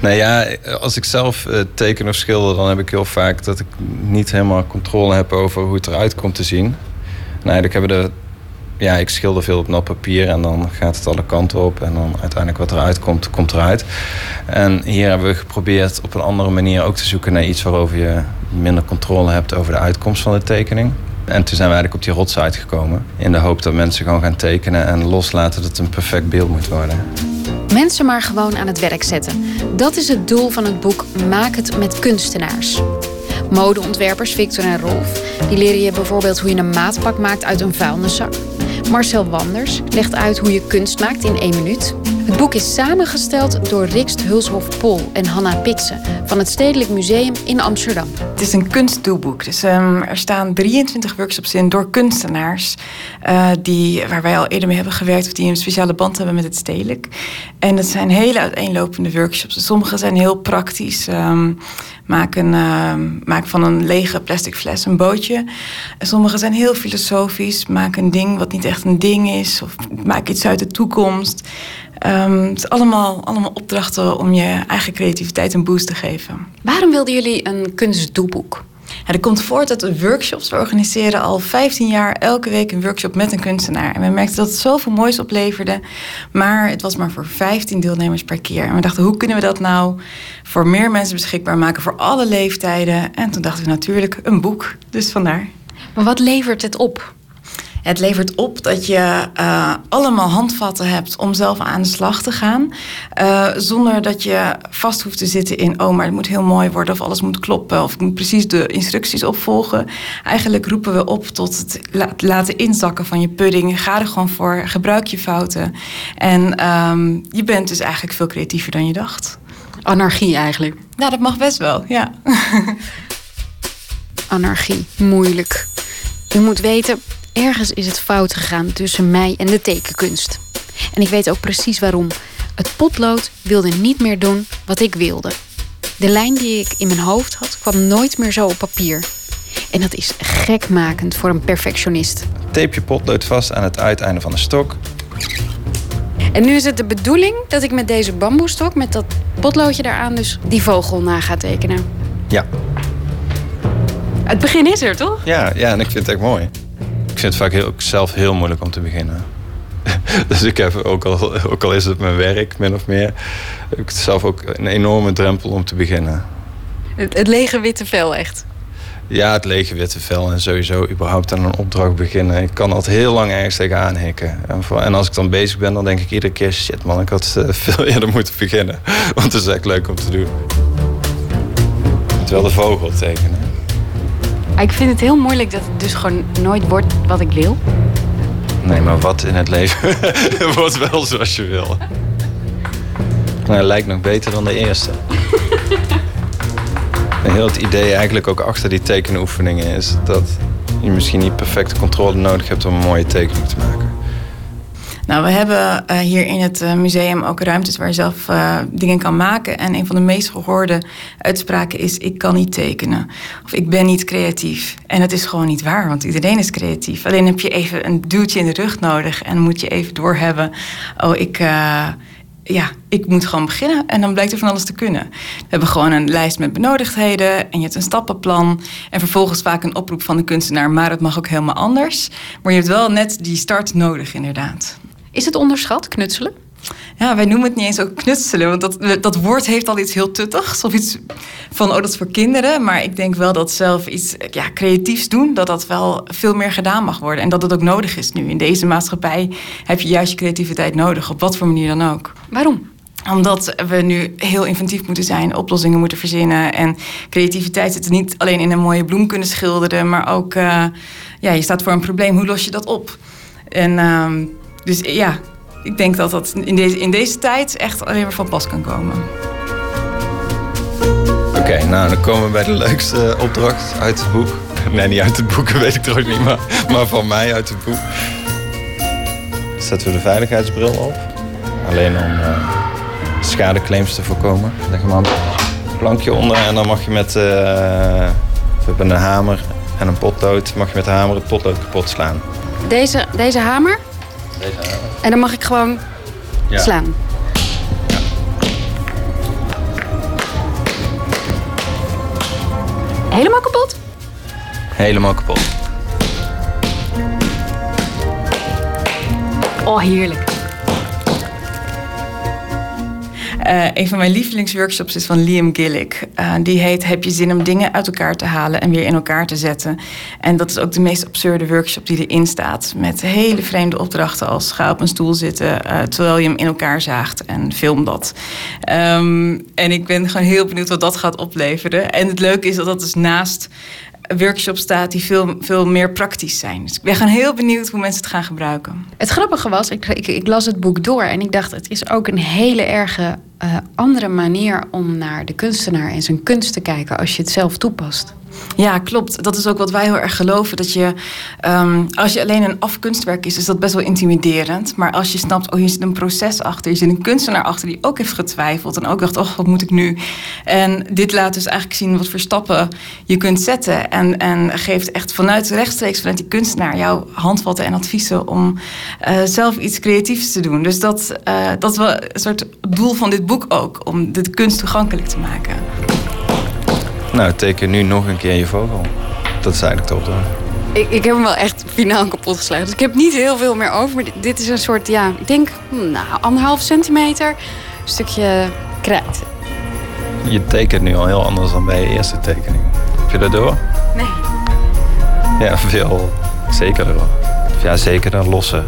Nou ja, als ik zelf eh, teken of schilder, dan heb ik heel vaak dat ik niet helemaal controle heb over hoe het eruit komt te zien. En eigenlijk hebben de. Ja, ik schilder veel op nat papier en dan gaat het alle kanten op. En dan uiteindelijk wat eruit komt, komt eruit. En hier hebben we geprobeerd op een andere manier ook te zoeken naar iets waarover je minder controle hebt over de uitkomst van de tekening. En toen zijn we eigenlijk op die rots uitgekomen. In de hoop dat mensen gewoon gaan tekenen en loslaten dat het een perfect beeld moet worden. Mensen maar gewoon aan het werk zetten. Dat is het doel van het boek Maak het met kunstenaars. Modeontwerpers Victor en Rolf die leren je bijvoorbeeld hoe je een maatpak maakt uit een vuilniszak. Marcel Wanders legt uit hoe je kunst maakt in één minuut. Het boek is samengesteld door Rikst Hulshof Pol en Hanna Pixen van het Stedelijk Museum in Amsterdam. Het is een kunstdoelboek. Dus ehm, er staan 23 workshops in door kunstenaars. eh, die, waar wij al eerder mee hebben gewerkt. Of die een speciale band hebben met het stedelijk. En het zijn hele uiteenlopende workshops. Sommige zijn heel praktisch. ehm, maak, ehm, maak van een lege plastic fles een bootje. En sommige zijn heel filosofisch. Maak een ding wat niet echt een ding is. Of maak iets uit de toekomst. Ehm, het is allemaal, allemaal opdrachten om je eigen creativiteit een boost te geven. Waarom wilden jullie een kunstdoelboek? Ja, dat komt voort uit de workshops. We organiseren al 15 jaar elke week een workshop met een kunstenaar. En we merkten dat het zoveel moois opleverde. Maar het was maar voor 15 deelnemers per keer. En we dachten, hoe kunnen we dat nou voor meer mensen beschikbaar maken? Voor alle leeftijden. En toen dachten we natuurlijk een boek. Dus vandaar. Maar wat levert het op? Het levert op dat je uh, allemaal handvatten hebt om zelf aan de slag te gaan. Uh, zonder dat je vast hoeft te zitten in, oh, maar het moet heel mooi worden of alles moet kloppen of ik moet precies de instructies opvolgen. Eigenlijk roepen we op tot het laten inzakken van je pudding. Ga er gewoon voor, gebruik je fouten. En um, je bent dus eigenlijk veel creatiever dan je dacht. Anarchie eigenlijk. Nou, dat mag best wel, ja. Anarchie, moeilijk. U moet weten, ergens is het fout gegaan tussen mij en de tekenkunst. En ik weet ook precies waarom. Het potlood wilde niet meer doen wat ik wilde. De lijn die ik in mijn hoofd had, kwam nooit meer zo op papier. En dat is gekmakend voor een perfectionist. Tape je potlood vast aan het uiteinde van de stok. En nu is het de bedoeling dat ik met deze bamboestok, met dat potloodje daaraan, dus die vogel na ga tekenen. Ja. Het begin is er, toch? Ja, ja en ik vind het echt mooi. Ik vind het vaak heel, zelf heel moeilijk om te beginnen. dus ik heb, ook al, ook al is het mijn werk, min of meer... heb ik zelf ook een enorme drempel om te beginnen. Het, het lege witte vel, echt? Ja, het lege witte vel en sowieso überhaupt aan een opdracht beginnen. Ik kan altijd heel lang ergens tegenaan hikken. En, voor, en als ik dan bezig ben, dan denk ik iedere keer... shit man, ik had uh, veel eerder moeten beginnen. Want het is echt leuk om te doen. Terwijl de vogel tekenen. Ik vind het heel moeilijk dat het dus gewoon nooit wordt wat ik wil. Nee, maar wat in het leven wordt wel zoals je wil. Nou, lijkt nog beter dan de eerste. heel het idee eigenlijk ook achter die tekenoefeningen is dat je misschien niet perfecte controle nodig hebt om een mooie tekening te maken. Nou, we hebben uh, hier in het uh, museum ook ruimtes waar je zelf uh, dingen kan maken. En een van de meest gehoorde uitspraken is: Ik kan niet tekenen. Of ik ben niet creatief. En het is gewoon niet waar, want iedereen is creatief. Alleen heb je even een duwtje in de rug nodig en moet je even doorhebben: Oh, ik ja, ik moet gewoon beginnen. En dan blijkt er van alles te kunnen. We hebben gewoon een lijst met benodigdheden en je hebt een stappenplan. En vervolgens vaak een oproep van de kunstenaar, maar het mag ook helemaal anders. Maar je hebt wel net die start nodig, inderdaad. Is het onderschat, knutselen? Ja, wij noemen het niet eens ook knutselen. Want dat, dat woord heeft al iets heel tuttigs. Of iets van, oh, dat is voor kinderen. Maar ik denk wel dat zelf iets ja, creatiefs doen... dat dat wel veel meer gedaan mag worden. En dat het ook nodig is nu. In deze maatschappij heb je juist je creativiteit nodig. Op wat voor manier dan ook. Waarom? Omdat we nu heel inventief moeten zijn, oplossingen moeten verzinnen. En creativiteit zit er niet alleen in een mooie bloem kunnen schilderen, maar ook, uh, ja, je staat voor een probleem, hoe los je dat op? En uh, dus ja, ik denk dat dat in deze, in deze tijd echt alleen maar van pas kan komen. Oké, okay, nou dan komen we bij de leukste opdracht uit het boek. Nee, niet uit het boek, weet ik trouwens niet, maar, maar van mij uit het boek. Zetten we de veiligheidsbril op. Alleen om uh, schadeclaims te voorkomen. Leg hem aan een plankje onder en dan mag je met uh, we hebben een hamer en een potlood. Mag je met de hamer het potlood kapot slaan. Deze, deze hamer? En dan mag ik gewoon ja. slaan. Ja. Helemaal kapot? Helemaal kapot. Oh, heerlijk. Uh, een van mijn lievelingsworkshops is van Liam Gillick. Uh, die heet Heb je zin om dingen uit elkaar te halen en weer in elkaar te zetten? En dat is ook de meest absurde workshop die erin staat. Met hele vreemde opdrachten als ga op een stoel zitten uh, terwijl je hem in elkaar zaagt en film dat. Um, en ik ben gewoon heel benieuwd wat dat gaat opleveren. En het leuke is dat dat dus naast workshop staat die veel, veel meer praktisch zijn. Dus ik ben gewoon heel benieuwd hoe mensen het gaan gebruiken. Het grappige was, ik, ik, las het boek door en ik dacht, het is ook een hele erge uh, andere manier om naar de kunstenaar en zijn kunst te kijken als je het zelf toepast. Ja, klopt. Dat is ook wat wij heel erg geloven. Dat je, um, als je alleen een afkunstwerk is, is dat best wel intimiderend. Maar als je snapt, oh, hier zit een proces achter. Je zit een kunstenaar achter die ook heeft getwijfeld. En ook dacht, oh, wat moet ik nu? En dit laat dus eigenlijk zien wat voor stappen je kunt zetten. En, en geeft echt vanuit rechtstreeks vanuit die kunstenaar jouw handvatten en adviezen om uh, zelf iets creatiefs te doen. Dus dat, uh, dat is wel een soort doel van dit boek ook. Om de kunst toegankelijk te maken. Nou, teken nu nog een keer je vogel. Dat is eigenlijk de opdracht. Ik, ik heb hem wel echt finaal kapot geslagen. Dus ik heb niet heel veel meer over. Maar dit is een soort, ja, ik denk, nou, anderhalf centimeter. Een stukje krijt. Je tekent nu al heel anders dan bij je eerste tekening. Heb je dat door? Nee. Ja, veel. Zeker. Ja, zeker een losse.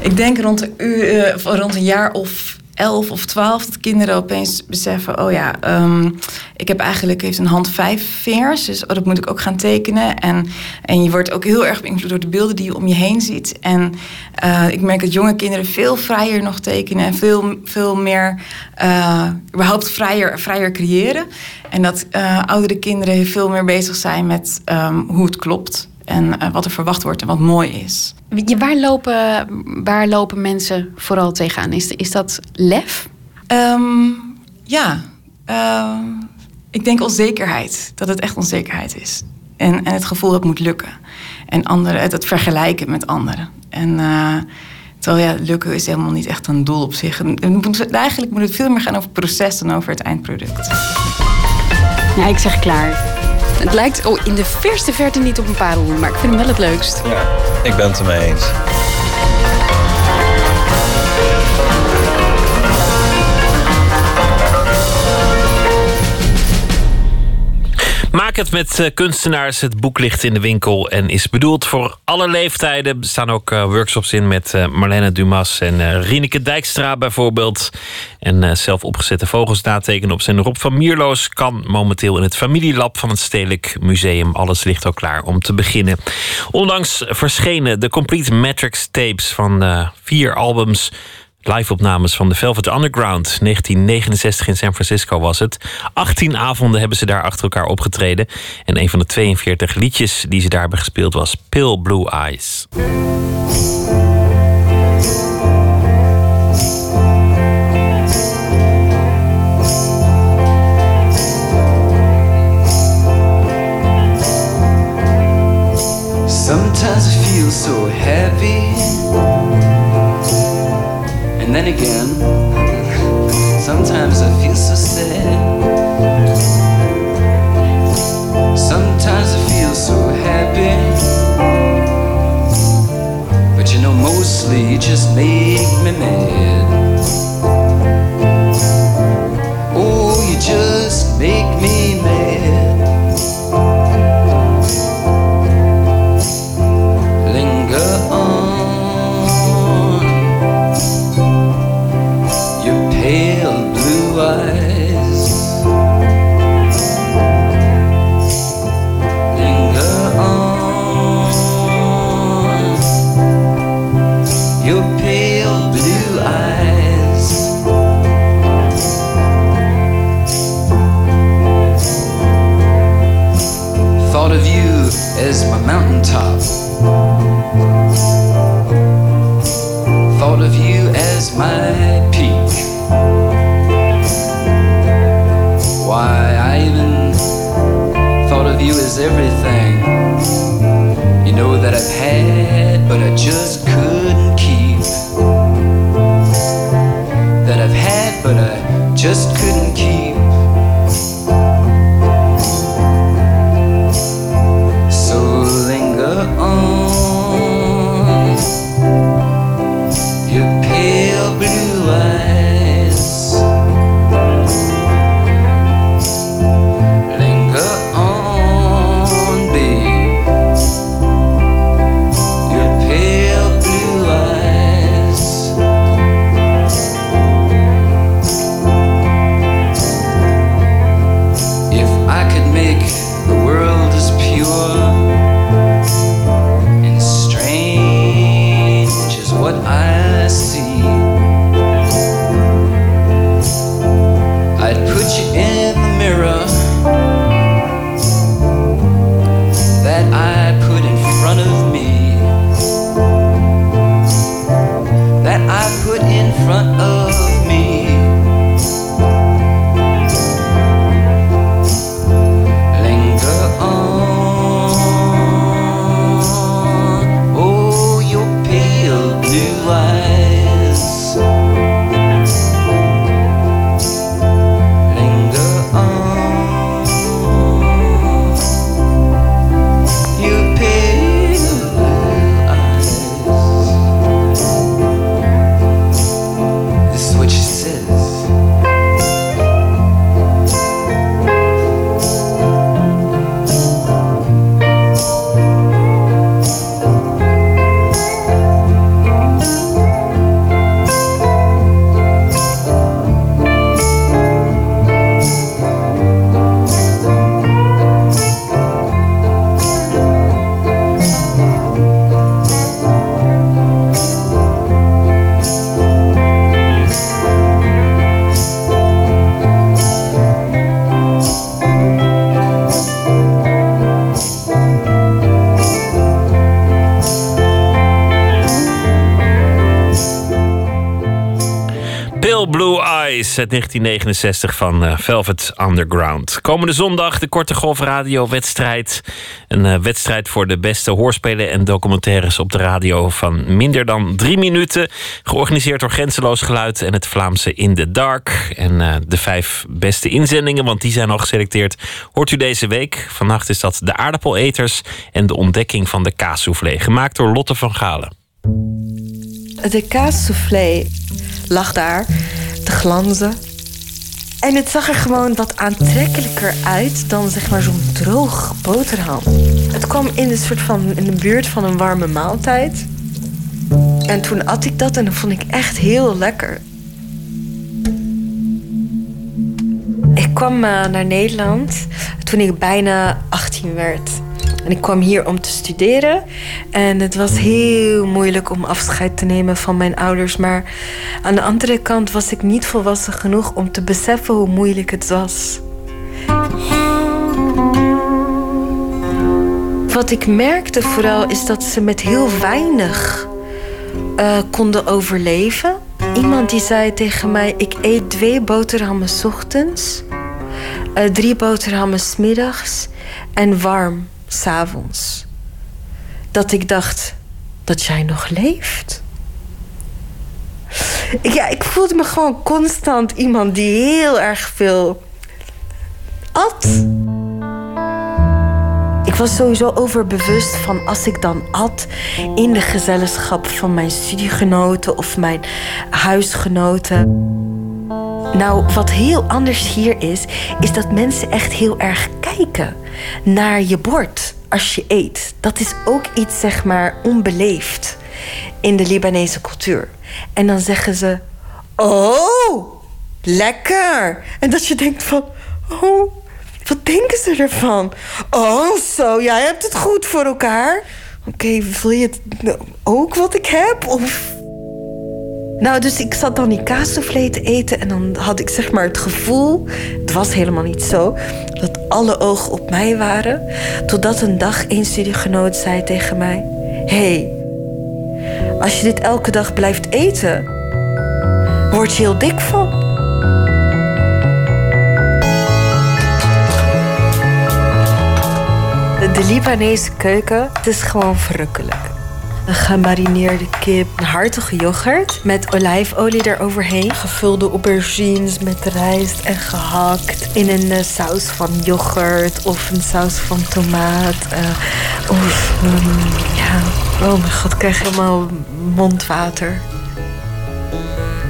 Ik denk rond een, uur, eh, rond een jaar of elf of twaalf dat kinderen opeens beseffen: oh ja, ehm, ik heb eigenlijk heeft een hand vijf vingers, dus oh, dat moet ik ook gaan tekenen. En, en je wordt ook heel erg beïnvloed door de beelden die je om je heen ziet. En eh, ik merk dat jonge kinderen veel vrijer nog tekenen en veel, veel meer uh, überhaupt vrijer, vrijer creëren. En dat uh, oudere kinderen veel meer bezig zijn met um, hoe het klopt. En uh, wat er verwacht wordt en wat mooi is. Waar lopen, waar lopen mensen vooral tegenaan? Is, is dat lef? Um, ja, uh, ik denk onzekerheid. Dat het echt onzekerheid is. En, en het gevoel dat het moet lukken. En anderen, het, het vergelijken met anderen. En uh, terwijl ja, lukken is helemaal niet echt een doel op zich. En, eigenlijk moet het veel meer gaan over het proces dan over het eindproduct. Ja, ik zeg klaar. Het lijkt oh, in de verste verte niet op een parelhoen, maar ik vind hem wel het leukst. Ja, ik ben het ermee eens. Maak het met uh, kunstenaars. Het boek ligt in de winkel en is bedoeld voor alle leeftijden. Er staan ook uh, workshops in met uh, Marlene Dumas en Rieneke Dijkstra bijvoorbeeld. En zelf opgezette vogels natekenen op zijn Rob van Mierloos kan momenteel in het familielab van het Stedelijk Museum. Alles ligt al klaar om te beginnen. Ondanks verschenen de Complete Matrix tapes van vier albums live-opnames van de Velvet Underground. 1969 in San Francisco was het. 18 avonden hebben ze daar achter elkaar opgetreden. En een van de 42 liedjes die ze daar hebben gespeeld was Pale Blue Eyes. Sometimes feel so heavy And then again, sometimes I feel so sad. Sometimes I feel so happy. But you know, mostly you just make me mad. Uit 1969 van eh, Velvet Underground. Komende zondag de Korte Golf Radio wedstrijd. Een eh, wedstrijd voor de beste hoorspelen en documentaires op de radio van minder dan drie minuten. Georganiseerd door Grenzeloos Geluid en het Vlaamse In the Dark. En eh, de vijf beste inzendingen, want die zijn al geselecteerd, hoort u deze week. Vannacht is dat De Aardappeleters en De Ontdekking van de Kaassoufflé. Gemaakt door Lotte van Galen. De kaassoufflé lag daar glanzen. En het zag er gewoon wat aantrekkelijker uit dan zeg maar zo'n droog boterham. Het kwam in de soort van in de buurt van een warme maaltijd. En toen at ik dat en dat vond ik echt heel lekker. Ik kwam eh, naar Nederland toen ik bijna 18 werd. En ik kwam hier om te studeren. En het was heel moeilijk om afscheid te nemen van mijn ouders. Maar aan de andere kant was ik niet volwassen genoeg om te beseffen hoe moeilijk het was. Wat ik merkte vooral is dat ze met heel weinig eh, konden overleven. Iemand die zei tegen mij: Ik eet twee boterhammen ochtends, eh, drie boterhammen middags en warm s'avonds. Dat ik dacht dat jij nog leeft. Ja, ik voelde me gewoon constant iemand die heel erg veel at. Ik was sowieso overbewust van als ik dan at in de gezelschap van mijn studiegenoten of mijn huisgenoten. Nou, wat heel anders hier is, is dat mensen echt heel erg kijken naar je bord als je eet. Dat is ook iets, zeg maar, onbeleefd in de Libanese cultuur. En dan zeggen ze: Oh, lekker. En dat je denkt van: Oh, wat denken ze ervan? Oh, zo, jij hebt het goed voor elkaar. Oké, wil je het ook wat ik heb? Of nou, dus ik zat dan die kaassoufflé te eten en dan had ik zeg maar het gevoel, het was helemaal niet zo, dat alle ogen op mij waren. Totdat een dag een studiegenoot zei tegen mij: hey, als je dit elke dag blijft eten, word je heel dik van. De Libanese keuken, het is gewoon verrukkelijk. Een gemarineerde kip, een hartige yoghurt met olijfolie eroverheen. Gevulde aubergines met rijst en gehakt in een uh, saus van yoghurt of een saus van tomaat. Uh, of, um, ja, oh mijn god, ik krijg helemaal mondwater.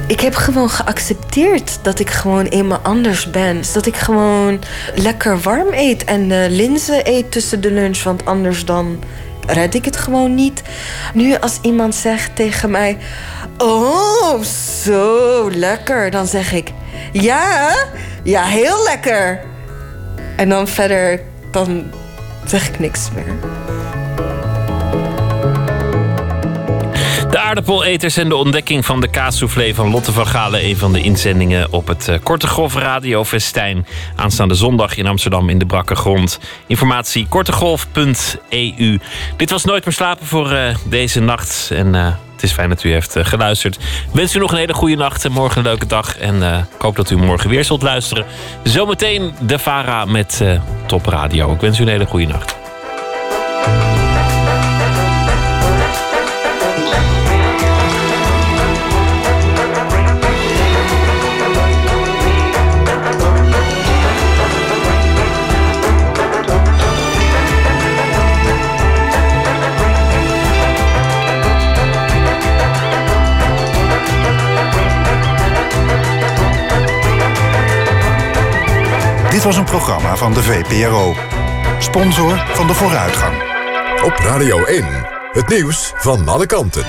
Ik heb gewoon geaccepteerd dat ik gewoon eenmaal anders ben. Dus dat ik gewoon lekker warm eet en uh, linzen eet tussen de lunch. Want anders dan red ik het gewoon niet. Nu als iemand zegt tegen mij: Oh, zo lekker, dan zeg ik: Ja, ja, heel lekker. En dan verder, dan zeg ik niks meer. De aardappeleters en de ontdekking van de kaassoufflé van Lotte van Galen. Een van de inzendingen op het uh, Korte Golf Radio Festijn. Aanstaande zondag in Amsterdam in de Brakke Grond. Informatie kortegolf.eu. Dit was Nooit meer slapen voor uh, deze nacht. En uh, het is fijn dat u heeft geluisterd. Wens u nog een hele goede nacht en morgen een leuke dag. En ik hoop dat u morgen weer zult luisteren. Zometeen de Vara met Top Radio. Ik wens u een hele goede nacht. Dit was een programma van de VPRO. Sponsor van de vooruitgang. Op Radio 1, het nieuws van alle kanten.